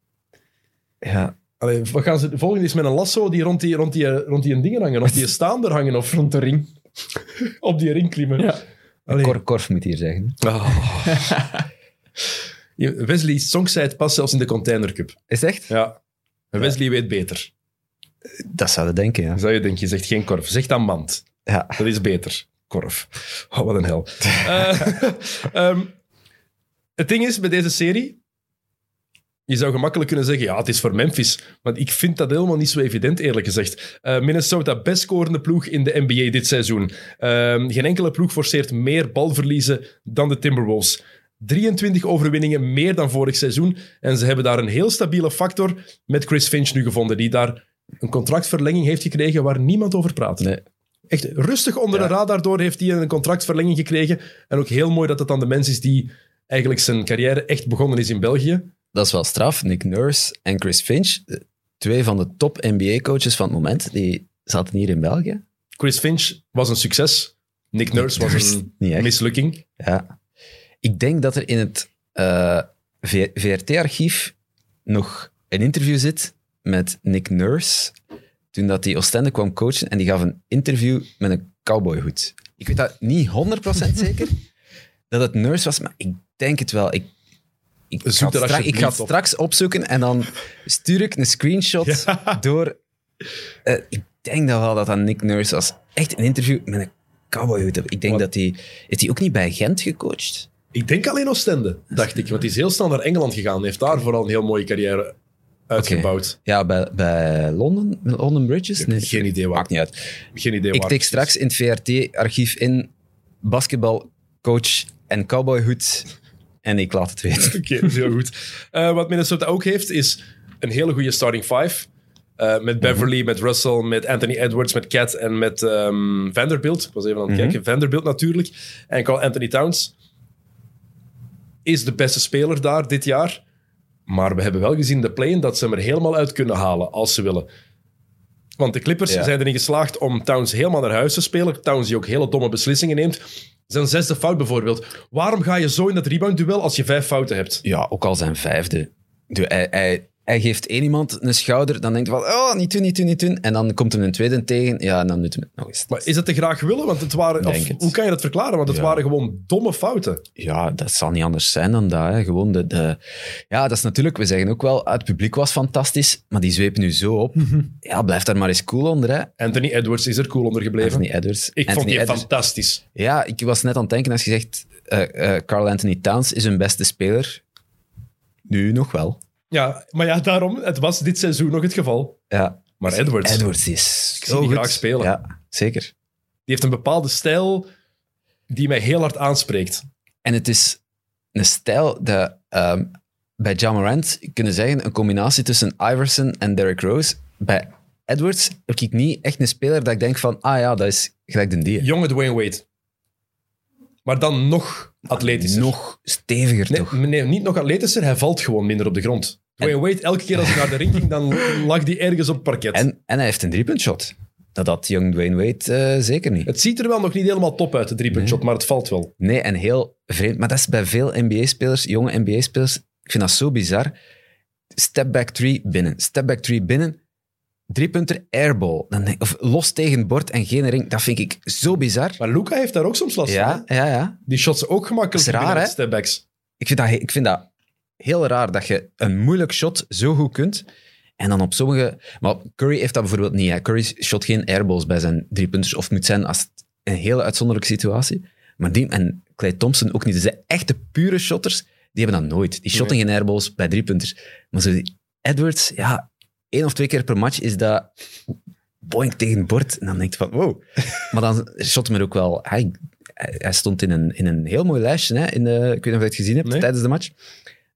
Ja. Allee, wat gaan ze, de volgende is met een lasso die rond die, rond die, rond die dingen hangen. Of die staander hangen. Of Rond de ring. op die ring klimmen. Ja. Cor Korf moet hier zeggen. Ah. Je- Wesley Song zei het pas zelfs in de Container Cup. Is echt? Ja. Wesley weet beter. Dat zou je denken, ja. Zou je denken, je zegt geen korf. Zeg dan mand. ja. Dat is beter. Korf. Oh, wat een hel. Eh, ehm, het ding is, bij deze serie... Je zou gemakkelijk kunnen zeggen, ja, het is voor Memphis. Maar ik vind dat helemaal niet zo evident, eerlijk gezegd. Eh, Minnesota, best scorende ploeg in de NBA dit seizoen. Ehm, geen enkele ploeg forceert meer balverliezen dan de Timberwolves. 23 overwinningen, meer dan vorig seizoen. En ze hebben daar een heel stabiele factor met Chris Finch nu gevonden, die daar een contractverlenging heeft gekregen waar niemand over praat. Nee. Echt rustig onder Ja. de radar door heeft hij een contractverlenging gekregen. En ook heel mooi dat het dan de mens is die eigenlijk zijn carrière echt begonnen is in België. Dat is wel straf. Nick Nurse en Chris Finch, twee van de top NBA-coaches van het moment, die zaten hier in België. Chris Finch was een succes. Nick Nurse was Nurse, een mislukking. Ja. Ik denk dat er in het eh, VRT-archief nog een interview zit met Nick Nurse toen dat hij Oostende kwam coachen en die gaf een interview met een cowboyhoed. Ik weet dat niet 100% zeker dat het Nurse was, maar ik denk het wel. Ik, ik, Zoek ga, het er stra- ik ga het op. straks opzoeken en dan stuur ik een screenshot door... Eh, ik denk dat wel dat dat Nick Nurse was. Echt een interview met een cowboyhoed. Ik denk Wat? dat hij... Is hij ook niet bij Gent gecoacht? Ik denk alleen Oostende, dacht ik. Want hij is heel snel naar Engeland gegaan. heeft daar vooral een heel mooie carrière uitgebouwd. Ja, bij, bij Londen, London Bridges? Ik geen idee waar. Maakt niet uit. Geen idee Ik tik straks in het VRT-archief in basketbalcoach en cowboyhoed en ik laat het weten. Oké, heel goed. Eh, wat Minnesota ook heeft, is een hele goede starting five. Eh, met Beverly, met Russell, met Anthony Edwards, met Cat en met ehm, Vanderbilt. Ik was even aan het Mhm. kijken. Vanderbilt natuurlijk. En Carl Anthony Towns is de beste speler daar dit jaar. Maar we hebben wel gezien de play dat ze hem er helemaal uit kunnen halen als ze willen. Want de Clippers Ja. zijn erin geslaagd om Towns helemaal naar huis te spelen. Towns die ook hele domme beslissingen neemt. Zijn zesde fout bijvoorbeeld. Waarom ga je zo in dat rebound-duel als je vijf fouten hebt? Ja, ook al zijn vijfde. De- hij, hij, hij geeft één iemand een schouder, dan denkt hij van, oh, niet doen, niet doen, niet doen. En dan komt hem een tweede tegen, ja, en dan doet hij het nog eens. Maar is dat te graag willen? Want het waren, of, het. hoe kan je dat verklaren? Want het Ja. waren gewoon domme fouten. Ja, dat zal niet anders zijn dan dat. Hè. Gewoon de, de... Ja, dat is natuurlijk... We zeggen ook wel, het publiek was fantastisch, maar die zwepen nu zo op. Ja, blijf daar maar eens cool onder, hè. Anthony Edwards is er cool onder gebleven. Anthony Edwards. Ik vond die Edwards. fantastisch. Ja, ik was net aan het denken als je zegt, eh, eh, Carl Anthony Towns is hun beste speler. Nu nog wel. Ja, maar ja, daarom. Het was dit seizoen nog het geval. Ja. Maar Edwards, Edwards is zie die graag spelen. Ja, zeker. die heeft een bepaalde stijl die mij heel hard aanspreekt. En het is een stijl dat ehm, bij John Morant kunnen zeggen een combinatie tussen Iverson en Derrick Rose. Bij Edwards heb ik niet echt een speler dat ik denk van, ah ja, dat is gelijk de die. Jonge Dwayne Wade. Maar dan nog atletischer. Nog steviger Nee, toch? nee, niet nog atletischer, hij valt gewoon minder op de grond. Dwayne Wade, elke keer als hij naar de ring ging, dan lag hij ergens op het parket. En, en hij heeft een driepuntshot. Dat had Young Dwayne Wade eh, zeker niet. Het ziet er wel nog niet helemaal top uit, de driepuntshot, maar het valt wel. Nee, en heel vreemd. Maar dat is bij veel NBA-spelers, jonge NBA-spelers, ik vind dat zo bizar. Step back three binnen, step back three binnen, driepunter airball. Dan denk, of los tegen het bord en geen ring. Dat vind ik zo bizar. Maar Luca heeft daar ook soms last van. Ja, hè? ja, ja. Die shots ook gemakkelijk Dat is raar, binnen hè? stepbacks. Ik vind, dat, ik vind dat heel raar dat je een moeilijk shot zo goed kunt. En dan op sommige... Maar Curry heeft dat bijvoorbeeld niet. Hè. Curry shot geen airballs bij zijn driepunters. Of het moet zijn als het een hele uitzonderlijke situatie. Maar die en Clay Thompson ook niet. Dus de echte pure shotters, die hebben dat nooit. Die shotten geen airballs bij driepunters. Maar zo die Edwards, ja, één of twee keer per match is dat boink tegen het bord. En dan denk je van, wow. maar dan shot hem er ook wel... Hij, hij stond in een, in een heel mooi lijstje, hè, in de, ik weet niet of je het gezien hebt Nee. tijdens de match.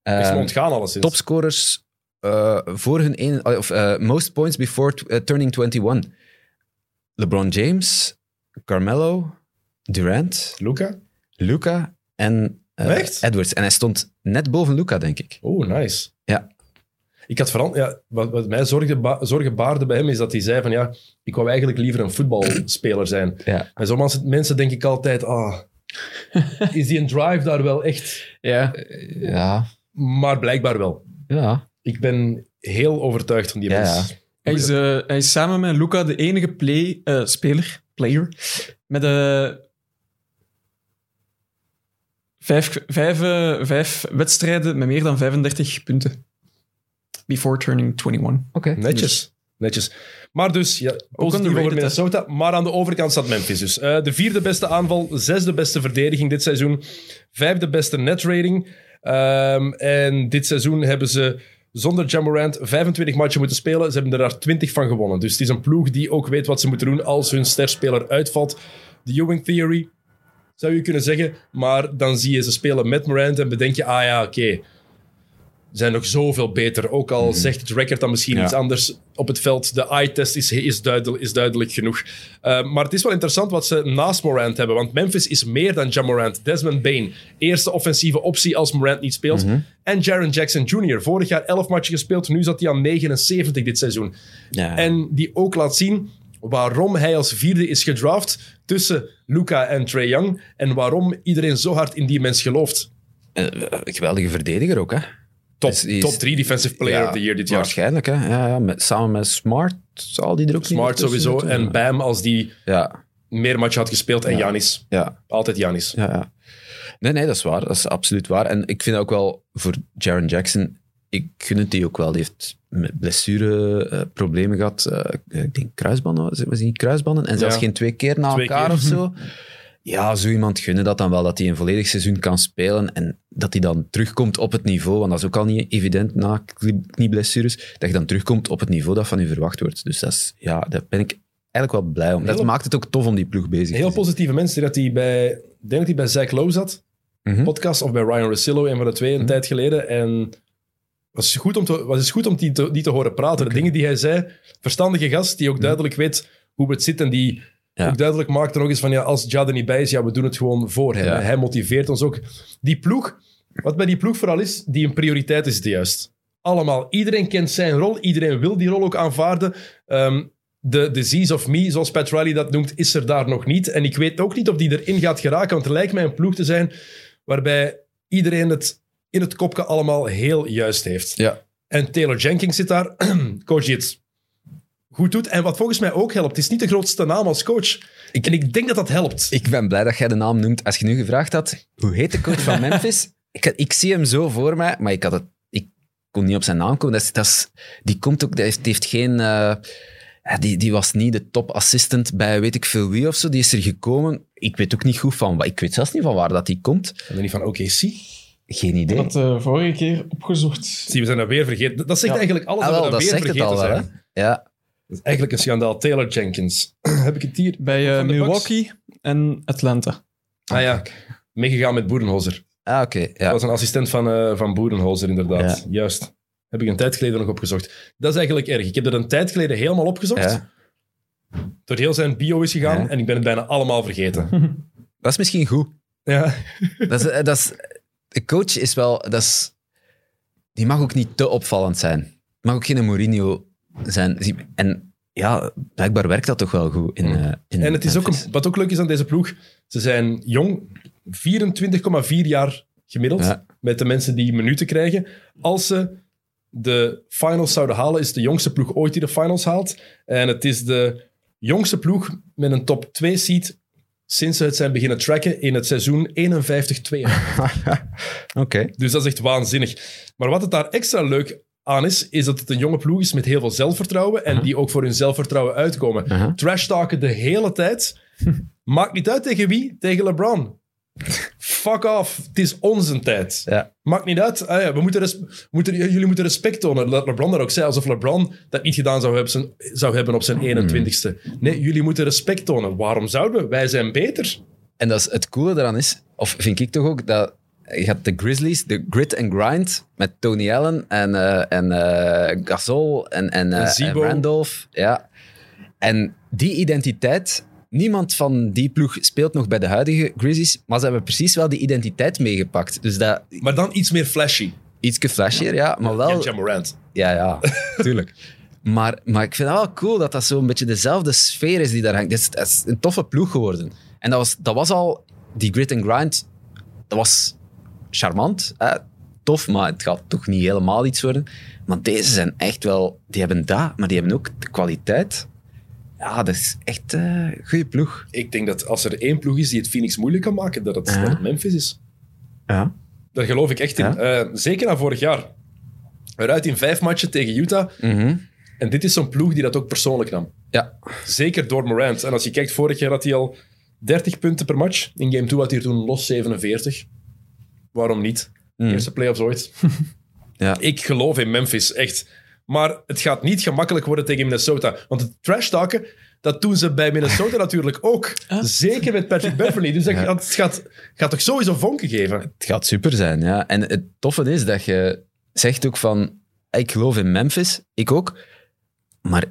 Ehm, alleszins. topscorers eh, voor hun een, of eh, most points before eh, turning 21. LeBron James, Carmelo, Durant, Luca? Luca en? Edwards. En hij stond net boven Luca, denk ik. Oh, nice. Ja. Ik had vooral, ja, wat, wat mij zorgen, ba- zorgen baarde bij hem is dat hij zei van ja, ik wou eigenlijk liever een voetbalspeler zijn. Ja. En sommige mensen denk ik altijd, ah, is die een drive daar wel echt? Ja. Ja. Maar blijkbaar wel. Ja. Ik ben heel overtuigd van die Ja, mens. Hij is, eh, hij is samen met Luca de enige play, eh, speler, player, met eh vijf, vijf, vijf wedstrijden met meer dan 35 punten. Before turning 21. Oké. Netjes. Netjes. Maar dus, ja, positief over? Minnesota. Maar aan de overkant staat Memphis dus. Eh, de vierde beste aanval, zesde beste verdediging dit seizoen. Vijfde beste net Ehm, en dit seizoen hebben ze zonder Jamorant 25 matchen moeten spelen. Ze hebben er daar 20 van gewonnen. Dus het is een ploeg die ook weet wat ze moeten doen als hun sterspeler uitvalt. De Ewing Theory, zou je kunnen zeggen. Maar dan zie je ze spelen met Morant en bedenk je, ah ja, oké. Zijn nog zoveel beter. Ook al zegt het record dan misschien Ja. iets anders op het veld. De eye-test is, is, duidelijk, is duidelijk genoeg. Uh, maar het is wel interessant wat ze naast Morant hebben. Want Memphis is meer dan Ja Morant. Desmond Bain, eerste offensieve optie als Morant niet speelt. En Jaron Jackson Jr., vorig jaar 11 matchen gespeeld. Nu zat hij aan 79 dit seizoen. Ja. En die ook laat zien waarom hij als vierde is gedraft tussen Luca en Trey Young. En waarom iedereen zo hard in die mens gelooft. Eh, geweldige verdediger ook, hè? Top, Is- top 3 defensive player Ja, of the year dit jaar. Waarschijnlijk, hè? Ja, ja, met, samen met Smart zal die er ook Smart sowieso. En Bam als die Ja, meer matchen had gespeeld. En Janis. ja, Altijd Janis. ja, ja. Nee, nee, dat is waar. Dat is absoluut waar. En ik vind ook wel voor Jaron Jackson, ik gun het die ook wel. Die heeft met blessureproblemen gehad. Eh, ik denk kruisbanden, was niet kruisbanden? En zelfs Ja. geen twee keer na Twee elkaar keer. of zo. Ja, zo iemand gunnen dat dan wel, dat hij een volledig seizoen kan spelen en dat hij dan terugkomt op het niveau, want dat is ook al niet evident na knie- knieblessures, dat je dan terugkomt op het niveau dat van u verwacht wordt. Dus dat is, ja, daar ben ik eigenlijk wel blij om. Dat Heel- maakt het ook tof om die ploeg bezig te Heel zien. positieve mensen. Dat hij bij, denk dat hij bij Zach Lowe zat. Mhm. Podcast. Of bij Ryan Russillo, een van de twee, een tijd geleden. En was goed om te, was goed om die te, die te horen praten. De dingen die hij zei. Verstandige gast die ook duidelijk weet hoe het zit. En die Ja. ook duidelijk maakt er nog eens van, ja, als Ja er niet bij is, ja, we doen het gewoon voor hem. Ja. Hij motiveert ons ook. Die ploeg, wat bij die ploeg vooral is, die een prioriteit is het juist. Allemaal. Iedereen kent zijn rol. Iedereen wil die rol ook aanvaarden. Ehm, de disease of me, zoals Pat Riley dat noemt, is er daar nog niet. En ik weet ook niet of die erin gaat geraken, want het lijkt mij een ploeg te zijn waarbij iedereen het in het kopje allemaal heel juist heeft. Ja. En Taylor Jenkins zit daar, coach die het goed doet. En wat volgens mij ook helpt, het is niet de grootste naam als coach. en ik denk dat dat helpt. Ik ben blij dat jij de naam noemt. Als je nu gevraagd had, hoe heet de coach van Memphis? ik, ik zie hem zo voor mij, maar ik, had het, ik kon niet op zijn naam komen. Dat is, dat is, die komt ook, die heeft, die heeft geen... eh, ja, die, die was niet de top assistant bij weet ik veel wie of zo. Die is er gekomen. Ik weet ook niet goed van... Ik weet zelfs niet van waar dat die komt. En dan niet van, oké, zie. Geen idee. Ik had de vorige keer opgezocht. Zie, we zijn dat weer vergeten. Dat zegt Ja. eigenlijk alles Ah, dat we wel, dat dat weer zegt het vergeten al wel. Ja. Dat is eigenlijk een schandaal. Taylor Jenkins. Heb ik het hier? Bij eh? Milwaukee en Atlanta. Ah ja, meegegaan met Boerenholzer. Ah, oké. Dat Ja. was een assistent van, eh van Boerenholzer, inderdaad. Juist. Heb ik een tijd geleden nog opgezocht. Dat is eigenlijk erg. Ik heb er een tijd geleden helemaal opgezocht. ja. Door heel zijn bio is gegaan Ja. en ik ben het bijna allemaal vergeten. Dat is misschien goed. ja. Dat is, eh, dat is, de coach is wel... Dat is, die mag ook niet te opvallend zijn. Het mag ook geen Mourinho zijn. En ja, blijkbaar werkt dat toch wel goed in, eh, in En het is ook een, wat ook leuk is aan deze ploeg, ze zijn jong, 24,4 jaar gemiddeld, Ja. met de mensen die minuten krijgen. Als ze de finals zouden halen, is het de jongste ploeg ooit die de finals haalt. En het is de jongste ploeg met een top 2 seed sinds ze het zijn beginnen tracken in het seizoen 51-2. Oké. Dus dat is echt waanzinnig. Maar wat het daar extra leuk aan is, is dat het een jonge ploeg is met heel veel zelfvertrouwen en die ook voor hun zelfvertrouwen uitkomen. Trash talken de hele tijd. Maakt niet uit tegen wie, tegen LeBron. fuck off. Het is onze tijd. Ja. Maakt niet uit. Ah ja, we moeten we moeten, jullie moeten respect tonen. Dat LeBron dat ook zei, alsof LeBron dat niet gedaan zou hebben, zijn- zou hebben op zijn 21ste. Nee, jullie moeten respect tonen. Waarom zouden we? Wij zijn beter. En dat is het coole daaraan is, of vind ik toch ook, dat je had de Grizzlies, de grit and grind, met Tony Allen en, eh, en eh, Gasol en, en, eh, en. Randolph. Ja. En die identiteit, niemand van die ploeg speelt nog bij de huidige Grizzlies, maar ze hebben precies wel die identiteit meegepakt. Dus dat, Maar dan iets meer flashy. ietsje flashier, ja, maar wel... Ja, Ja Morant. Ja, ja, tuurlijk. Maar, maar ik vind het wel cool dat dat zo'n beetje dezelfde sfeer is die daar hangt. Het is, het is een toffe ploeg geworden. En dat was, dat was al, die grit and grind, dat was charmant, hè? tof, maar het gaat toch niet helemaal iets worden. Maar deze zijn echt wel, die hebben dat, maar die hebben ook de kwaliteit. Ja, dat is echt eh, een goede ploeg. Ik denk dat als er één ploeg is die het Phoenix moeilijk kan maken, dat het, Ja. dat het Memphis is. Ja. Daar geloof ik echt in. Ja. Eh, zeker na vorig jaar. Eruit in vijf matchen tegen Utah. En dit is zo'n ploeg die dat ook persoonlijk nam. Ja, Zeker door Morant. En als je kijkt, vorig jaar had hij al 30 punten per match. In game 2 had hij er toen los 47. Waarom niet? Eerste playoffs ooit. Ja. Ik geloof in Memphis, echt. Maar het gaat niet gemakkelijk worden tegen Minnesota. Want het trash talken, dat doen ze bij Minnesota natuurlijk ook. Zeker met Patrick Beverly. Dus dat gaat, het gaat, gaat toch sowieso vonken geven? Het gaat super zijn, ja. En het toffe is dat je zegt ook van... Ik geloof in Memphis, ik ook. Maar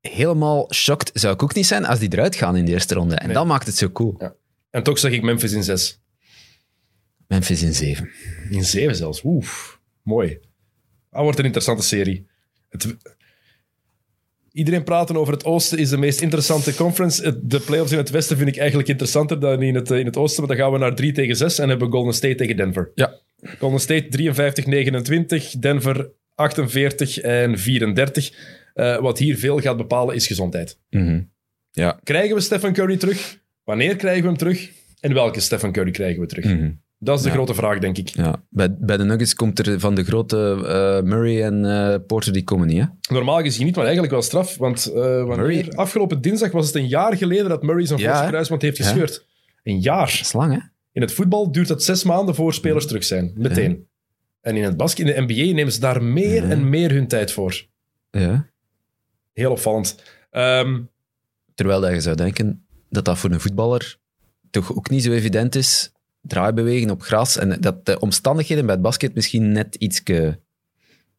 helemaal shocked zou ik ook niet zijn als die eruit gaan in de eerste ronde. En Nee. dat maakt het zo cool. Ja. En toch zeg ik Memphis in 6. Memphis in zeven. In 7 zelfs. Oef, mooi. Dat wordt een interessante serie. Het... Iedereen praten over het Oosten is de meest interessante conference. De playoffs in het Westen vind ik eigenlijk interessanter dan in het, eh, in het Oosten. Maar dan gaan we naar 3 tegen 6 en hebben Golden State tegen Denver. Ja. Golden State 53-29, Denver 48 en 34. Eh, wat hier veel gaat bepalen is gezondheid. Ja. Krijgen we Stephen Curry terug? Wanneer krijgen we hem terug? En welke Stephen Curry krijgen we terug? Dat is de Ja. grote vraag, denk ik. ja. Bij, bij de Nuggets komt er van de grote eh, Murray en eh, Porter, die komen niet, hè? Normaal gezien niet, maar eigenlijk wel straf. Want eh, wanneer- afgelopen dinsdag was het een jaar geleden dat Murray zijn Ja, kruisband heeft gescheurd. Een jaar. Dat is lang, hè? In het voetbal duurt het zes maanden voor spelers terug zijn. Meteen. En in het basket, in de NBA, nemen ze daar meer en meer hun tijd voor. Ja. Heel opvallend. Ehm, Terwijl dat je zou denken dat dat voor een voetballer toch ook niet zo evident is. Draaibewegen op gras. En dat de omstandigheden bij het basket misschien net iets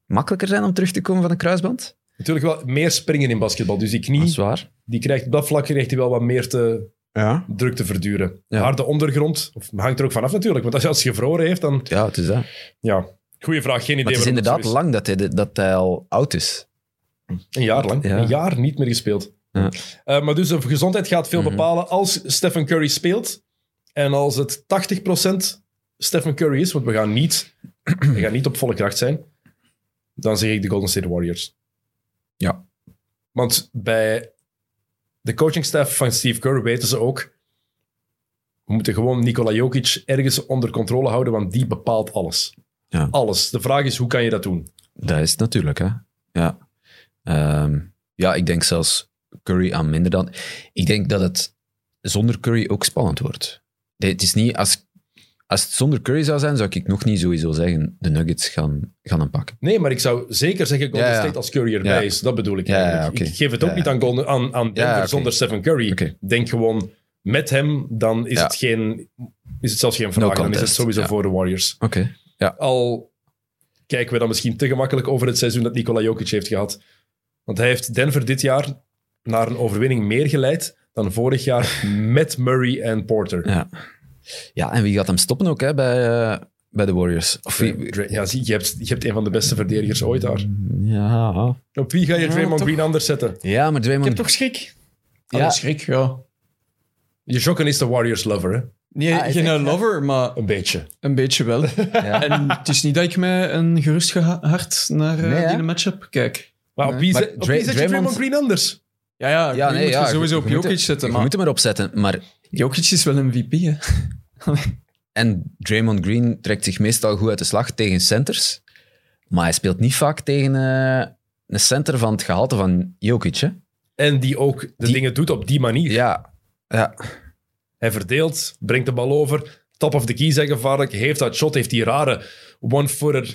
makkelijker zijn om terug te komen van een kruisband. natuurlijk wel meer springen in basketbal. Dus die Dat is knie, waar. die krijgt, op dat vlak krijgt hij wel wat meer te, Ja. druk te verduren. Ja. Harde ondergrond, of, hangt er ook vanaf natuurlijk. Want als, als je gevroren heeft, dan... Ja, het is dat. Ja, goeie vraag. Geen idee Maar het is inderdaad lang dat hij, dat hij al oud is. Een jaar lang. Ja. Een jaar niet meer gespeeld. Ja. Eh, maar dus de gezondheid gaat veel Mhm. bepalen. Als Stephen Curry speelt en als het 80% Stephen Curry is, want we gaan niet, we gaan niet op volle kracht zijn, dan zeg ik de Golden State Warriors. Ja. Want bij de coachingstaff van Steve Kerr weten ze ook, we moeten gewoon Nikola Jokic ergens onder controle houden, want die bepaalt alles. Ja. Alles. De vraag is, hoe kan je dat doen? Dat is het natuurlijk, hè. Ja. Ehm, ja, ik denk zelfs Curry aan minder dan... Ik denk dat het zonder Curry ook spannend wordt. Het is niet... Als, als het zonder Curry zou zijn, zou ik nog niet sowieso zeggen de Nuggets gaan, gaan hem pakken. Nee, maar ik zou zeker zeggen Golden Ja, ja. State als Curry erbij Ja. is. Dat bedoel ik Ja, ja, eigenlijk. Ik geef het ook Ja, niet ja. aan, Golden, aan, aan Denver Ja, zonder Stephen Curry. Denk gewoon, met hem, dan is, Ja. het, geen, is het zelfs geen vraag. dan is het sowieso ja. voor de Warriors. Oké. Al kijken we dan misschien te gemakkelijk over het seizoen dat Nikola Jokic heeft gehad. Want hij heeft Denver dit jaar naar een overwinning meer geleid dan vorig jaar met Murray en Porter. Ja. ja, en wie gaat hem stoppen ook hè, bij, eh, bij de Warriors? Of wie, Dra- Ja, zie, je hebt, je hebt een van de beste verdedigers ooit daar. ja. Op wie ga je Ja, Draymond toch. Green anders zetten? ja, maar Ik Draymond... heb toch schrik? Ja. Ja. schrik, ja. Je Jokken is de Warriors lover, hè? Nee, Ah, geen ja? lover, maar Een beetje. een beetje wel. Ja. En het is niet dat ik mij een gerust hart naar eh, Nee, hè? die matchup kijk. Maar op wie, zet, op wie zet je Draymond- Draymond Green anders? Ja, ja, Ja, nee, moet ja, je sowieso op Jokic zetten. Je Maar moet hem erop zetten, maar... Jokic is wel een VP, hè. En Draymond Green trekt zich meestal goed uit de slag tegen centers. Maar hij speelt niet vaak tegen eh, een center van het gehalte van Jokic. Hè? En die ook de Die- dingen doet op die manier. Ja, ja. Hij verdeelt, brengt de bal over. top of the key zijn gevaarlijk. Heeft dat shot, heeft die rare one-footer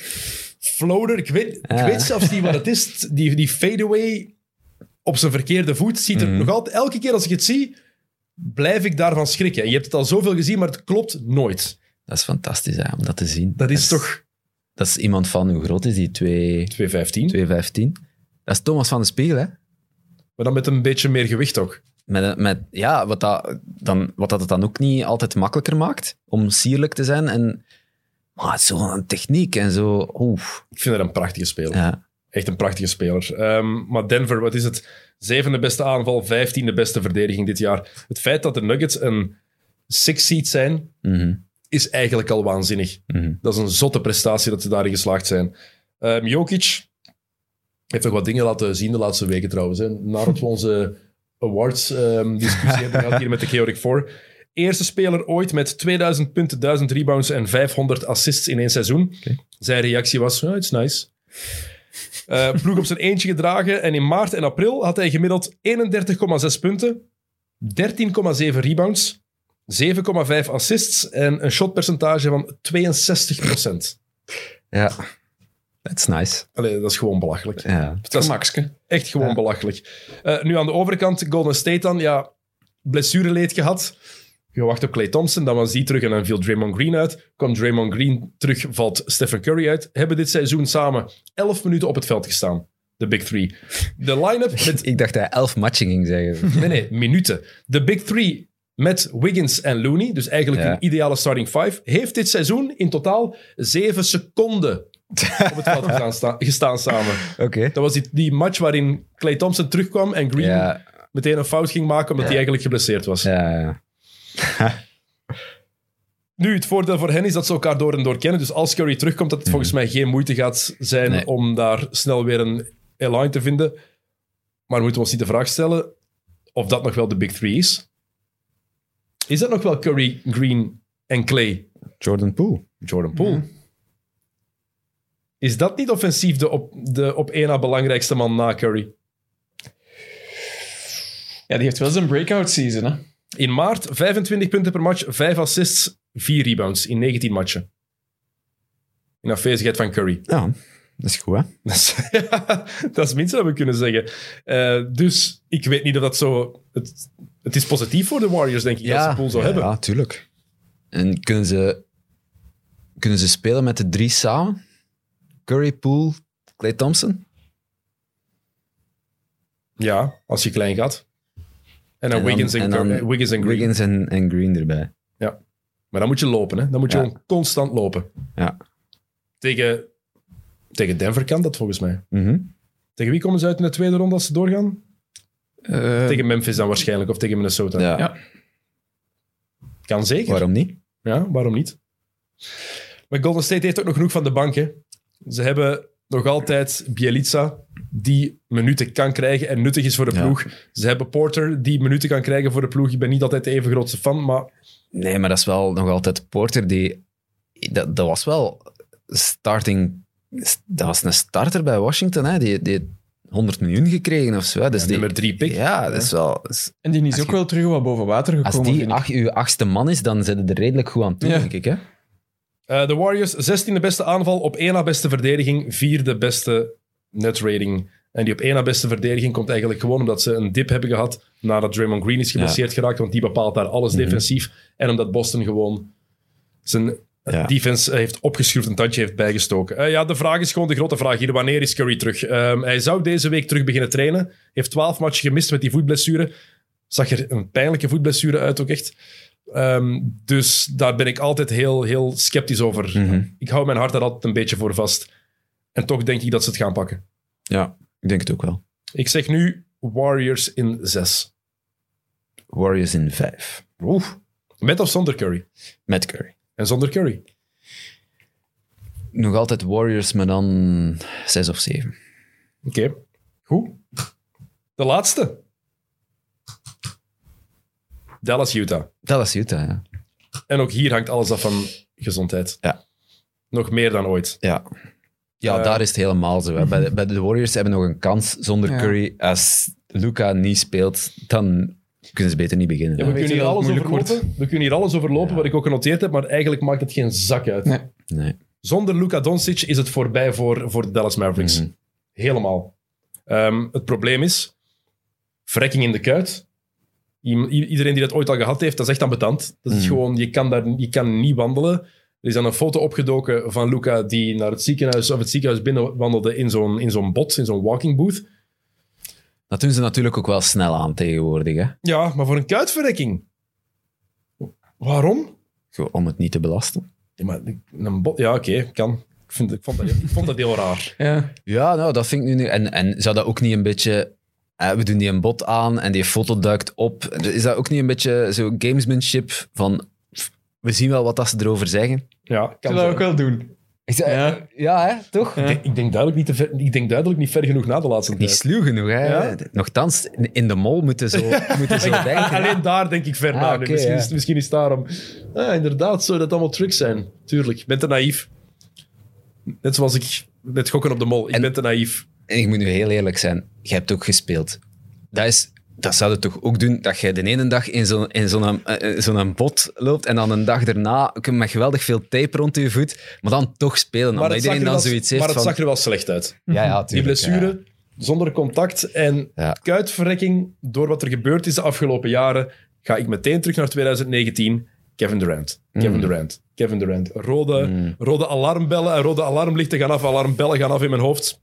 floater. Ik weet, ik Ja. weet zelfs niet wat het is. Die, die fadeaway op zijn verkeerde voet ziet er nog altijd... Elke keer als ik het zie, blijf ik daarvan schrikken. En je hebt het al zoveel gezien, maar het klopt nooit. Dat is fantastisch hè, om dat te zien. Dat is toch Dat is iemand van, hoe groot is die? 2 215. 215. Dat is Thomas van de Spiegel, hè? Maar dan met een beetje meer gewicht ook. Met, met, ja, wat dat, dan, wat dat het dan ook niet altijd makkelijker maakt om sierlijk te zijn. En, maar zo'n techniek en zo. Oef. Ik vind het een prachtige speler. Ja. Echt een prachtige speler. Ehm, maar Denver, wat is het? Zevende beste aanval, vijftiende beste verdediging dit jaar. Het feit dat de Nuggets een six seed zijn, Mhm. is eigenlijk al waanzinnig. Mhm. Dat is een zotte prestatie dat ze daarin geslaagd zijn. Ehm Jokic heeft nog wat dingen laten zien de laatste weken trouwens. Hè. Nadat we onze awards ehm, discussie hebben gehad hier met de Chaotic 4. Eerste speler ooit met 2000 punten, 1000 rebounds en 500 assists in één seizoen. Zijn reactie was, oh, it's nice. Eh, ploeg op zijn eentje gedragen en in maart en april had hij gemiddeld 31,6 punten, 13,7 rebounds, 7,5 assists en een shotpercentage van 62%. ja. That's nice. Allee, dat is gewoon belachelijk. Ja. Dat is Gemakske. echt gewoon belachelijk. Eh, nu aan de overkant, Golden State dan, ja, blessureleed gehad. Je wacht op Clay Thompson, dan was die terug en dan viel Draymond Green uit. Kwam Draymond Green terug, valt Stephen Curry uit. Hebben dit seizoen samen 11 minuten op het veld gestaan. De Big Three. De line-up met... Ik dacht dat hij elf matchen ging zeggen. Nee, nee, minuten. De Big Three met Wiggins en Looney, dus eigenlijk Ja. een ideale starting five, heeft dit seizoen in totaal 7 seconden op het veld gestaan, sta- gestaan samen. Oké. Dat was die, die match waarin Clay Thompson terugkwam en Green Ja, meteen een fout ging maken omdat hij eigenlijk geblesseerd was. ja, ja. Nu, het voordeel voor hen is dat ze elkaar door en door kennen. Dus als Curry terugkomt, dat het volgens mij geen moeite gaat zijn Nee. om daar snel weer een align te vinden. Maar we moeten ons niet de vraag stellen of dat nog wel de Big Three is. Is dat nog wel Curry, Green en Clay? Jordan Poole. Jordan Poole. Is dat niet offensief de op, de op één na belangrijkste man na Curry? Ja, die heeft wel zijn breakout season, hè. In maart 25 punten per match, 5 assists, 4 rebounds in 19 matchen. In afwezigheid van Curry. Ja, dat is goed, hè? Dat is, dat is het minste dat we kunnen zeggen. Eh, dus ik weet niet of dat zo... Het, het is positief voor de Warriors, denk ik, dat ze Poole zo ja, hebben. Ja, tuurlijk. En kunnen ze, kunnen ze spelen met de drie samen? Curry, Poole, Clay Thompson? Ja, als je klein gaat. En dan, En dan- Wiggins, en, en dan Curry- Wiggins en Green. Wiggins en, en Green erbij. Ja. Maar dan moet je lopen, hè. Dan moet je Ja. gewoon constant lopen. Ja. Tegen, tegen Denver kan dat, volgens mij. Mhm. Tegen wie komen ze uit in de tweede ronde als ze doorgaan? Eh, Tegen Memphis dan waarschijnlijk, of tegen Minnesota. ja. Ja. Kan zeker. Waarom niet? Ja, waarom niet? Maar Golden State heeft ook nog genoeg van de bank. Hè. Ze hebben nog altijd Bielica, die minuten kan krijgen en nuttig is voor de Ja. ploeg. Ze hebben Porter, die minuten kan krijgen voor de ploeg. Ik ben niet altijd de even grootste fan, maar Nee, maar dat is wel nog altijd Porter die... Dat, dat was wel starting... Dat was een starter bij Washington, hè? Die, die heeft 100 miljoen gekregen of zo. hè. Dus die, nummer drie pick. Ja, dat is wel... En die is ook je- wel terug wat boven water gekomen, Als die uw achtste man is, dan zit het er redelijk goed aan toe, Ja. denk ik. Hè? Eh, de Warriors, 16e beste aanval, op 1 na beste verdediging, vierde beste net rating. En die op 1 na beste verdediging komt eigenlijk gewoon omdat ze een dip hebben gehad nadat Draymond Green is geblesseerd geraakt, want die bepaalt daar alles defensief. En omdat Boston gewoon zijn Ja. defense heeft opgeschroefd, een tandje heeft bijgestoken. Eh, ja, de vraag is gewoon de grote vraag hier. Wanneer is Curry terug? Ehm, hij zou deze week terug beginnen trainen. Heeft 12 matchen gemist met die voetblessure. Zag er een pijnlijke voetblessure uit ook echt. Ehm, dus daar ben ik altijd heel, heel sceptisch over. Mhm. Ik hou mijn hart daar altijd een beetje voor vast. En toch denk ik dat ze het gaan pakken. Ja, ik denk het ook wel. Ik zeg nu Warriors in 6. Warriors in vijf. Oeh. Met of zonder Curry? Met Curry. En zonder Curry. Nog altijd Warriors, maar dan zes of zeven. Oké. Goed. De laatste. Dallas, Utah. Dat was Utah, ja. En ook hier hangt alles af van gezondheid. Ja. Nog meer dan ooit. Ja, ja Eh, daar is het helemaal zo. Hè. Bij, de, bij de Warriors hebben nog een kans zonder Ja. Curry. Als Luca niet speelt, dan kunnen ze beter niet beginnen. Ja, we, kunnen hier dat het alles moeilijk overlopen. we kunnen hier alles overlopen wat ik ook genoteerd heb, maar eigenlijk maakt het geen zak uit. Nee. Nee. Zonder Luka Doncic is het voorbij voor, voor de Dallas Mavericks. Mhm. Helemaal. Ehm, het probleem is, verrekking in de kuit. Iedereen die dat ooit al gehad heeft, dat is echt ambetant. Dat is Mhm. gewoon, je kan, daar, je kan niet wandelen. Er is dan een foto opgedoken van Luca die naar het ziekenhuis, of het ziekenhuis binnen wandelde in zo'n, in zo'n bot, in zo'n walking booth. Dat doen ze natuurlijk ook wel snel aan tegenwoordig. Hè? Ja, maar voor een kuitverrekking. Waarom? Gewoon Om het niet te belasten. Ja, maar een bot, ja oké, kan. Ik, vind, ik, vond dat, ik vond dat heel raar. Ja. Ja, nou, dat vind ik nu niet. En, en zou dat ook niet een beetje. Eh, we doen die een bot aan en die foto duikt op. Is dat ook niet een beetje zo gamesmanship van. We zien wel wat dat ze erover zeggen. Ja, Ik kan dat ook wel doen. Zei, Ja. ja, hè, toch? Ja. Ik denk, ik denk duidelijk niet te ver, ik denk duidelijk niet ver genoeg na de laatste Niet tijd. sluw genoeg, hè? Ja. Nochtans, in de mol moeten zo, moeten zo denken. Alleen daar denk ik ver Ah, na. misschien, ja. is, misschien is het daarom. Ah, inderdaad, zou dat allemaal tricks zijn. Tuurlijk, ik ben te naïef. Net zoals ik met gokken op de mol. Ik En- ben te naïef. En ik moet nu heel eerlijk zijn, je hebt ook gespeeld. Dat, is, dat zou je toch ook doen, dat je de ene dag in zo'n in zo'n eh, zo'n bot loopt en dan een dag daarna met geweldig veel tape rond je voet, maar dan toch spelen. Maar Omdat het, zag iedereen er dan wel, zoiets heeft maar het van... zag er wel slecht uit. ja, ja, Die blessure, zonder contact en Ja. kuitverrekking door wat er gebeurd is de afgelopen jaren, ga ik meteen terug naar 2019. Kevin Durant. Kevin Mm. Durant. Kevin Durant. Rode, Mm. rode alarmbellen en rode alarmlichten gaan af, alarmbellen gaan af in mijn hoofd.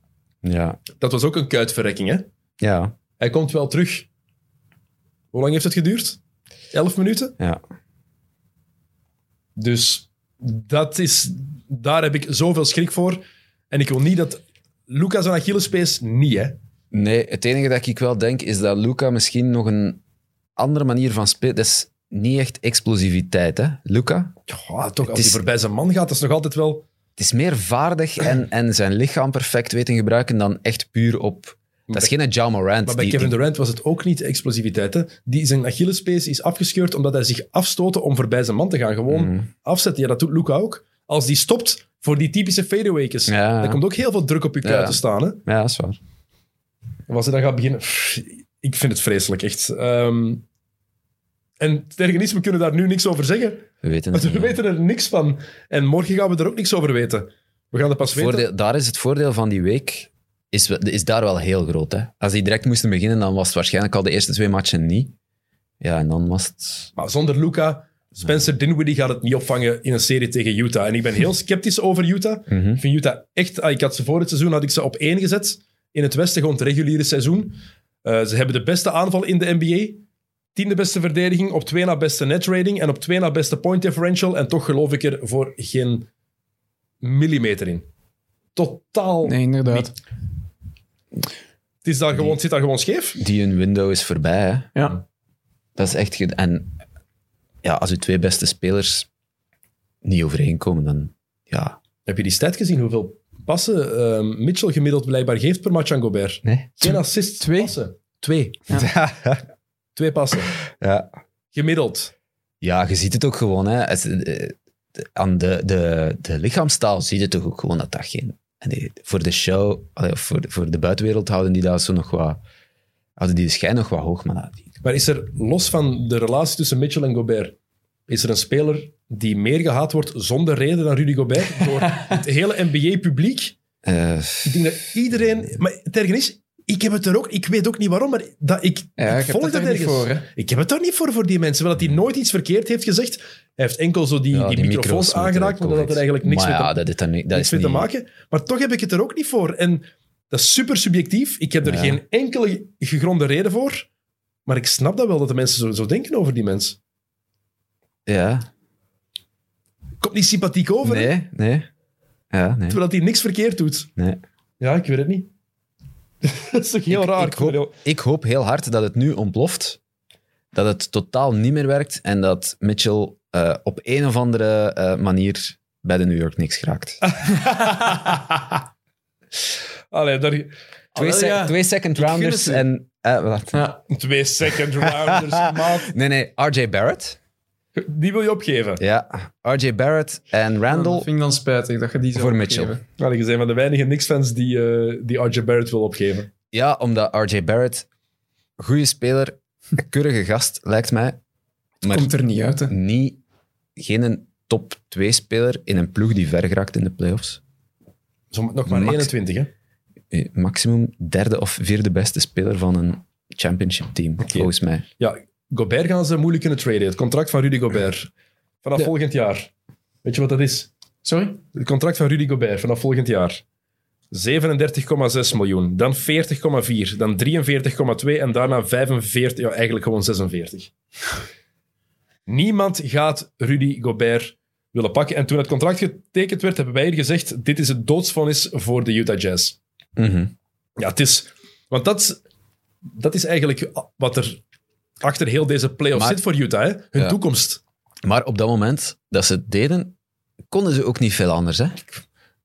Ja. Dat was ook een kuitverrekking, hè? Ja, Hij komt wel terug. Hoe lang heeft het geduurd? Elf minuten? ja. Dus dat is, daar heb ik zoveel schrik voor. En ik wil niet dat Lucas en Achillespees niet, hè? Nee, het enige dat ik wel denk is dat Luca misschien nog een andere manier van spelen... Dat is niet echt explosiviteit, hè? Luca? Ja, toch, als is- hij voorbij zijn man gaat, dat is nog altijd wel... Het is meer vaardig en, en zijn lichaam perfect weten gebruiken dan echt puur op... Dat is geen Ja Morant. Maar bij die- Kevin Durant was het ook niet explosiviteit. Hè? Die, zijn Achillespees is afgescheurd omdat hij zich afstootte om voorbij zijn man te gaan. Gewoon Mm. afzetten. Ja, dat doet Luca ook. Als die stopt voor die typische fadeaway's, Ja. dan komt ook heel veel druk op je kuit Ja. te staan. Hè? Ja, dat is waar. En als hij dan gaat beginnen... pff, ik vind het vreselijk, echt. Ehm, en tegen iets, we kunnen daar nu niks over zeggen. We weten het we weten er niks van. En morgen gaan we er ook niks over weten. We gaan er pas weten. Voordeel, daar is het voordeel van die week, is, is daar wel heel groot. Hè? Als die direct moesten beginnen, dan was het waarschijnlijk al de eerste twee matchen niet. Ja, en dan was het... Maar zonder Luca, Spencer Dinwiddie gaat het niet opvangen in een serie tegen Utah. En ik ben heel sceptisch over Utah. Mhm. Ik vind Utah echt... ah, Ik had ze voor het seizoen had ik ze op één gezet. In het Westen gewoon het reguliere seizoen. Eh, ze hebben de beste aanval in de NBA. Tiende beste verdediging, op twee na beste net rating en op twee na beste point differential. En toch geloof ik er voor geen millimeter in. Totaal Nee, inderdaad. Het is daar gewoon, zit daar gewoon scheef. Die een window is voorbij. Hè? Ja. Dat is echt... En ja, als uw twee beste spelers niet overeenkomen, dan... Ja. Heb je die stat gezien? Hoeveel passen ehm, Mitchell gemiddeld blijkbaar geeft per match aan Gobert? Nee? Geen assists, Twee? passen. Twee. Ja. Twee passen. ja. Gemiddeld. Ja, je ziet het ook gewoon. Hè. Eh, de- aan de, de, de lichaamstaal zie je toch ook gewoon dat dat geen... en die- voor de show, allee, of voor de, voor de buitenwereld houden die dat zo nog wat... Die de schijn nog wat hoog, maar dat- die- Maar is er, los van de relatie tussen Mitchell en Gobert, is er een speler die meer gehaat wordt zonder reden dan Rudy Gobert door het hele NBA-publiek? eh, Ik denk dat iedereen... Maar het is, ik heb het er ook... Ik weet ook niet waarom, maar dat ik, Ja, volg het dat er ergens. voor, hè. Ik heb het daar niet voor, voor die mensen. Wel dat hij nooit iets verkeerd heeft gezegd. Hij heeft enkel zo die, ja, die, die microfoons aangeraakt, maar dat had er eigenlijk niks maar mee te ja, dat, niet- dat niks is mee te niet- maken. Maar toch heb ik het er ook niet voor. En dat is super subjectief. Ik heb er geen enkele gegronde reden voor. Maar ik snap dat wel, dat de mensen zo, zo denken over die mens. Ja, Komt niet sympathiek over, hè? nee, nee. Ja, nee. terwijl hij niks verkeerd doet. nee. Ja, ik weet het niet. dat is toch heel Ik- raar. Ik hoop, ik hoop heel hard dat het nu ontploft. Dat het totaal niet meer werkt en dat Mitchell eh, op een of andere eh, manier bij de New York Knicks geraakt. Allee, daar... Twee, ja. second rounders en... eh. Ja. Twee second rounders, maat. Nee, nee, RJ Barrett. Die wil je opgeven. Ja, RJ Barrett en Dat Randall. vind ik dan spijtig dat je die zou Voor Mitchell. Allee, je bent van de weinige Knicks-fans die, eh die RJ Barrett wil opgeven. Ja, omdat RJ Barrett, goede speler, Een keurige gast, lijkt mij. Maar Komt er niet uit, hè. niet, geen top 2 speler in een ploeg die ver geraakt in de playoffs. Zo, nog maar Max. 21, hè? Eh, Maximum derde of vierde beste speler van een championship team, volgens mij. Ja, Gobert gaan ze moeilijk kunnen traden. Het contract van Rudy Gobert. Vanaf Ja. volgend jaar. Weet je wat dat is? Sorry? Het contract van Rudy Gobert vanaf volgend jaar. 37,6 miljoen. Dan 40,4. Dan 43,2. En daarna 45. Ja, eigenlijk gewoon 46. Niemand gaat Rudy Gobert willen pakken. En toen het contract getekend werd, hebben wij hier gezegd: dit is het doodsvonnis voor de Utah Jazz. Mhm. Ja, het is... Want dat, is- dat is eigenlijk wat er achter heel deze playoff zit voor Utah. Hè? Hun Ja. toekomst. Maar op dat moment dat ze het deden, konden ze ook niet veel anders. Hè?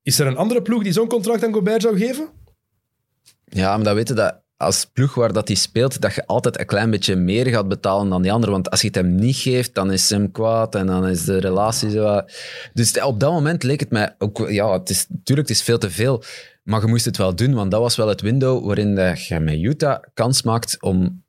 Is er een andere ploeg die zo'n contract aan Gobert zou geven? Ja, maar dat weten dat als ploeg waar dat hij speelt, dat je altijd een klein beetje meer gaat betalen dan die andere. Want als je het hem niet geeft, dan is hem kwaad en dan is de relatie zo... Dus op dat moment leek het mij ook... Ja, het is, natuurlijk, het is veel te veel. Maar je moest het wel doen, want dat was wel het window waarin je met Utah kans maakt om,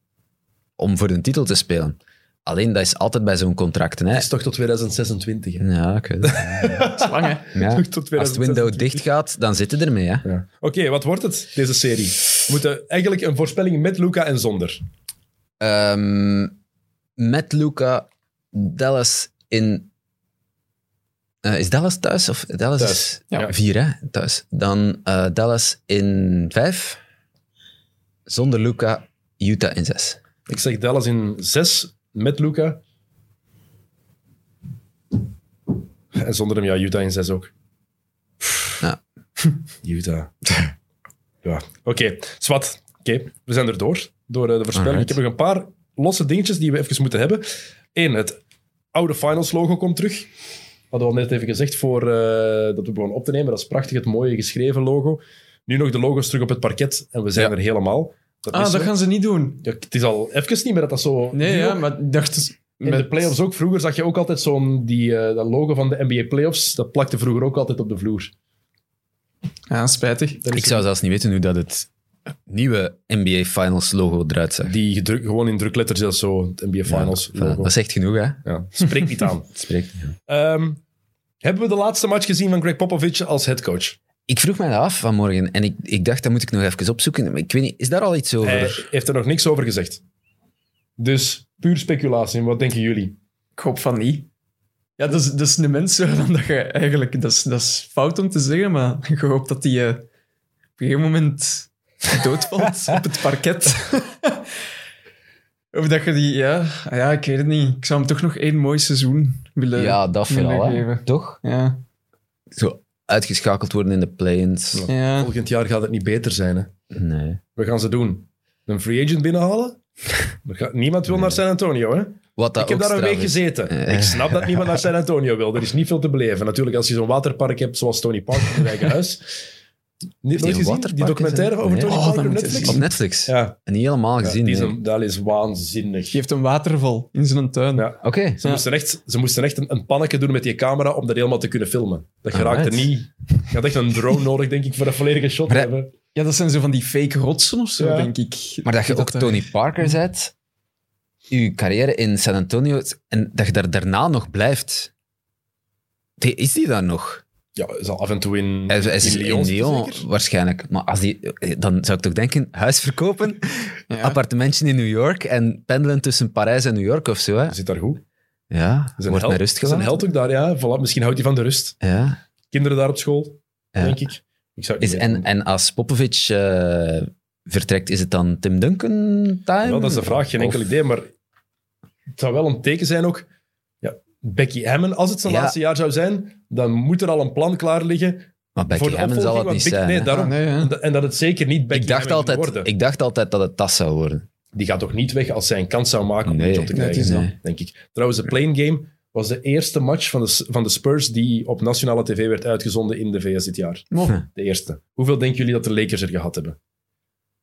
om voor de titel te spelen. Alleen, dat is altijd bij zo'n contracten. Hè? Dat is toch tot 2026. Hè? Ja, ik weet het. Dat is lang, hè. Ja. Tot Als het window 2026. dicht gaat, dan zitten we ermee. Hè? Ja. Oké, wat wordt het, deze serie? We moeten eigenlijk een voorspelling met Luca en zonder. Ehm, met Luca, Dallas in. eh, is Dallas thuis? Of Dallas Thuis, is ja. vier, hè? Thuis. Dan eh, Dallas in vijf. Zonder Luca, Utah in zes. Ik zeg Dallas in 6 met Luca. En zonder hem, ja, Utah in 6 ook. Ja. Utah. ja, oké. Zwat. Oké, we zijn er door. Door eh, de voorspelling. Alright. Ik heb nog een paar losse dingetjes die we even moeten hebben. Eén, het oude finals logo komt terug. Hadden we al net even gezegd voor, eh, dat we begonnen op te nemen. Dat is prachtig, het mooie geschreven logo. Nu nog de logo's terug op het parket en we zijn Ja. er helemaal. Dat Ah, dat zo. gaan ze niet doen. Ja, het is al even niet meer dat dat zo... Nee, ja, maar ik dacht... dus in de playoffs ook. Vroeger zag je ook altijd zo'n... Die, eh, dat logo van de NBA playoffs, dat plakte vroeger ook altijd op de vloer. Ja, is Ik zou zelfs niet weten hoe dat het nieuwe NBA Finals logo eruit zag. Die gedrukt, gewoon in drukletters is zo, het NBA Finals Ja, logo. dat is echt genoeg, hè? Ja, spreekt niet aan. Spreekt. ja. Ehm, hebben we de laatste match gezien van Greg Popovich als headcoach? Ik vroeg mij dat af vanmorgen en ik, ik dacht, dat moet ik nog even opzoeken. Maar ik weet niet, is daar al iets over? Hij heeft er nog niks over gezegd. Dus puur speculatie. Wat denken jullie? Ik hoop van niet. Ja, dat is, dat is een mens waarvan dat je eigenlijk... Dat is, dat is fout om te zeggen, maar je hoopt dat hij eh, op een gegeven moment doodvalt op het parket. of dat je die... Ja, ja, ik weet het niet. Ik zou hem toch nog één mooi seizoen willen ja, dat willen vooral, geven. toch? Ja. Zo uitgeschakeld worden in de play-ins. ja. Volgend jaar gaat het niet beter zijn. Hè? Nee. We gaan ze doen. Een free agent binnenhalen? Niemand wil naar San Antonio, hè? Wat dat Ik heb daar een week is. gezeten. Eh. Ik snap dat niemand naar San Antonio wil. Er is niet veel te beleven. Natuurlijk, als je zo'n waterpark hebt zoals Tony Park in je eigen huis. Niet nooit gezien? Die documentaire over Nee. Tony Oh, Park dat op je Netflix? Op Netflix? Ja, Niet helemaal ja, gezien. die is nee. een- dat is waanzinnig. Die heeft een waterval in zijn tuin. Ja. Oké. Ze, Ja. moesten echt, ze moesten echt een, een pannetje doen met die camera om dat helemaal te kunnen filmen. Dat geraakt er Alright. niet... Je had echt een drone nodig, denk ik, voor een volledige shot te hebben. Ja, dat zijn zo van die fake rotsen of zo, Ja. denk ik. Maar dat je ook Tony Parker bent, je carrière in San Antonio, en dat je daar daarna nog blijft. Die- Is die dan nog? Ja, is al af en toe in, Hij is, hij is in in Lyon, waarschijnlijk. Maar als die, dan zou ik toch denken, huis verkopen, Ja. appartementje in New York en pendelen tussen Parijs en New York of zo. Hè? Zit daar goed. Ja, een wordt held, rust gelaten. held ook daar, ja. Voilà, misschien houdt hij van de rust. Ja. Kinderen daar op school, Ja. denk ik. ik zou Is, en, en als Popovic eh, vertrekt, is het dan Tim Duncan time? Wel, dat is de vraag, geen enkel idee. Maar het zou wel een teken zijn ook. Becky Hammond, als het zijn Ja. laatste jaar zou zijn, dan moet er al een plan klaar liggen. Maar Becky voor de Hammond zal het niet zijn. Nee, daarom. Ah, nee, ja. En dat- En het zeker niet Becky ik, dacht Hammond altijd, worden. ik dacht altijd dat het tas zou worden. Die gaat toch niet weg als zij een kans zou maken om Nee, te krijgen, denk ik. Trouwens, de playing game was de eerste match van de, van de Spurs die op nationale tv werd uitgezonden in de VS dit jaar. De eerste. Hoeveel denken jullie dat de Lakers er gehad hebben?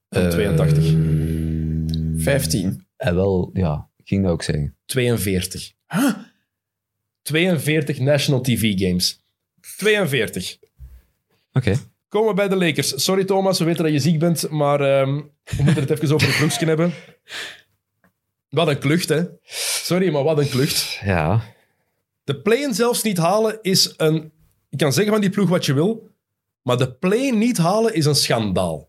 Van Eh, 82. 15. Eh, wel, ja, ik ging dat ook zeggen. 42. 42 National TV games. 42. Oké. Komen we bij de Lakers. Sorry Thomas, we weten dat je ziek bent, maar ehm, we moeten het even over de ploegsken hebben. Wat een klucht, hè. Sorry, maar wat een klucht. Ja. De play-in zelfs niet halen is een... Je kan zeggen van die ploeg wat je wil, maar de play-in niet halen is een schandaal.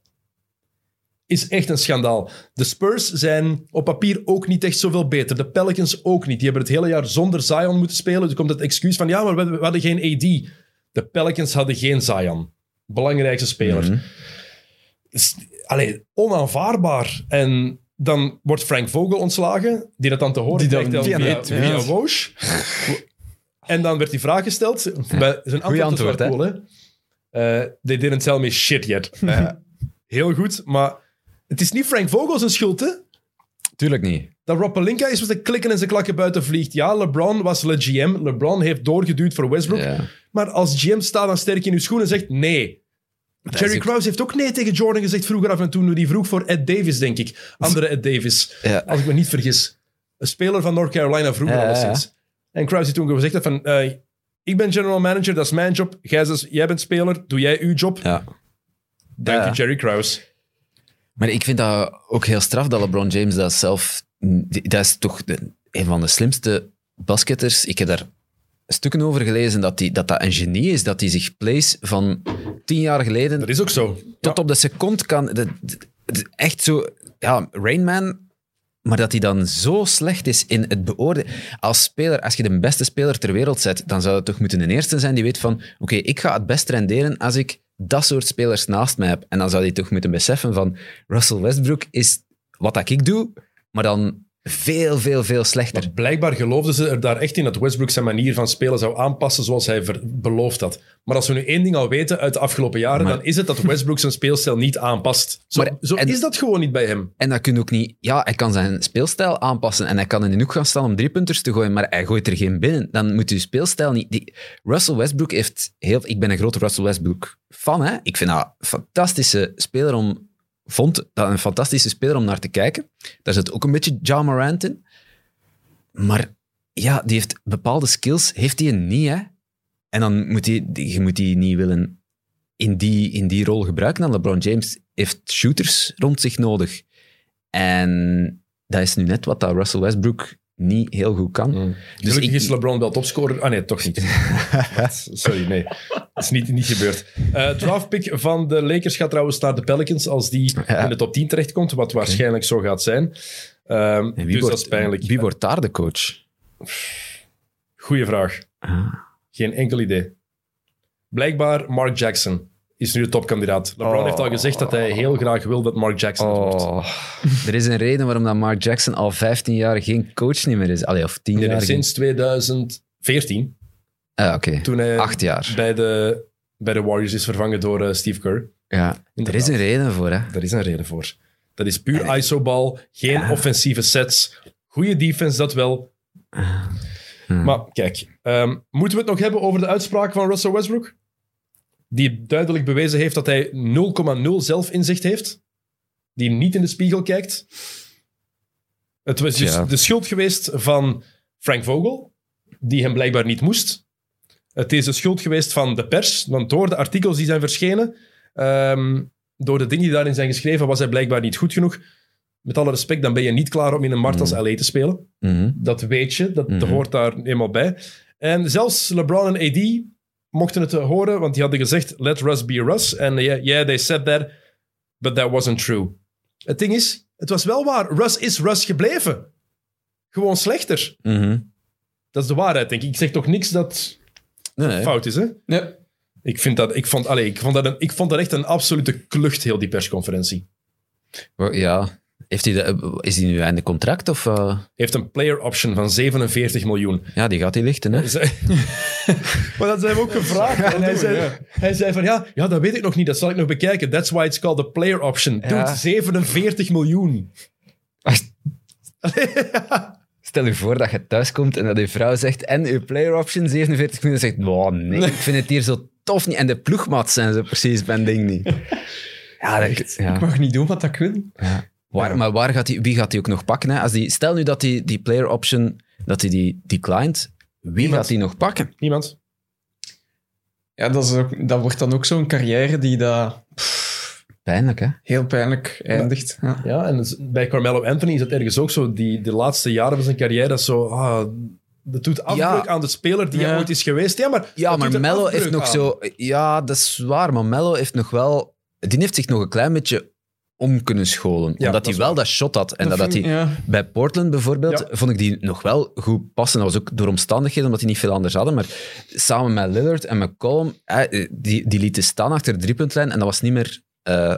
Is echt een schandaal. De Spurs zijn op papier ook niet echt zoveel beter. De Pelicans ook niet. Die hebben het hele jaar zonder Zion moeten spelen. Dus komt het excuus van, ja, maar we, we hadden geen AD. De Pelicans hadden geen Zion. Belangrijkste speler. Is- allee, onaanvaardbaar. En dan wordt Frank Vogel ontslagen, die dat dan te horen krijgt via, weet, via ja. En dan werd die vraag gesteld. Bij, zijn antwoord, antwoord, wel cool, hè. Eh, they didn't tell me shit yet. Eh, heel goed, maar het is niet Frank Vogel zijn schuld, hè. Tuurlijk niet. Dat Rob Pelinka is met de klikken en zijn klakken buiten vliegt. Ja, LeBron was le GM. LeBron heeft doorgeduwd voor Westbrook. Ja. Maar als GM staat dan sterk in uw schoenen en zegt nee. Jerry Krause heeft ook nee tegen Jordan gezegd vroeger af en toe. Die vroeg voor Ed Davis, denk ik. Andere Ed Davis. Ja. Als ik me niet vergis. Een speler van North Carolina vroeger Ja, alleszins. En Krause toen gezegd heeft van... eh, ik ben general manager, dat is mijn job. Jij, jij bent speler, doe jij uw job. Ja. Dank je, Jerry Krause. Maar ik vind dat ook heel straf dat LeBron James dat zelf... Dat is toch de, een van de slimste basketters. Ik heb daar stukken over gelezen dat, die, dat dat een genie is, dat hij zich plays van tien jaar geleden Dat is ook zo. tot op de seconde kan... dat- dat- dat- echt zo... Ja, Rainman... Maar dat hij dan zo slecht is in het beoordelen. Als speler, als je de beste speler ter wereld zet, dan zou het toch moeten een eerste zijn die weet van oké, ik ga het best renderen als ik dat soort spelers naast mij heb. En dan zou hij toch moeten beseffen van Russell Westbrook is wat ik doe, maar dan veel, veel, veel slechter. Maar blijkbaar geloofden ze er daar echt in dat Westbrook zijn manier van spelen zou aanpassen zoals hij beloofd had. Maar als we nu één ding al weten uit de afgelopen jaren, Maar- dan is het dat Westbrook zijn speelstijl niet aanpast. Zo, Maar- zo en- is dat gewoon niet bij hem. En dat kun je ook niet... Ja, hij kan zijn speelstijl aanpassen en hij kan in de hoek gaan staan om driepunters te gooien, maar hij gooit er geen binnen. Dan moet je speelstijl niet... Die, Russell Westbrook heeft heel... Ik ben een grote Russell Westbrook fan, hè. Ik vind dat een fantastische speler om... Vond dat een fantastische speler om naar te kijken. Daar zit ook een beetje Ja Morant in. Maar ja, die heeft bepaalde skills, heeft hij niet, hè. En dan moet hij... Je moet die niet willen in die, in die rol gebruiken. En LeBron James heeft shooters rond zich nodig. En dat is nu net wat dat Russell Westbrook niet heel goed kan. Dus Dus Gelukkig ik, is LeBron wel topscorer. Ah nee, toch niet. Sorry, nee. Dat is niet, niet gebeurd. Eh draftpick van de Lakers gaat trouwens naar de Pelicans als die Ja. in de top 10 terechtkomt, wat waarschijnlijk zo gaat zijn. Ehm, wie, dus wordt, dat is pijnlijk. wie wordt daar de coach? Goeie vraag. Ah. Geen enkel idee. Blijkbaar Mark Jackson is nu de topkandidaat. LeBron Oh. heeft al gezegd dat hij heel graag wil dat Mark Jackson het wordt. Oh, er is een reden waarom dat Mark Jackson al 15 jaar geen coach niet meer is. Allee, of 10 Nee, jaar. geen- sinds 2014, Ah, Oké, toen hij acht jaar. bij de, bij de Warriors is vervangen door eh, Steve Kerr. Ja, er is een reden voor, hè. Daar is een reden voor. Dat is puur iso-bal, geen offensieve sets. Goede defense, dat wel. Hmm. Maar kijk, ehm, moeten we het nog hebben over de uitspraak van Russell Westbrook? Die duidelijk bewezen heeft dat hij 0,0 zelfinzicht heeft. Die niet in de spiegel kijkt. Het was dus de schuld geweest van Frank Vogel, die hem blijkbaar niet moest. Het is de schuld geweest van de pers, want door de artikels die zijn verschenen, ehm, door de dingen die daarin zijn geschreven, was hij blijkbaar niet goed genoeg. Met alle respect, dan ben je niet klaar om in een markt als LA te spelen. Mhm. Dat weet je, dat Mhm. hoort daar eenmaal bij. En zelfs LeBron en AD mochten het horen, want die hadden gezegd, let Russ be Russ. En yeah, yeah, they said that, but that wasn't true. Het ding is, het was wel waar. Russ is Russ gebleven. Gewoon slechter. Mhm. Dat is de waarheid, denk ik. Ik zeg toch niks dat Nee, nee. fout is, hè? Ja. Ik, vind dat, ik, vond, allez, ik, vond dat een, ik vond dat echt een absolute klucht, heel die persconferentie. Ja. Heeft hij de, is hij nu einde contract? Of, eh, Hij heeft een player option van 47 miljoen. Ja, die gaat hij lichten, hè. Maar dat zijn we ook gevraagd. En hij, zei, hij zei van, ja, ja, dat weet ik nog niet, dat zal ik nog bekijken. That's why it's called a player option. Dude, Ja. 47 miljoen. Stel je voor dat je thuis komt en dat je vrouw zegt en uw player option 47 minuten zegt, oh nee, ik vind het hier zo tof niet. En de ploegmaats zijn zo precies mijn ding niet. Ja, dat, Ik ja. mag niet doen wat ik wil. Waar, maar waar gaat die, wie gaat die ook nog pakken? Hè? Als die, stel nu dat die, die player option dat die, die declined, wie Niemand. gaat die nog pakken? Niemand. Ja, dat, is ook, dat wordt dan ook zo'n carrière die dat... pff, Pijnlijk, hè? Heel pijnlijk eindigt. Ja. Ja, en dus bij Carmelo Anthony is het ergens ook zo, die de laatste jaren van zijn carrière, dat is zo, ah, dat doet afbreuk Ja. aan de speler die Ja. hij ooit is geweest. Ja, maar, Ja, dat maar Mello heeft nog aan. zo... Ja, dat is waar, maar Mello heeft nog wel... Die heeft zich nog een klein beetje om kunnen scholen. Ja, omdat dat hij wel waar. dat shot had. En dat, hij... ja. Bij Portland bijvoorbeeld Ja. vond ik die nog wel goed passen. Dat was ook door omstandigheden, omdat die niet veel anders hadden. Maar samen met Lillard en McCollum, eh, die, die lieten staan achter de driepuntlijn. En dat was niet meer eh,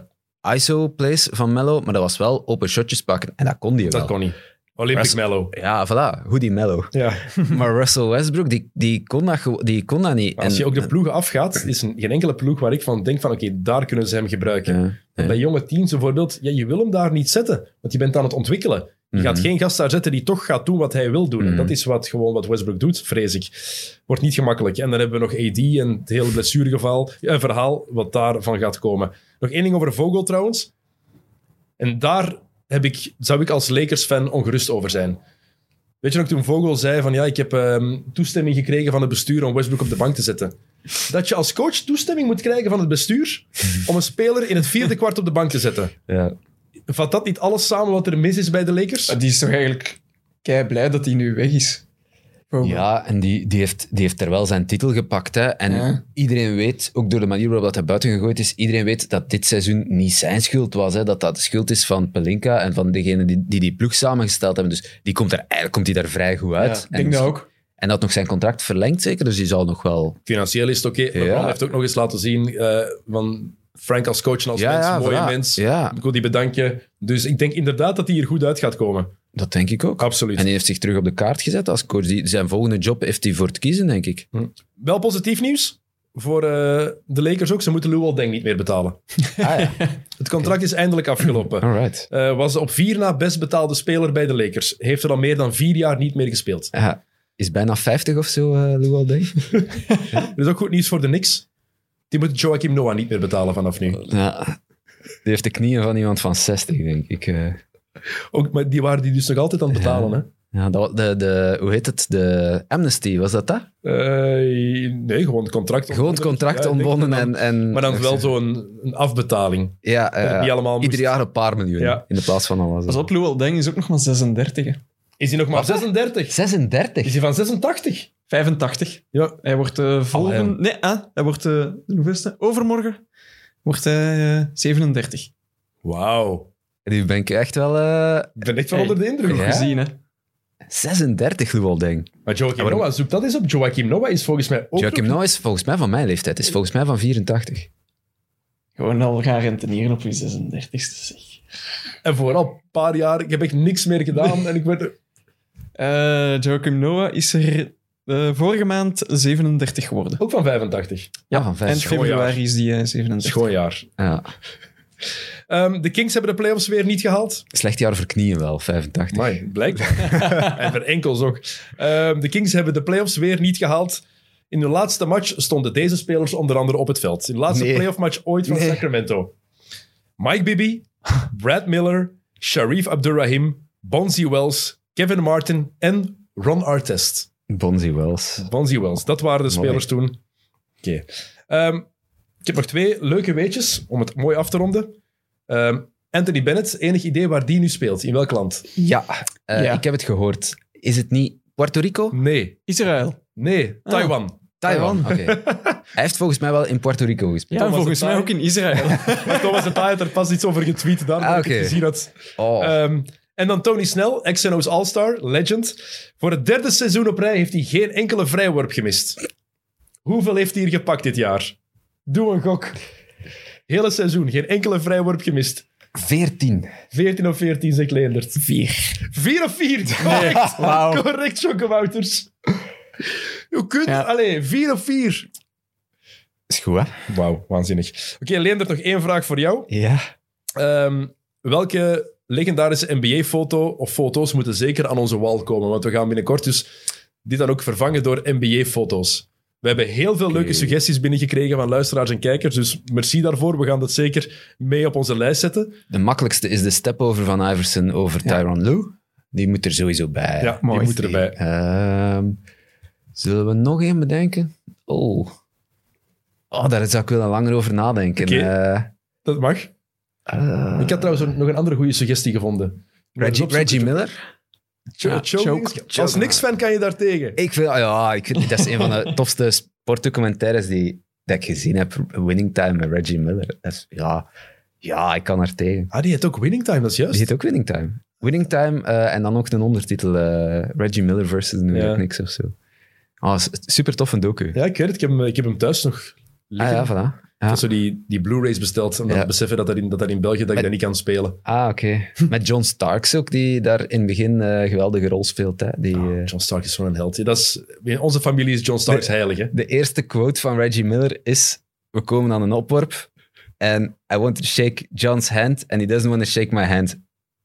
ISO-plays van Mello, maar dat was wel open shotjes pakken. En dat kon die wel. Dat kon niet. Olympic Rest- Mello. Ja, voilà. Hoe die Mello. Ja. maar Russell Westbrook, die, die, kon, dat, die kon dat niet. Maar als En- je ook de ploegen afgaat, is er geen enkele ploeg waar ik van denk van, oké, daar kunnen ze hem gebruiken. Ja, ja. Bij jonge teams bijvoorbeeld, ja, je wil hem daar niet zetten, want je bent aan het ontwikkelen. Je gaat Mhm. geen gast daar zetten die toch gaat doen wat hij wil doen. En Mhm. dat is wat, gewoon wat Westbrook doet, vrees ik. Wordt niet gemakkelijk. En dan hebben we nog AD en het hele blessuregeval, eh, verhaal wat daarvan gaat komen. Nog één ding over Vogel trouwens. En daar heb ik, zou ik als Lakers-fan ongerust over zijn. Weet je nog toen Vogel zei van ja, ik heb ehm, toestemming gekregen van het bestuur om Westbrook op de bank te zetten. Dat je als coach toestemming moet krijgen van het bestuur om een speler in het vierde kwart op de bank te zetten. Ja. Vat dat niet alles samen wat er mis is bij de Lakers? Die is toch eigenlijk kei blij dat hij nu weg is. Ja, en die, die, heeft, die heeft er wel zijn titel gepakt. Hè. En Ja. iedereen weet, ook door de manier waarop dat hij buiten gegooid is, iedereen weet dat dit seizoen niet zijn schuld was. Hè. Dat dat de schuld is van Pelinka en van degene die die, die ploeg samengesteld hebben. Dus die komt er, eigenlijk komt hij daar vrij goed uit. ik en, denk dat ook. en dat nog zijn contract verlengd, zeker. Dus die zal nog wel... Financieel is het oké. LeBron Ja. heeft ook nog eens laten zien eh, van Frank als coach en als Ja, mens, ja, mooie voilà. mens. Ja. Ik wil die bedanken. Dus ik denk inderdaad dat hij er goed uit gaat komen. Dat denk ik ook. Absoluut. En hij heeft zich terug op de kaart gezet als coach. Die, zijn volgende job heeft hij voor te kiezen, denk ik. Wel positief nieuws voor eh, de Lakers ook. Ze moeten Lou Deng niet meer betalen. Ah ja, Het contract is eindelijk afgelopen. alright. Eh, was op vier na best betaalde speler bij de Lakers. Heeft er al meer dan vier jaar niet meer gespeeld. Ja, is bijna 50 of zo, uh, Lou Aldeng. Dat is ook goed nieuws voor de Knicks. Die moet Joachim Noah niet meer betalen vanaf nu. Ja, die heeft de knieën van iemand van 60, denk ik. Ook, maar die waren die dus nog altijd aan het betalen. Hè? Ja, dat, de, de, hoe heet het? De Amnesty, was dat dat? Eh, nee, gewoon het contract. Gewoon het contract Ja, ontbonden en... en Maar dan wel zo'n een afbetaling. Ja, het eh, allemaal ieder moest- jaar een paar miljoen Ja. in de plaats van alles. Pas op, Lou Deng is ook nog maar 36. hè. Is hij nog maar 36? Is 36? hij van 86? 85. Ja. Hij wordt eh volgende... Nee, ah, hij wordt... hoeveelste? Overmorgen wordt hij eh, 37. Wauw. Die ben ik echt wel... eh, Ik ben echt wel Hey, onder de indruk. Ja? gezien, hè. 36, Lou Aldeng. Maar Joachim Noah, zoek dat eens op. Joachim Noah is volgens mij ook... Joachim Noah is volgens mij van mijn leeftijd. Is volgens mij van 84. Gewoon al gaan rentenieren op je 36e, zeg. En vooral een paar jaar, ik heb echt niks meer gedaan. en ik werd... er- Eh Joachim Noah is er eh, vorige maand 37 geworden. Ook van 85. Ja, van Eind 50. februari is die eh, 37. Schoon jaar. Ja. Ehm, de Kings hebben de playoffs weer niet gehaald. Slecht jaar voor knieën wel, 85. Amai, blijkbaar. en voor enkels ook. Ehm, de Kings hebben de playoffs weer niet gehaald. In de laatste match stonden deze spelers onder andere op het veld. In de laatste Nee. playoff match ooit van Nee. Sacramento. Mike Bibby, Brad Miller, Sharif Abdurrahim, Bonzi Wells, Kevin Martin en Ron Artest. Bonzi Wells. Bonzi Wells, dat waren de Mooi. spelers toen. Oké. Ehm, ik heb nog twee leuke weetjes om het mooi af te ronden. Ehm, Anthony Bennett, enig idee waar die nu speelt? In welk land? Ja, eh, Ja. ik heb het gehoord. Is het niet Puerto Rico? Nee. Israël. Nee, Ah. Taiwan. Taiwan. Oké. Hij heeft volgens mij wel in Puerto Rico gespeeld. Ja, Thomas volgens mij ook in Israël. Maar Thomas de Taai had er pas iets over getweet, daarom Ah, dat ik gezien had. Oh. Ehm, en dan Tony Snell, XNO's All-Star, legend. Voor het derde seizoen op rij heeft hij geen enkele vrijworp gemist. Hoeveel heeft hij hier gepakt dit jaar? Doe een gok. Hele seizoen, geen enkele vrijworp gemist. 14. 14 of 14, zegt Leendert. 4. 4 of 4, correct. Wauw. Correct, Jocke Wouters. Hoe kunt... Ja. Allee, 4 of 4. Is goed, hè? Wauw, waanzinnig. Oké, Leendert, nog één vraag voor jou. Ja. Ehm, welke legendarische NBA-foto of foto's moeten zeker aan onze wall komen? Want we gaan binnenkort dus dit dan ook vervangen door NBA-foto's. We hebben heel veel leuke suggesties binnengekregen van luisteraars en kijkers, dus merci daarvoor. We gaan dat zeker mee op onze lijst zetten. De makkelijkste is de step-over van Iverson over Tyron Lue. Die moet er sowieso bij. Ja, mooi. die moet erbij. Ehm, zullen we nog één bedenken? Oh. Oh, daar zou ik wel langer over nadenken. Oké. Eh, Dat mag. Eh, Ik had trouwens nog een andere goede suggestie gevonden. Reggie, Reggie Miller? Ja, choke choke. Als niks-fan kan je daar tegen. Ik vind, ah ja, ik vind, dat is een van de tofste sportdocumentaires die, dat ik gezien heb. Winning Time met Reggie Miller. Dat is, ja, ja, ik kan er tegen. Ah, die heeft ook winning time, dat is juist. Die heet ook Winning Time. Winning Time eh, en dan ook een ondertitel. eh, Reggie Miller versus New York Ja. Knicks of zo. Ah, super toffe docu. Ja, ik weet het. Ik heb, hem- ik heb hem thuis nog ah liggen. ja, voilà. Ik Ja. heb zo die, die Blu-rays besteld en dan Ja. beseffen dat dat in, dat dat in België dat ik dat niet kan spelen. Ah, oké. Met John Starks ook, die daar in het begin eh geweldige rol speelt. Hè. Die, eh, John Stark is zo'n held. Dat is, in onze familie is John Starks heilig. Hè? de eerste quote van Reggie Miller is: We komen aan een opworp. En I want to shake John's hand, and he doesn't want to shake my hand.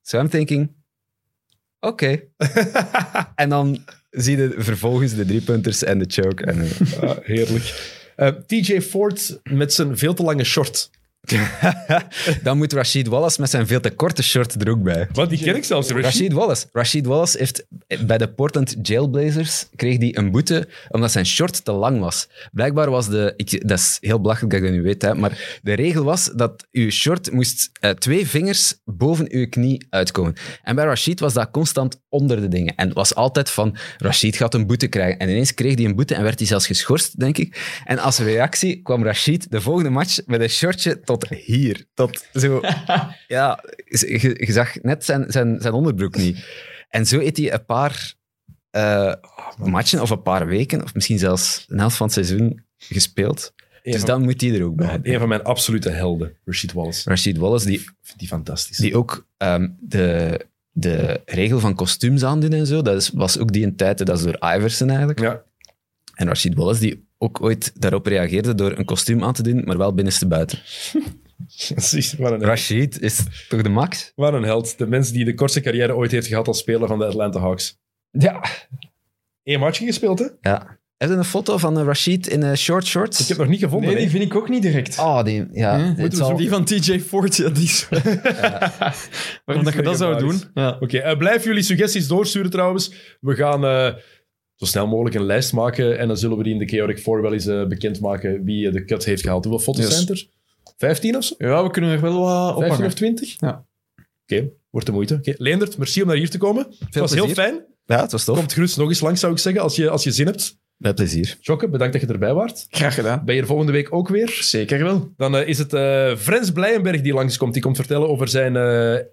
So I'm thinking: Oké. en dan zie je vervolgens de driepunters en de choke. En, eh, Ah, heerlijk. Eh, TJ Ford met zijn veel te lange short. dan moet Rashid Wallace met zijn veel te korte short er ook bij. Wat, die ken ik zelfs. Rashid. Rashid Wallace. Rashid Wallace heeft bij de Portland Jailblazers kreeg hij een boete omdat zijn short te lang was. Blijkbaar was de, ik, dat is heel belachelijk dat ik dat nu weet, hè, maar de regel was dat uw short moest eh, twee vingers boven uw knie uitkomen. En bij Rashid was dat constant onder de dingen. En het was altijd van, Rashid gaat een boete krijgen. En ineens kreeg hij een boete en werd hij zelfs geschorst, denk ik. En als reactie kwam Rashid de volgende match met een shortje tot hier. Tot zo... Ja, je, je zag net zijn, zijn, zijn onderbroek niet. En zo heeft hij een paar eh, matchen of een paar weken, of misschien zelfs een helft van het seizoen gespeeld. Dus dan moet hij er ook bij. Een van mijn absolute helden, Rashid Wallace. Rashid Wallace, die, die fantastisch. die ook ehm, de, de regel van kostuums aandoen en zo, dat is, was ook die een tijd, dat is door Iverson eigenlijk. Ja, En Rashid Wallace, die ook ooit daarop reageerde door een kostuum aan te doen, maar wel binnenste buiten. precies. Wat een, Rashid is toch de max? wat een held. De mens die de kortste carrière ooit heeft gehad als speler van de Atlanta Hawks. Ja. Eén matchje gespeeld, hè? ja. Heb je een foto van eh, Rashid in eh, short shorts? Ik heb nog niet gevonden. Nee, die vind ik ook niet direct. Oh, die, ja. Hm? het Moeten we zal- zo- Die van TJ Ford, ja, die is... Waarom dat je dat zou doen? Ja. Oké, eh, blijf jullie suggesties doorsturen trouwens. We gaan eh, zo snel mogelijk een lijst maken en dan zullen we die in de Chaotic 4 wel eens eh, bekendmaken wie eh, de cut heeft gehaald. Hoeveel foto's Yes. zijn er? 15 of zo? ja, we kunnen er wel wat 15 ophangen. of 20? Ja. Oké, wordt de moeite. Oké, Leendert, merci om naar hier te komen. Het was heel plezier. fijn. Ja, het was tof. Komt gerust nog eens langs, zou ik zeggen, als je, als je zin hebt. Met plezier. Jokke, bedankt dat je erbij waart. Graag gedaan. Ben je er volgende week ook weer? Zeker wel. Dan eh, is het Frans Blijenberg die langskomt. Die komt vertellen over zijn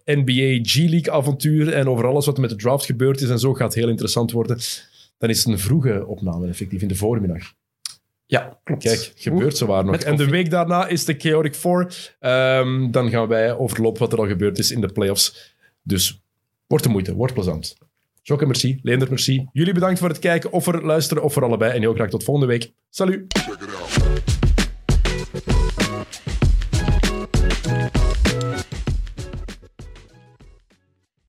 NBA G-League avontuur en over alles wat er met de draft gebeurd is en zo. Gaat heel interessant worden. Dan is het een vroege opname, effectief, in de voormiddag. Ja, klopt. Kijk, gebeurt zo waar nog. met En de week daarna is de Chaotic 4. Ehm, dan gaan wij overlopen wat er al gebeurd is in de playoffs. Dus wordt de moeite, wordt plezant. Jokke, merci. Leender, merci. Jullie bedankt voor het kijken of voor het luisteren of voor allebei. En heel graag tot volgende week. Salut!